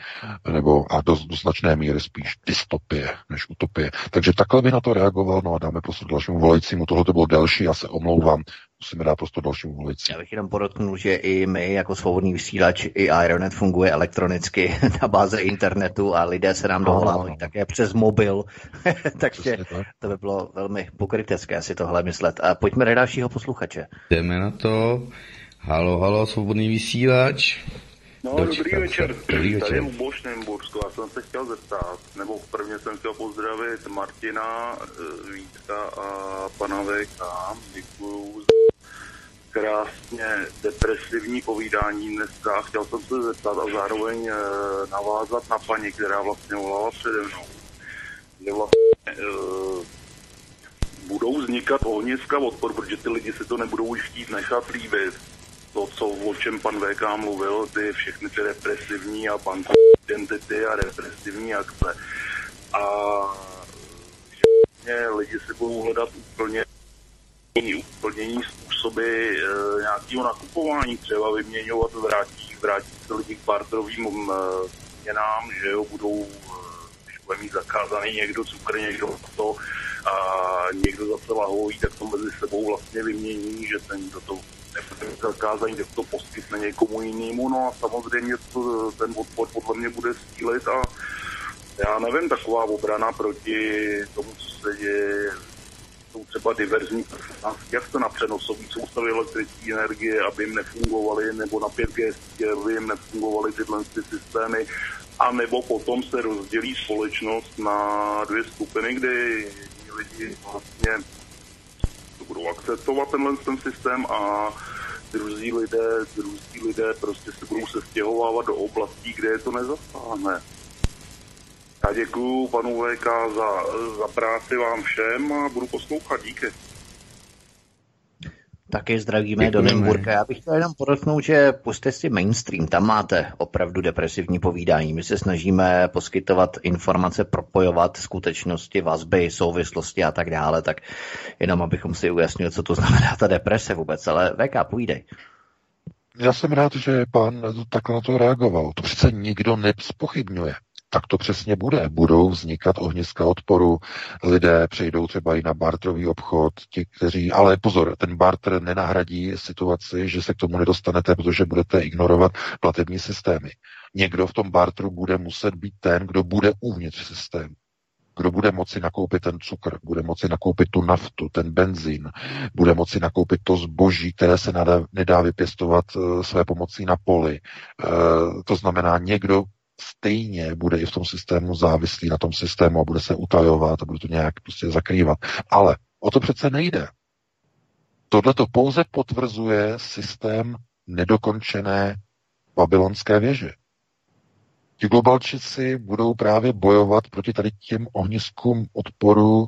nebo a do, do značné míry spíš dystopie než utopie. Takže takhle by na to reagoval, no a dáme prostor dalšímu volajícímu. Tohle to bylo delší, já se omlouvám, musíme dát prostor dalšímu volajícímu. Já bych jenom podotknul, že i my jako svobodný vysílač, i Aeronet funguje elektronicky na báze internetu a lidé se nám dovolávají také přes mobil, takže to by bylo velmi pokrytecké si tohle myslet. A pojďme na dalšího posluchače. Jdeme na to. Halo, halo, svobodný vysílač. No, dobrý večer. Dobrý večer. Tady je u Bošnembursku. Já jsem se chtěl zeptat, nebo prvně jsem chtěl pozdravit Martina, eh, Vítka a pana VK. Děkuju za krásně depresivní povídání dneska. Chtěl jsem se zeptat a zároveň eh, navázat na paní, která vlastně volala přede mnou. Že vlastně uh, budou vznikat ohniska odpor, protože ty lidi si to nebudou už chtít nechat líbit to, co, o čem pan VK mluvil, ty všechny ty represivní a bankovní identity a represivní akce. A že lidi si budou hledat úplně úplně jiný způsoby e, nějakého nakupování, třeba vyměňovat, vrátí, vrátí se lidi k barterovým e, měnám, že jo, budou, když bude mít zakázaný někdo cukr, někdo to a někdo zase lahový, tak to mezi sebou vlastně vymění, že ten, kdo to zakázaní, tak to poskytne někomu jinému, no a samozřejmě to, ten odpor podle mě bude stílit a já nevím, taková obrana proti tomu, co se děje, jsou třeba diverzní jak to na přenosový soustavy elektrické energie, aby jim nefungovaly, nebo na 5G aby jim nefungovaly tyhle ty systémy, a nebo potom se rozdělí společnost na dvě skupiny, kdy lidi vlastně budou akceptovat tenhle ten systém a druzí lidé, druzí lidé prostě se budou se stěhovávat do oblastí, kde je to nezasáhne. Já děkuji panu VK za, za práci vám všem a budu poslouchat. Díky. Taky zdravíme do Nymburka. Já bych chtěl jenom podotknout, že puste si mainstream, tam máte opravdu depresivní povídání. My se snažíme poskytovat informace, propojovat skutečnosti, vazby, souvislosti a tak dále, tak jenom abychom si ujasnili, co to znamená ta deprese vůbec. Ale VK, půjdej. Já jsem rád, že pán takhle na to reagoval. To přece nikdo nespochybňuje tak to přesně bude. Budou vznikat ohniska odporu, lidé přejdou třeba i na bartrový obchod, ti, kteří, ale pozor, ten barter nenahradí situaci, že se k tomu nedostanete, protože budete ignorovat platební systémy. Někdo v tom barteru bude muset být ten, kdo bude uvnitř systému kdo bude moci nakoupit ten cukr, bude moci nakoupit tu naftu, ten benzín, bude moci nakoupit to zboží, které se nedá, vypěstovat uh, své pomocí na poli. Uh, to znamená, někdo stejně bude i v tom systému závislý na tom systému a bude se utajovat a bude to nějak prostě zakrývat. Ale o to přece nejde. Tohle to pouze potvrzuje systém nedokončené babylonské věže. Ti globalčici budou právě bojovat proti tady těm ohniskům odporu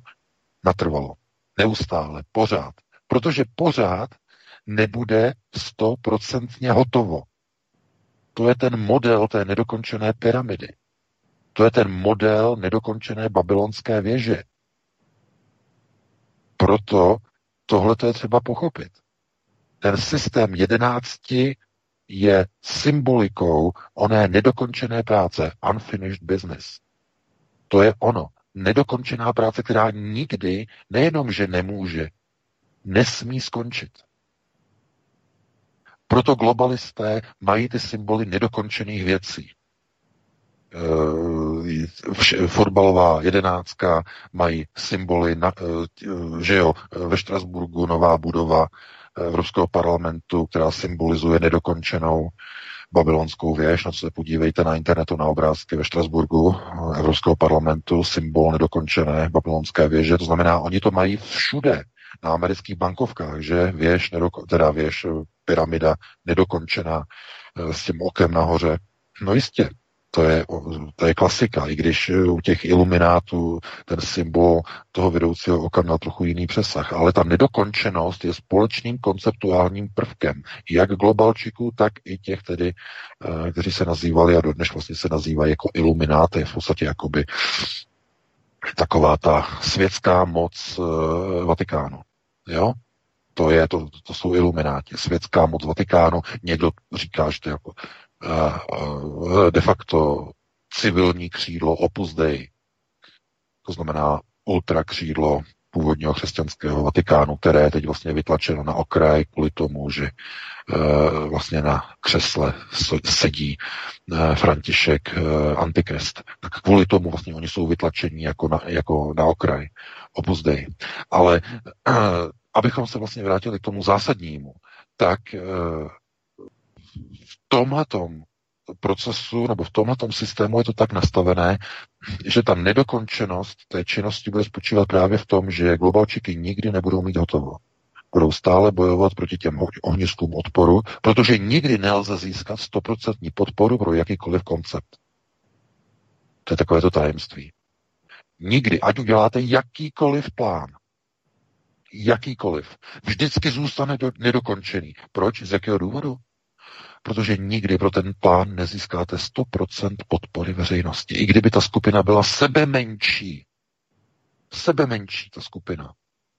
natrvalo. Neustále, pořád. Protože pořád nebude stoprocentně hotovo. To je ten model té nedokončené pyramidy. To je ten model nedokončené babylonské věže. Proto tohle je třeba pochopit. Ten systém jedenácti je symbolikou oné nedokončené práce, unfinished business. To je ono. nedokončená práce, která nikdy nejenom, že nemůže, nesmí skončit. Proto globalisté mají ty symboly nedokončených věcí. E, fotbalová jedenáctka mají symboly, na, e, že jo, ve Štrasburgu nová budova Evropského parlamentu, která symbolizuje nedokončenou babylonskou věž, na co se podívejte na internetu na obrázky ve Štrasburgu Evropského parlamentu, symbol nedokončené babylonské věže, to znamená, oni to mají všude na amerických bankovkách, že věž, nedoko- teda věž, pyramida nedokončená eh, s tím okem nahoře. No jistě, to je, to je klasika, i když u těch iluminátů ten symbol toho vedoucího oka měl trochu jiný přesah. Ale ta nedokončenost je společným konceptuálním prvkem, jak globalčiků, tak i těch tedy, eh, kteří se nazývali a dodnes vlastně se nazývají jako ilumináty, v podstatě jakoby taková ta světská moc uh, Vatikánu. Jo? To, je, to, to jsou ilumináti, světská moc Vatikánu. Někdo říká, že to je jako uh, de facto civilní křídlo Opus Dei, to znamená ultra křídlo původního křesťanského Vatikánu, které je teď vlastně vytlačeno na okraj kvůli tomu, že e, vlastně na křesle sedí e, František e, Antikrist. Tak kvůli tomu vlastně oni jsou vytlačeni jako na, jako na okraj Opus Dei. Ale abychom se vlastně vrátili k tomu zásadnímu, tak v tomhletom procesu nebo v tomhle systému je to tak nastavené, že ta nedokončenost té činnosti bude spočívat právě v tom, že globalčiky nikdy nebudou mít hotovo. Budou stále bojovat proti těm ohniskům odporu, protože nikdy nelze získat 100% podporu pro jakýkoliv koncept. To je takové to tajemství. Nikdy, ať uděláte jakýkoliv plán, jakýkoliv, vždycky zůstane do, nedokončený. Proč? Z jakého důvodu? Protože nikdy pro ten plán nezískáte 100% podpory veřejnosti. I kdyby ta skupina byla sebe menší, sebe menší ta skupina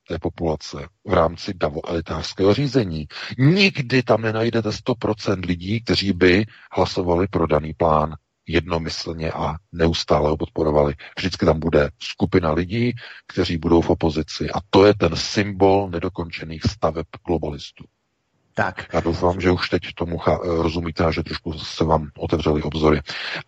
té populace v rámci davo-elitářského řízení. Nikdy tam nenajdete 100% lidí, kteří by hlasovali pro daný plán jednomyslně a neustále ho podporovali. Vždycky tam bude skupina lidí, kteří budou v opozici. A to je ten symbol nedokončených staveb globalistů. Tak. Já doufám, že už teď tomu rozumíte a že trošku se vám otevřeli obzory.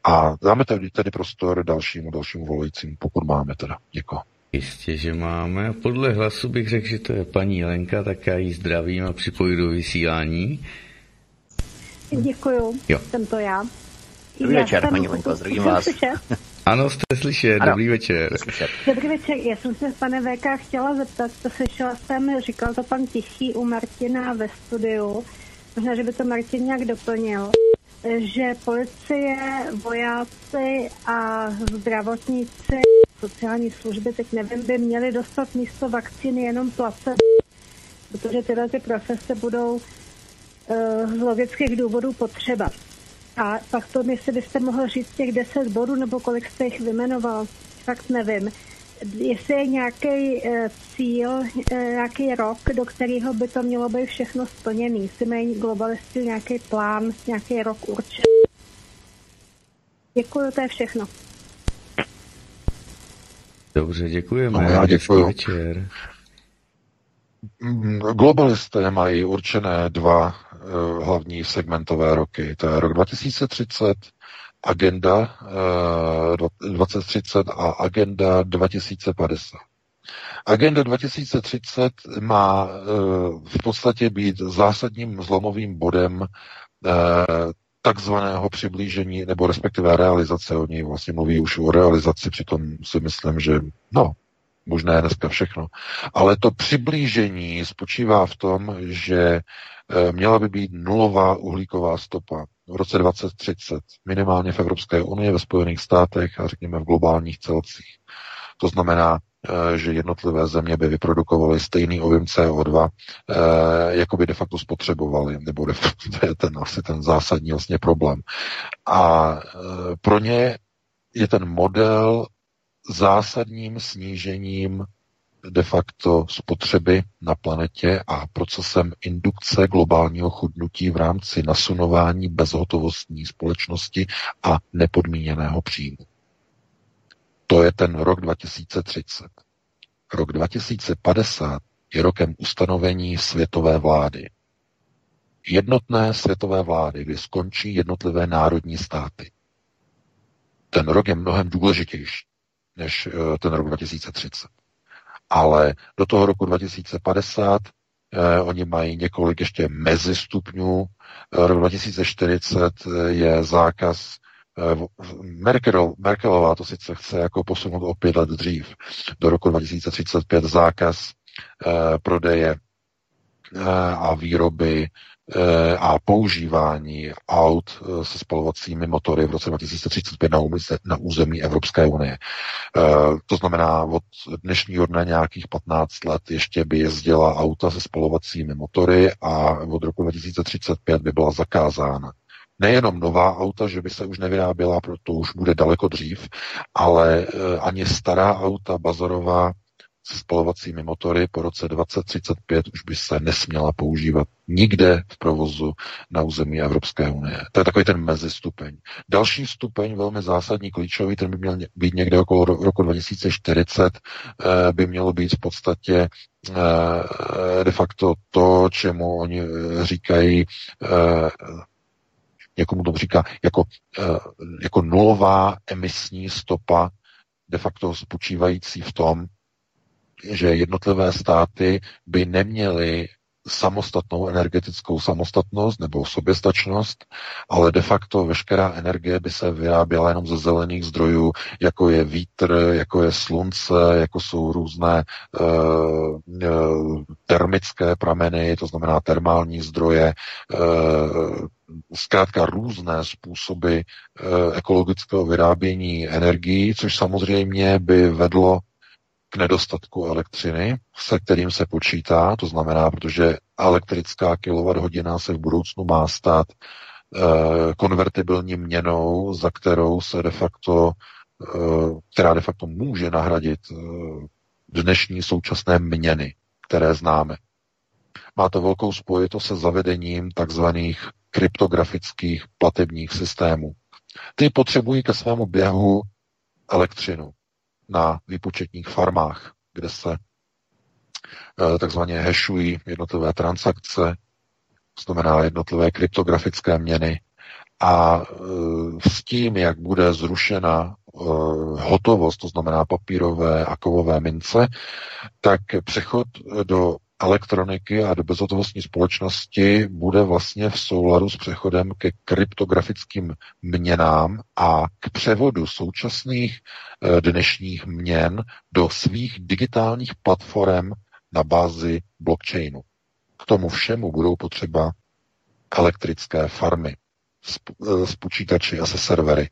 A dáme tady, tady prostor dalšímu, dalšímu volajícímu, pokud máme teda. Děkuji. Jistě, že máme. Podle hlasu bych řekl, že to je paní Lenka, tak já jí zdravím a připoju do vysílání. Děkuju, jo. jsem to já. Dobrý večer, paní Lenko, zdravím vás. Ano, jste slyšet, ano. dobrý večer. Slyšet. Dobrý večer, já jsem se pane VK chtěla zeptat, to slyšela jsem, říkal to pan Tichý u Martina ve studiu, možná, že by to Martin nějak doplnil, že policie, vojáci a zdravotníci, sociální služby, teď nevím, by měli dostat místo vakcíny jenom placebo, protože tyhle ty profese budou uh, z logických důvodů potřeba. A pak to, jestli byste mohl říct těch 10 bodů, nebo kolik jste jich vymenoval, fakt nevím. Jestli je nějaký e, cíl, e, nějaký rok, do kterého by to mělo být všechno splněné. Jestli mají globalisti nějaký plán, nějaký rok určitě. Děkuji, to je všechno. Dobře, děkujeme. No, já děkuji. Večer. Globalisté mají určené dva hlavní segmentové roky. To je rok 2030, agenda uh, 2030 a agenda 2050. Agenda 2030 má uh, v podstatě být zásadním zlomovým bodem takzvaného přiblížení, nebo respektive realizace. Oni vlastně mluví už o realizaci, přitom si myslím, že no, možné dneska všechno. Ale to přiblížení spočívá v tom, že eh, měla by být nulová uhlíková stopa v roce 2030, minimálně v Evropské unii, ve Spojených státech a řekněme v globálních celcích. To znamená, eh, že jednotlivé země by vyprodukovaly stejný objem CO2, eh, jako by de facto spotřebovali, nebo de facto, to je ten asi ten zásadní vlastně problém. A pro ně je ten model zásadním snížením de facto spotřeby na planetě a procesem indukce globálního chudnutí v rámci nasunování bezhotovostní společnosti a nepodmíněného příjmu. To je ten rok 2030. Rok 2050 je rokem ustanovení světové vlády. Jednotné světové vlády, kdy skončí jednotlivé národní státy. Ten rok je mnohem důležitější než eh, ten rok 2030. Ale do toho roku 2050 eh, oni mají několik ještě mezistupňů. Eh, rok 2040 je zákaz Eh, Merkel, Merkelová to sice chce jako posunout o pět let dřív, do roku 2035 zákaz eh, prodeje eh, a výroby eh, a používání aut eh, se spalovacími motory v roce 2035 na, území, Evropské unie. Eh, to znamená, od dnešního dne nějakých 15 let ještě by jezdila auta se spalovacími motory a od roku 2035 by byla zakázána nejenom nová auta, že by se už nevyráběla, proto už bude daleko dřív, ale eh, ani stará auta bazarová se spalovacími motory po roce 2035 už by se nesměla používat nikde v provozu na území Evropské unie. To je takový ten mezistupeň. Další stupeň, velmi zásadní, klíčový, ten by měl být někde okolo roku 2040, eh, by mělo být v podstatě eh, de facto to, čemu oni říkají někomu to říká jako, eh, jako nulová emisní stopa, de facto spočívající v tom, že jednotlivé státy by neměly samostatnou energetickou samostatnost nebo soběstačnost, ale de facto veškerá energie by se vyráběla jenom ze zelených zdrojů, jako je vítr, jako je slunce, jako jsou různé uh, uh, termické prameny, to znamená termální zdroje, uh, zkrátka různé způsoby ekologického vyrábění energií, což samozřejmě by vedlo k nedostatku elektřiny, se kterým se počítá, to znamená, protože elektrická kWh se v budoucnu má stát e, konvertibilní měnou, za kterou se de facto, e, která de facto může nahradit e, dnešní současné měny, které známe. Má to velkou spojitost se zavedením takzvaných kryptografických platebních systémů. Ty potřebují ke svému běhu elektřinu na výpočetních farmách, kde se eh, takzvaně hashují jednotlivé transakce, znamená jednotlivé kryptografické měny. A eh, s tím, jak bude zrušena eh, hotovost, to znamená papírové a kovové mince, tak přechod do elektroniky a do bezhotovostní společnosti bude vlastně v souladu s přechodem ke kryptografickým měnám a k převodu současných eh, dnešních měn do svých digitálních platform na bázi blockchainu. K tomu všemu budou potřeba elektrické farmy s, eh, počítači a se servery.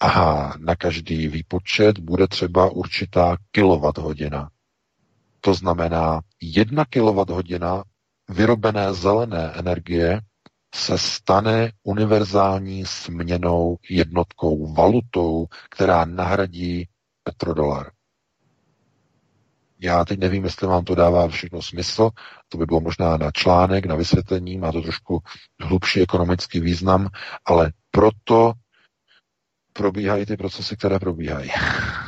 A na každý výpočet bude třeba určitá kilowatt-hodina to znamená, jedna kWh vyrobené zelené energie se stane univerzální směnou jednotkou, valutou, která nahradí petrodolar. Já teď nevím, jestli vám to dává všechno smysl, to by bylo možná na článek, na vysvětlení, má to trošku hlubší ekonomický význam, ale proto probíhají ty procesy, které probíhají.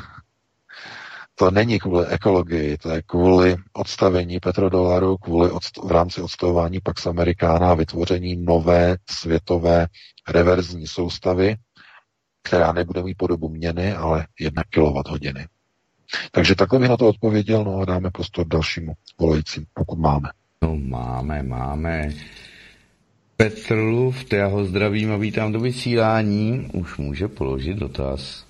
to není kvůli ekologii, to je kvůli odstavení petrodolaru, kvůli odst- v rámci odstavování Pax Americana vytvoření nové světové reverzní soustavy, která nebude mít podobu měny, ale 1 kWh. Takže takhle bych na to odpověděl, no a dáme prostor dalšímu volajícím, pokud máme. No máme, máme. Petrlu, já ho zdravím a vítám do vysílání. Už může položit dotaz.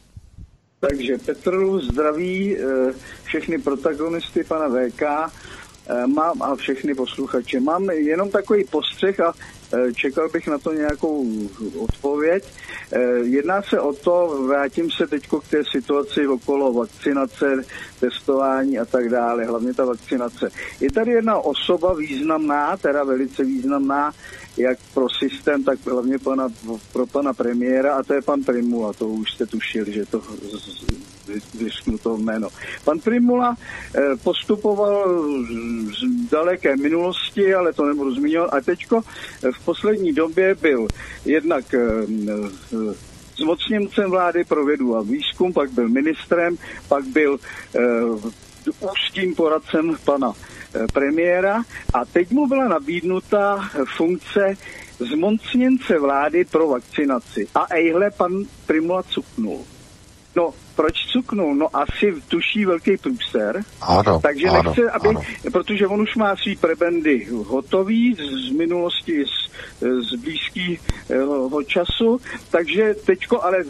Takže Petru zdraví eh, všechny protagonisty pana VK eh, mám a všechny posluchače. Mám jenom takový postřeh a eh, čekal bych na to nějakou odpověď. Jedná se o to, vrátím se teď k té situaci okolo vakcinace, testování a tak dále, hlavně ta vakcinace. Je tady jedna osoba významná, teda velice významná, jak pro systém, tak hlavně pana, pro pana premiéra, a to je pan Primula, to už jste tušili, že to vysknu to jméno. Pan Primula eh, postupoval z daleké minulosti, ale to nebudu zmiňovat. A teďko eh, v poslední době byl jednak eh, zmocněncem vlády pro vědu a výzkum, pak byl ministrem, pak byl úzkým poradcem pana premiéra a teď mu byla nabídnuta funkce zmocněnce vlády pro vakcinaci. A ejhle pan Primula cuknul. No, proč cuknul? No asi tuší velký průser. Ano, Takže ano, nechce, aby, ano. protože on už má svý prebendy hotový z, z minulosti, z, z blízkého času, takže teďko ale,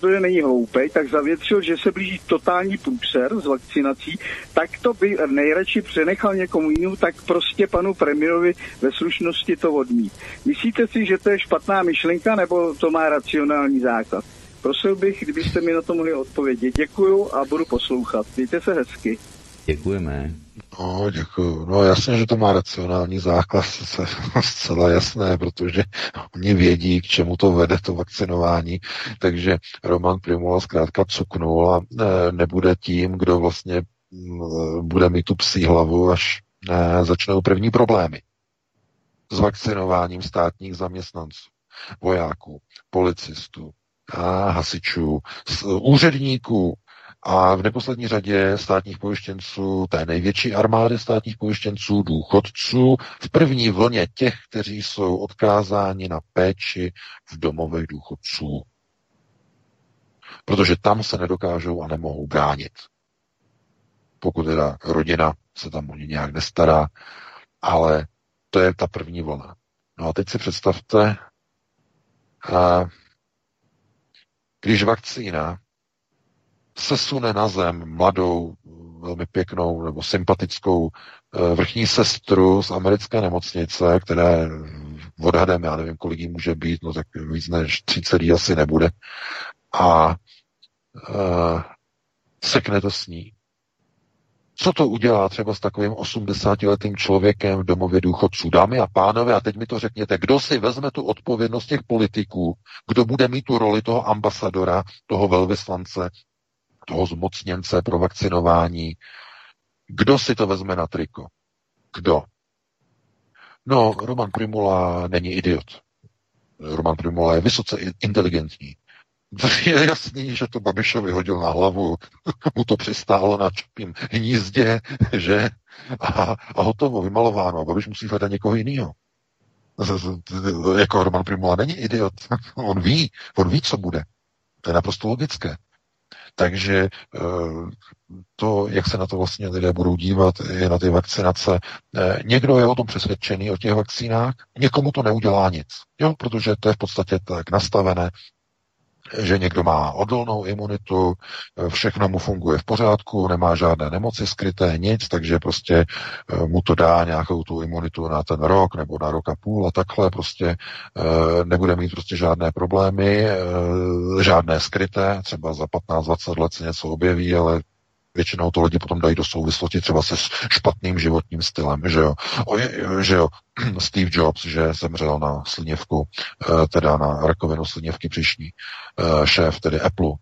protože není hloupej, tak zavětřil, že se blíží totální průser s vakcinací, tak to by nejradši přenechal někomu jinému, tak prostě panu premiérovi ve slušnosti to odmít. Myslíte si, že to je špatná myšlenka, nebo to má racionální základ? Prosil bych, kdybyste mi na to mohli odpovědět. Děkuju a budu poslouchat. Mějte se hezky. Děkujeme. No, děkuju. No jasně, že to má racionální základ, to je zcela jasné, protože oni vědí, k čemu to vede, to vakcinování, takže Roman Primula zkrátka cuknul a ne, nebude tím, kdo vlastně mm, bude mít tu psí hlavu, až ne, začnou první problémy s vakcinováním státních zaměstnanců, vojáků, policistů, a hasičů, úředníků a v neposlední řadě státních pojištěnců, té největší armády státních pojištěnců, důchodců, v první vlně těch, kteří jsou odkázáni na péči v domovech důchodců. Protože tam se nedokážou a nemohou bránit. Pokud teda rodina se tam o ně nějak nestará, ale to je ta první vlna. No a teď si představte, a když vakcína sesune na zem mladou, velmi pěknou nebo sympatickou eh, vrchní sestru z americké nemocnice, které odhadem, já nevím, kolik jí může být, no tak víc než 30 asi nebude, a uh, sekne to s ní. Co to udělá třeba s takovým 80-letým člověkem v domově důchodců? Dámy a pánové, a teď mi to řekněte, kdo si vezme tu odpovědnost těch politiků, kdo bude mít tu roli toho ambasadora, toho velvyslance, toho zmocněnce pro vakcinování, kdo si to vezme na triko? Kdo? No, Roman Primula není idiot. Roman Primula je vysoce inteligentní. Je jasný, že to Babišovi hodil na hlavu, mu to přistálo na čapím hnízdě, že? A, a hotovo, vymalováno. Babiš musí hledat někoho jiného. Jako Roman Primula není idiot. On ví, on ví, co bude. To je naprosto logické. Takže eh, to, jak se na to vlastně lidé budou dívat, je na ty vakcinace. Eh, někdo je o tom přesvědčený, o těch vakcínách, někomu to neudělá nic, jo, protože to je v podstatě tak nastavené, že někdo má odolnou imunitu, všechno mu funguje v pořádku, nemá žádné nemoci skryté, nic, takže prostě eh, mu to dá nějakou tu imunitu na ten rok nebo na rok a půl a takhle prostě eh, nebude mít prostě žádné problémy, eh, žádné skryté, třeba za 15-20 let se něco objeví, ale většinou to lidi potom dají do souvislosti třeba se špatným životním stylem, že jo. O, že jo, Steve Jobs, že zemřel na slinivku, eh, teda na rakovinu slinivky příšní, eh, šéf tedy Apple.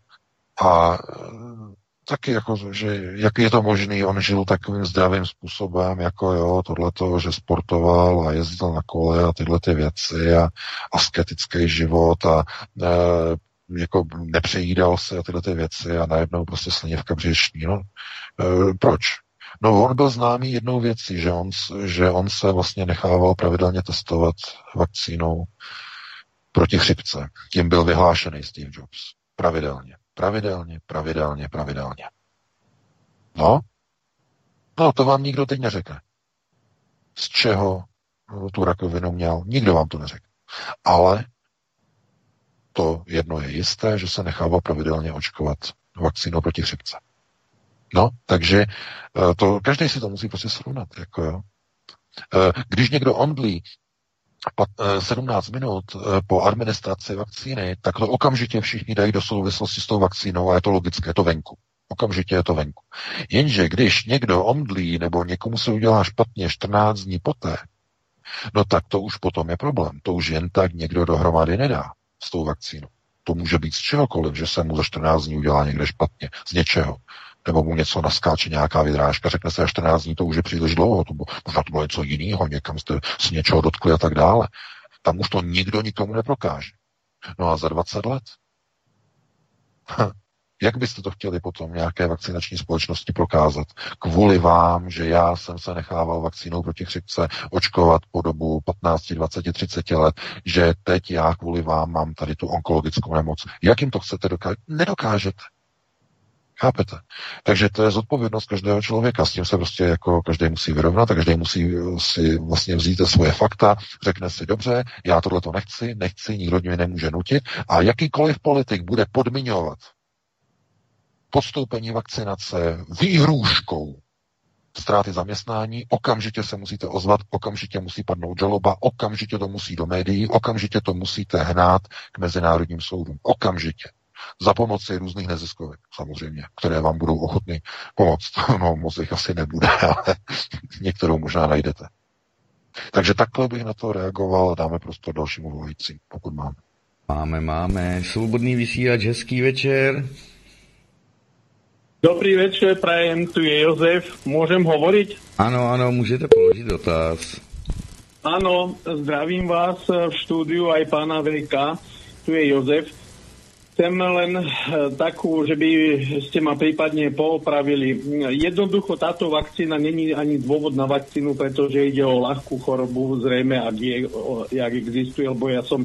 A eh, taky jako, že jak je to možný, on žil takovým zdravým způsobem, jako jo, tohleto, že sportoval a jezdil na kole a tyhle ty věci a asketický život a e, jako nepřejídal se a tyhle ty věci a najednou prostě slinivka břešní. No, e, proč? No on byl známý jednou věcí, že on, že on se vlastně nechával pravidelně testovat vakcínou proti chřipce. Tím byl vyhlášený Steve Jobs. Pravidelně. Pravidelně, pravidelně, pravidelně. No, no to vám nikdo teď neřekne. Z čeho tu rakovinu měl, nikdo vám to neřekne. Ale to jedno je jisté, že se nechává pravidelně očkovat vakcínou proti chřipce. No, takže eh, to, každý si to musí prostě srovnat. Jako jo. Eh, když někdo omdlí 17 eh, minut po administraci vakcíny, tak to okamžitě všichni dají do souvislosti s tou vakcínou a je to logické, je to venku. Okamžitě je to venku. Jenže když někdo omdlí nebo někomu se udělá špatně 14 dní poté, no tak to už potom je problém. To už jen tak někdo dohromady nedá s tou vakcínou. To může být z čehokoliv, že se mu za 14 dní udělá někde špatně, z něčeho. Nebo mu něco naskáče nějaká vydrážka, řekne se, že 14 dní to už je příliš dlouho, to bylo, možná to bylo něco jiného, někam jste si něčeho dotkli a tak dále. Tam už to nikdo nikomu neprokáže. No a za 20 let, Jak byste to chtěli potom nějaké vakcinační společnosti prokázat? Kvůli vám, že já jsem se nechával vakcínou proti chřipce očkovat po dobu 15, 20, 30 let, že teď já kvůli vám mám tady tu onkologickou nemoc. Jak jim to chcete dokázat? Nedokážete. Chápete? Takže to je zodpovědnost každého člověka. S tím se prostě jako každý musí vyrovnat a každý musí si vlastně vzít svoje fakta, řekne si dobře, já tohle to nechci, nechci, nikdo mě nemůže nutit a jakýkoliv politik bude podmiňovat podstoupení vakcinace výhrůžkou ztráty zaměstnání, okamžitě se musíte ozvat, okamžitě musí padnout žaloba, okamžitě to musí do médií, okamžitě to musíte hnát k mezinárodním soudům. Okamžitě. Za pomoci různých neziskovek, samozřejmě, které vám budou ochotny pomoct. No, moc jich asi nebude, ale některou možná najdete. Takže takhle bych na to reagoval a dáme prostor dalšímu volajícím, pokud máme. Máme, máme. Svobodný vysílač, hezký večer. Dobrý večer, prajem, tu je Jozef. Môžem hovoriť? Áno, áno, môžete položiť dotaz. Áno, zdravím vás v štúdiu aj pána VK. Tu je Jozef. Chcem len eh, takú, že by ste ma prípadne poopravili. Jednoducho táto vakcína není ani dôvod na vakcínu, pretože ide o ľahkú chorobu, zrejme, ak, je, jak existuje, lebo ja som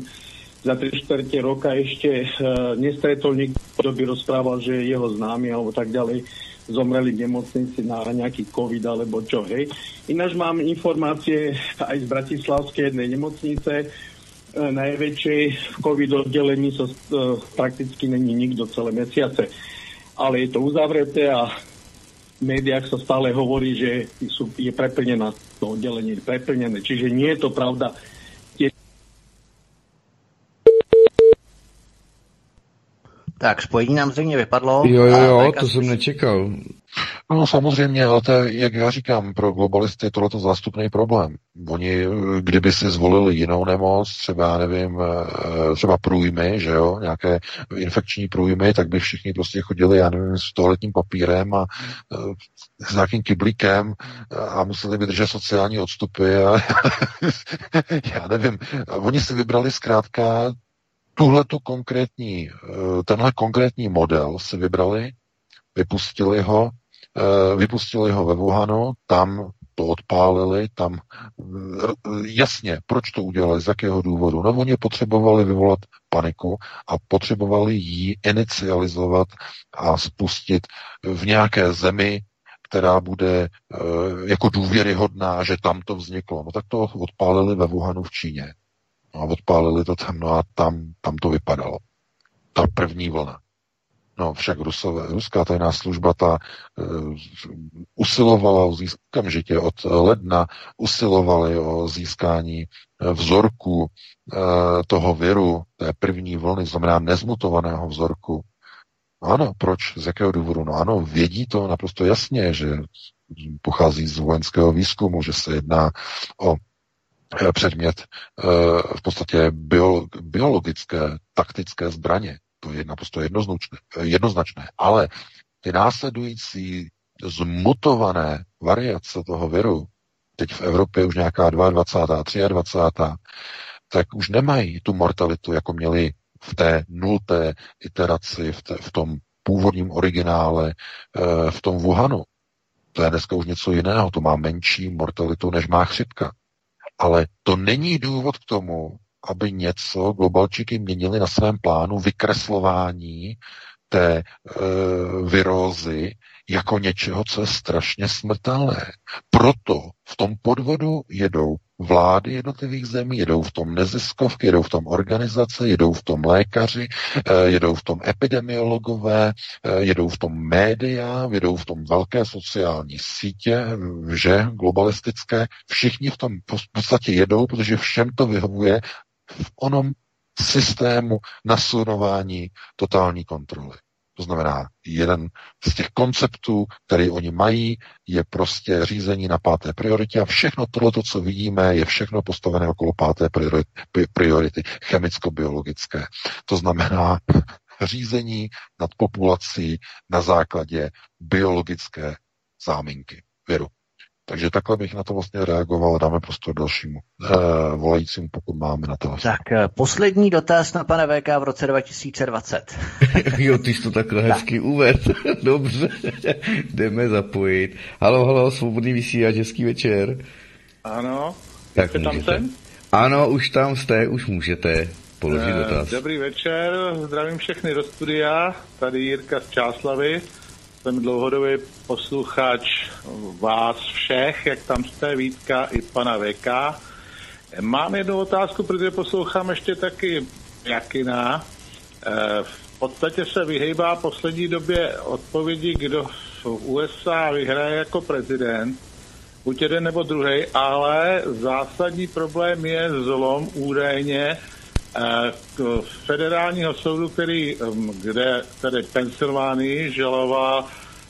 za 3 čtvrte roka ešte uh, nestretol niekto, kto by rozprával, že jeho známy alebo tak ďalej zomreli v nemocnici na nejaký COVID alebo čo, hej. Ináč mám informácie aj z Bratislavskej jednej nemocnice, uh, najväčšej v COVID oddelení so, uh, prakticky není nikto celé mesiace. Ale je to uzavreté a v médiách sa stále hovorí, že sú, je preplnená to oddelenie, preplnené. Čiže nie je to pravda. Tak, spojení nám zřejmě vypadlo. Jo, jo, jo, to jsem nečekal. No samozřejmě, ale to je, jak já říkám, pro globalisty je tohleto zástupný problém. Oni, kdyby si zvolili jinou nemoc, třeba, nevím, eh, třeba průjmy, že jo, nějaké infekční průjmy, tak by všichni prostě chodili, já nevím, s toaletním papírem a eh, s nějakým kyblíkem a museli by držet sociální odstupy a já nevím. Oni si vybrali zkrátka tuhletu konkrétní, eh, tenhle konkrétní model si vybrali, vypustili ho, eh, vypustili ho ve Wuhanu, tam to odpálili, tam eh, jasně, proč to udělali, z jakého důvodu? No oni potřebovali vyvolat paniku a potřebovali ji inicializovat a spustit v nějaké zemi, která bude jako důvěryhodná, že tam to vzniklo. No tak to odpálili ve Wuhanu v Číně. No a odpálili to tam, no a tam, tam to vypadalo. Ta první vlna. No však Rusové, ruská tajná služba ta uh, usilovala okamžitě od ledna usilovali o získání eh, vzorku uh, toho viru, té první vlny, znamená nezmutovaného vzorku. Ano, proč? Z jakého důvodu? No ano, vědí to naprosto jasně, že pochází z vojenského výzkumu, že se jedná o předmět eh, v podstatě biologické, taktické zbraně. To je naprosto jednoznačné, jednoznačné. Ale ty následující zmutované variace toho viru, teď v Evropě už nějaká 22. 23. tak už nemají tu mortalitu, jako měli v té nulté iteraci, v, té, v tom původním originále, eh, v tom Wuhanu. To je dneska už něco jiného, to má menší mortalitu, než má chřipka. Ale to není důvod k tomu, aby něco globalčiky měnili na svém plánu vykreslování té e, virózy jako něčeho, co je strašně smrtelné. Proto v tom podvodu jedou vlády jednotlivých zemí, jedou v tom neziskovky, jedou v tom organizace, jedou v tom lékaři, eh, jedou v tom epidemiologové, eh, jedou v tom média, jedou v tom velké sociální sítě, že globalistické, všichni v tom podstatě jedou, protože všem to vyhovuje v onom systému nasunování totální kontroly. To znamená, jeden z těch konceptů, který oni mají, je prostě řízení na páté prioritě a všechno tohle, co vidíme, je všechno postavené okolo páté priority, priority chemicko-biologické. To znamená řízení nad populací na základě biologické záminky viru. Takže takhle bych na to vlastně reagoval. Dáme prostor dalšímu uh, volajícímu, pokud máme na to. Tak eh, poslední dotaz na pane VK v roce 2020. jo, ty jsi to takhle hezky uved. Dobře, jdeme zapojit. Halo, halo, svobodný vysílač, hezký večer. Ano, tak tam jsem? Ano, už tam jste, už můžete položit uh, dotaz. Dobrý večer, zdravím všechny do studia, tady Jirka z Čáslavy jsem dlouhodobý posluchač vás všech, jak tam jste, Vítka i pana VK. Mám jednu otázku, protože poslouchám ještě taky Jakina. Eh, v podstatě se vyhýbá poslední době odpovědi, kdo v USA vyhraje jako prezident, buď jeden nebo druhý, ale zásadní problém je zlom údajně eh, federálního soudu, který, kde tedy Pensylvánii žaloval,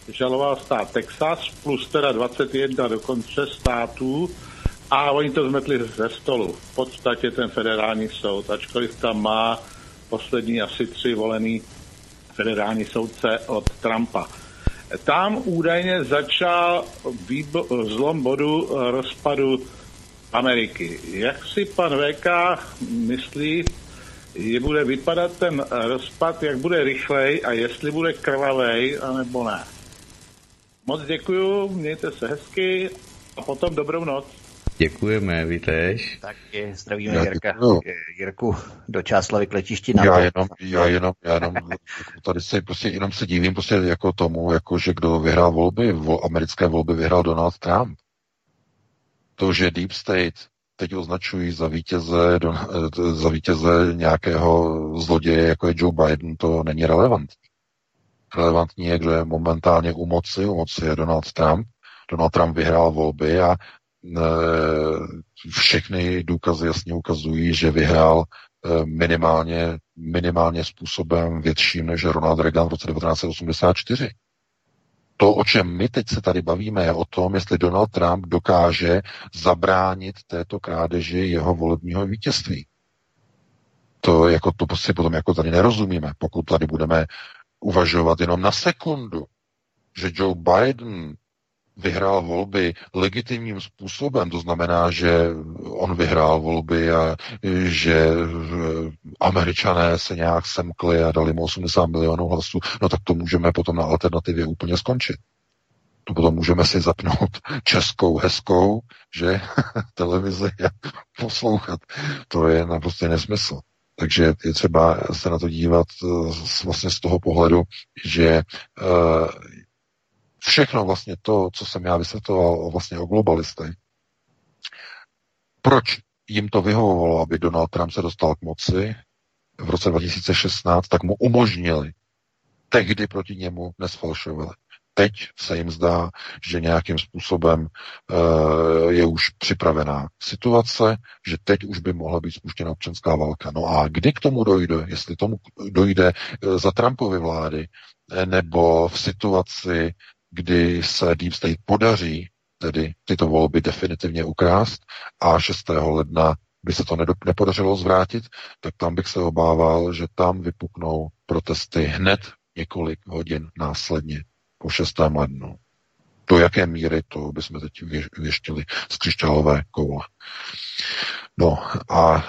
žaloval stát Texas plus teda 21 dokonce států a oni to zmetli ze stolu. V podstatě ten federální soud, ačkoliv tam má poslední asi tři volený federální soudce od Trumpa. Tam údajně začal výbo- zlom bodu rozpadu Ameriky. Jak si pan VK myslí, je bude vypadat ten rozpad, jak bude rychlej a jestli bude krvavej, anebo ne. Moc děkuju, mějte se hezky a potom dobrou noc. Děkujeme, vítež. Taky zdravíme Jirka, Jirku do Čáslavy k letišti na já jenom, já jenom, já jenom, tady se prostě jenom se divím prostě jako tomu, jako že kdo vyhrál volby, vo, americké volby vyhrál Donald Trump. To, že Deep State teď označují za vítěze, do, za vítěze nějakého zloděje, jako je Joe Biden, to není relevantní. Relevantní je, kdo je momentálně u moci. U moci je Donald Trump. Donald Trump vyhrál volby a e, všechny důkazy jasně ukazují, že vyhrál e, minimálně, minimálně způsobem větším než Ronald Reagan v roce 1984. To, o čem my teď se tady bavíme, je o tom, jestli Donald Trump dokáže zabránit této krádeži jeho volebního vítězství. To, jako, to prostě potom jako tady nerozumíme, pokud tady budeme uvažovat jenom na sekundu, že Joe Biden vyhrál volby legitimním způsobem, to znamená, že on vyhrál volby a že američané se nějak semkli a dali mu 80 milionů hlasů, no tak to můžeme potom na alternativě úplně skončit. To potom můžeme si zapnout českou, hezkou, že televizi a poslouchat. To je naprosto nesmysl. Takže je třeba se na to dívat eh, vlastně z toho pohledu, že eh, všechno vlastně to, co jsem já vysvětloval vlastně o globalistech, proč jim to vyhovovalo, aby Donald Trump se dostal k moci v roce 2016, tak mu umožnili tehdy proti němu nesfalšovali. Teď se jim zdá, že nějakým způsobem uh, je už připravená situace, že teď už by mohla být spuštěna občanská válka. No a kdy k tomu dojde, jestli tomu dojde uh, za Trumpovy vlády, eh, nebo v situaci, kdy se Deep State podaří tedy tyto volby definitivně ukrást a 6. ledna by se to nepodařilo zvrátit, tak tam bych se obával, že tam vypuknou protesty hned několik hodin následně po 6. lednu. Do jaké míry, to bychom teď věštili z křišťálové koule. No a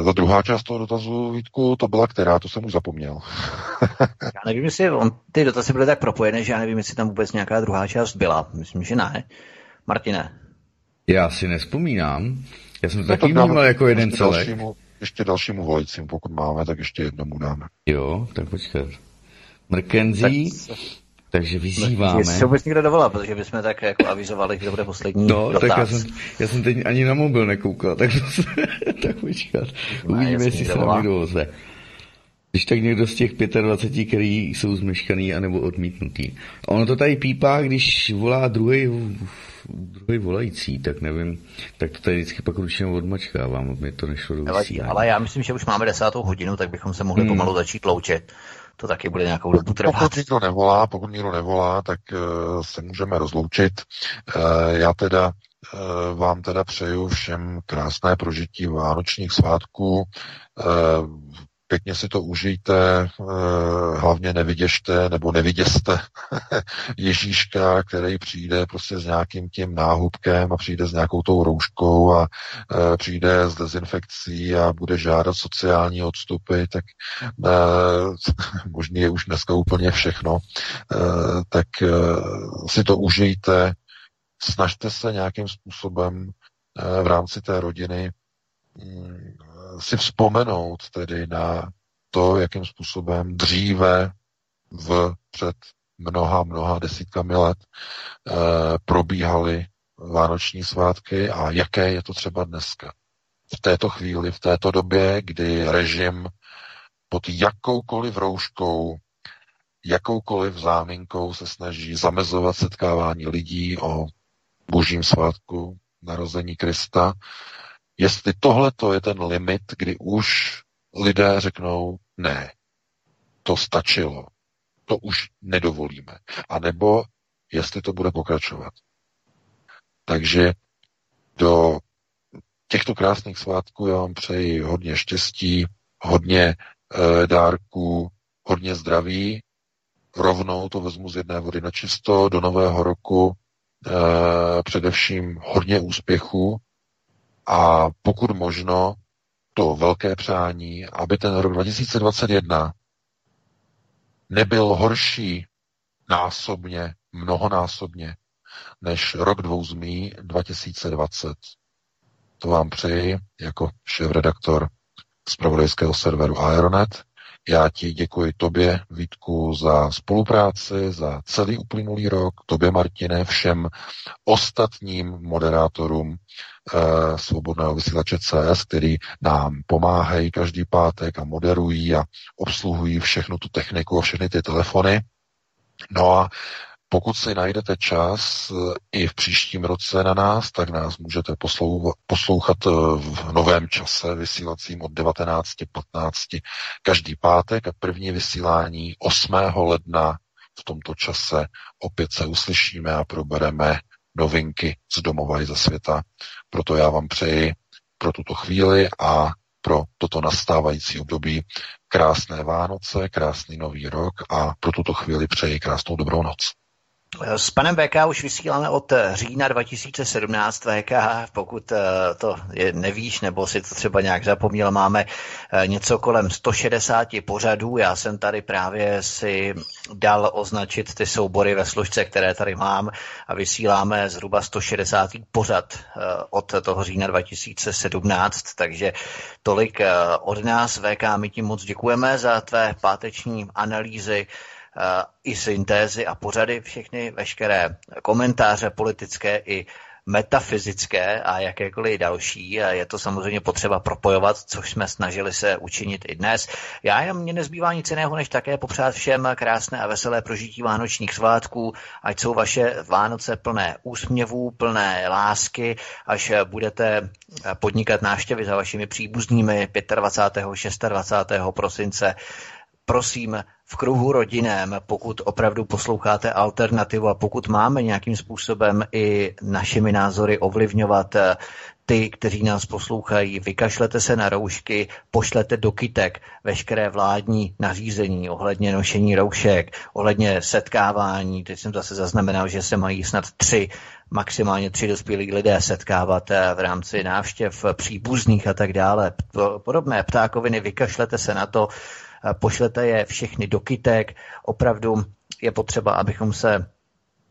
e, ta druhá část toho dotazu, Vítku, to byla která, to jsem už zapomněl. já nevím, jestli on, ty dotazy byly tak propojené, že já nevím, jestli tam vůbec nějaká druhá část byla. Myslím, že ne. Martine. Já si nespomínám. Já jsem to no, taky vnímal jako jeden celek. Dalšímu, ještě dalšímu voličím, pokud máme, tak ještě jednomu dáme. Jo, tak počkat. McKenzie, tak takže vyzýváme. Jestli se vůbec někdo dovolá, protože bychom tak jako avizovali, kdo bude poslední No, dotaz. tak já jsem, já jsem teď ani na mobil nekoukal, tak, se, tak počkat. Uvidíme, jestli se nám někdo ozve. Když tak někdo z těch 25, který jsou zmeškaný anebo odmítnutý. Ono to tady pípá, když volá druhý, druhý volající, tak nevím, tak to tady vždycky pak ručně odmačkávám, aby to nešlo do vysílání. Ale, ale já myslím, že už máme desátou hodinu, tak bychom se mohli hmm. pomalu začít loučit to taky bude nějakou dobu trvat. Pokud nikdo nevolá, pokud nikdo nevolá, tak uh, se můžeme rozloučit. Uh, já teda uh, vám teda přeju všem krásné prožití vánočních svátků. Pěkně si to užijte, hlavně neviděšte nebo neviděste Ježíška, který přijde prostě s nějakým tím náhubkem a přijde s nějakou tou rouškou a přijde s dezinfekcí a bude žádat sociální odstupy, tak možný je už dneska úplně všechno, tak si to užijte, snažte se nějakým způsobem v rámci té rodiny mm, si vzpomenout tedy na to, jakým způsobem dříve v před mnoha, mnoha desítkami let e, probíhaly vánoční svátky a jaké je to třeba dneska. V této chvíli, v této době, kdy režim pod jakoukoliv rouškou, jakoukoliv záminkou se snaží zamezovat setkávání lidí o božím svátku, narození Krista, jestli tohle to je ten limit, kdy už lidé řeknou ne, to stačilo, to už nedovolíme. A nebo jestli to bude pokračovat. Takže do těchto krásných svátků já vám přeji hodně štěstí, hodně e, dárků, hodně zdraví. Rovnou to vezmu z jedné vody na čisto do nového roku. E, především hodně úspěchu a pokud možno to velké přání, aby ten rok 2021 nebyl horší násobně, mnohonásobně, než rok dvouzmí 2020. To vám přeji jako šéf-redaktor zpravodajského serveru Aeronet. Já ti děkuji tobě, Vítku, za spolupráci, za celý uplynulý rok, tobě, Martine, všem ostatním moderátorům eh, svobodného vysílače CS, který nám pomáhají každý pátek a moderují a obsluhují všechnu tu techniku a všechny ty telefony. No a pokud si najdete čas eh, i v příštím roce na nás, tak nás můžete poslouchat eh, v novém čase vysílacím od 19.15 každý pátek a první vysílání 8. ledna v tomto čase opět se uslyšíme a probereme novinky z domova i ze světa. Proto já vám přeji pro tuto chvíli a pro toto nastávající období krásné Vánoce, krásný nový rok a pro tuto chvíli přeji krásnou dobrou noc. S panem VK už vysíláme od října 2017 VK, pokud eh, to je, nevíš, nebo si to třeba nějak zapomněl, máme eh, něco kolem 160 pořadů. Já jsem tady právě si dal označit ty soubory ve složce, které tady mám a vysíláme zhruba 160 pořad eh, od toho října 2017, takže tolik od nás. VK, my ti moc děkujeme za tvé páteční analýzy, i syntézy a pořady, všechny veškeré komentáře politické i metafyzické a jakékoliv další. A je to samozřejmě potřeba propojovat, což jsme snažili se učinit i dnes. Já jenom mě nezbývá nic jiného, než také popřát všem krásné a veselé prožití vánočních svátků, ať jsou vaše Vánoce plné úsměvů, plné lásky, až budete podnikat návštěvy za vašimi příbuznými 25. 26. prosince prosím, v kruhu rodinném, pokud opravdu posloucháte alternativu a pokud máme nějakým způsobem i našimi názory ovlivňovat eh, ty, kteří nás poslouchají, vykašlete se na roušky, pošlete do kytek veškeré vládní nařízení ohledně nošení roušek, ohledně setkávání. Teď jsem zase zaznamenal, že se mají snad tři, maximálně tři dospělí lidé setkávat eh, v rámci návštěv příbuzných a tak dále. Podobné ptákoviny, vykašlete se na to, pošlete je všechny do kytek. Opravdu je potřeba, abychom se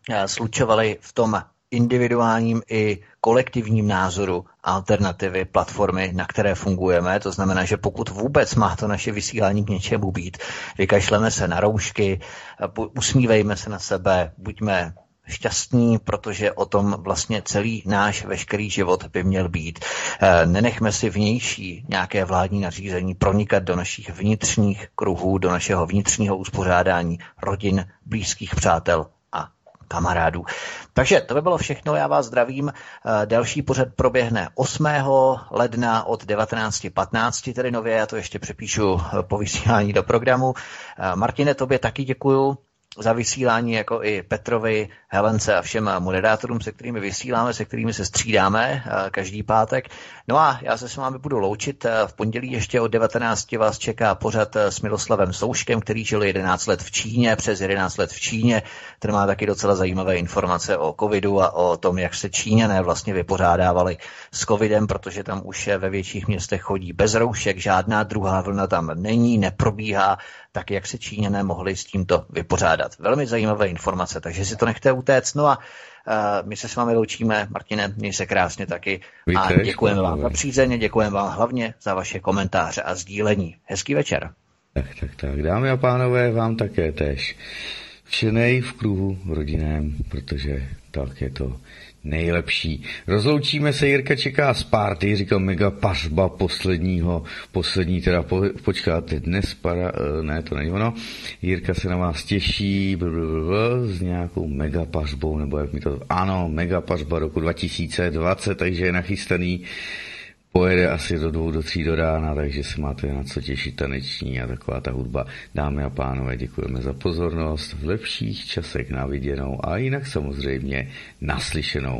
eh, slučovali v tom individuálním i kolektivním názoru alternativy platformy, na které fungujeme. To znamená, že pokud vůbec má to naše vysílání k něčemu být, vykašleme se na roušky, usmívejme se na sebe, buďme šťastní, protože o tom vlastně celý náš veškerý život by měl být. Eh, nenechme si vnější nějaké vládní nařízení pronikat do našich vnitřních kruhů, do našeho vnitřního uspořádání rodin, blízkých přátel a kamarádů. Takže to by bylo všechno, já vás zdravím. Eh, další pořad proběhne 8. ledna od 19.15, tedy nově, já to ještě přepíšu po vysílání do programu. Eh, Martine, tobě taky děkuju za vysílání jako i Petrovi, Helence a všem moderátorům, se kterými vysíláme, se kterými se střídáme eh, každý pátek. No a já se s vámi budu loučit. Eh, v pondělí ještě od 19 vás čeká pořad s Miloslavem Souškem, který žil 11 let v Číně, přes 11 let v Číně. Ten má taky docela zajímavé informace o covidu a o tom, jak se Číňané vlastně vypořádávali s covidem, protože tam už ve větších městech chodí bez roušek, žádná druhá vlna tam není, neprobíhá, tak jak se Číňané mohli s tímto vypořádat. Velmi zajímavé informace, takže si to nechte utéct. No a Uh, my se s vámi loučíme, Martine, měj se krásně taky. A děkujeme vám za přízeň, děkujeme vám hlavně za vaše komentáře a sdílení. Hezký večer. Tak, tak, tak. Dámy a pánové, vám také tež. Všenej v kruhu rodinném, protože tak je to nejlepší. Rozloučíme se, Jirka čeká z párty, říkal mega pařba posledního, poslední teda, po, počkáte, dnes para, eh, ne, to není ono, Jirka se na vás těší, blablabla, s nějakou mega pařbou, nebo jak mi to, ano, mega pařba roku 2020, takže je nachystaný pojede asi do dvou, do tří do rána, takže se máte na co těšit taneční a taková ta hudba. Dámy a pánové, děkujeme za pozornost, v lepších časech na viděnou a jinak samozřejmě naslyšenou.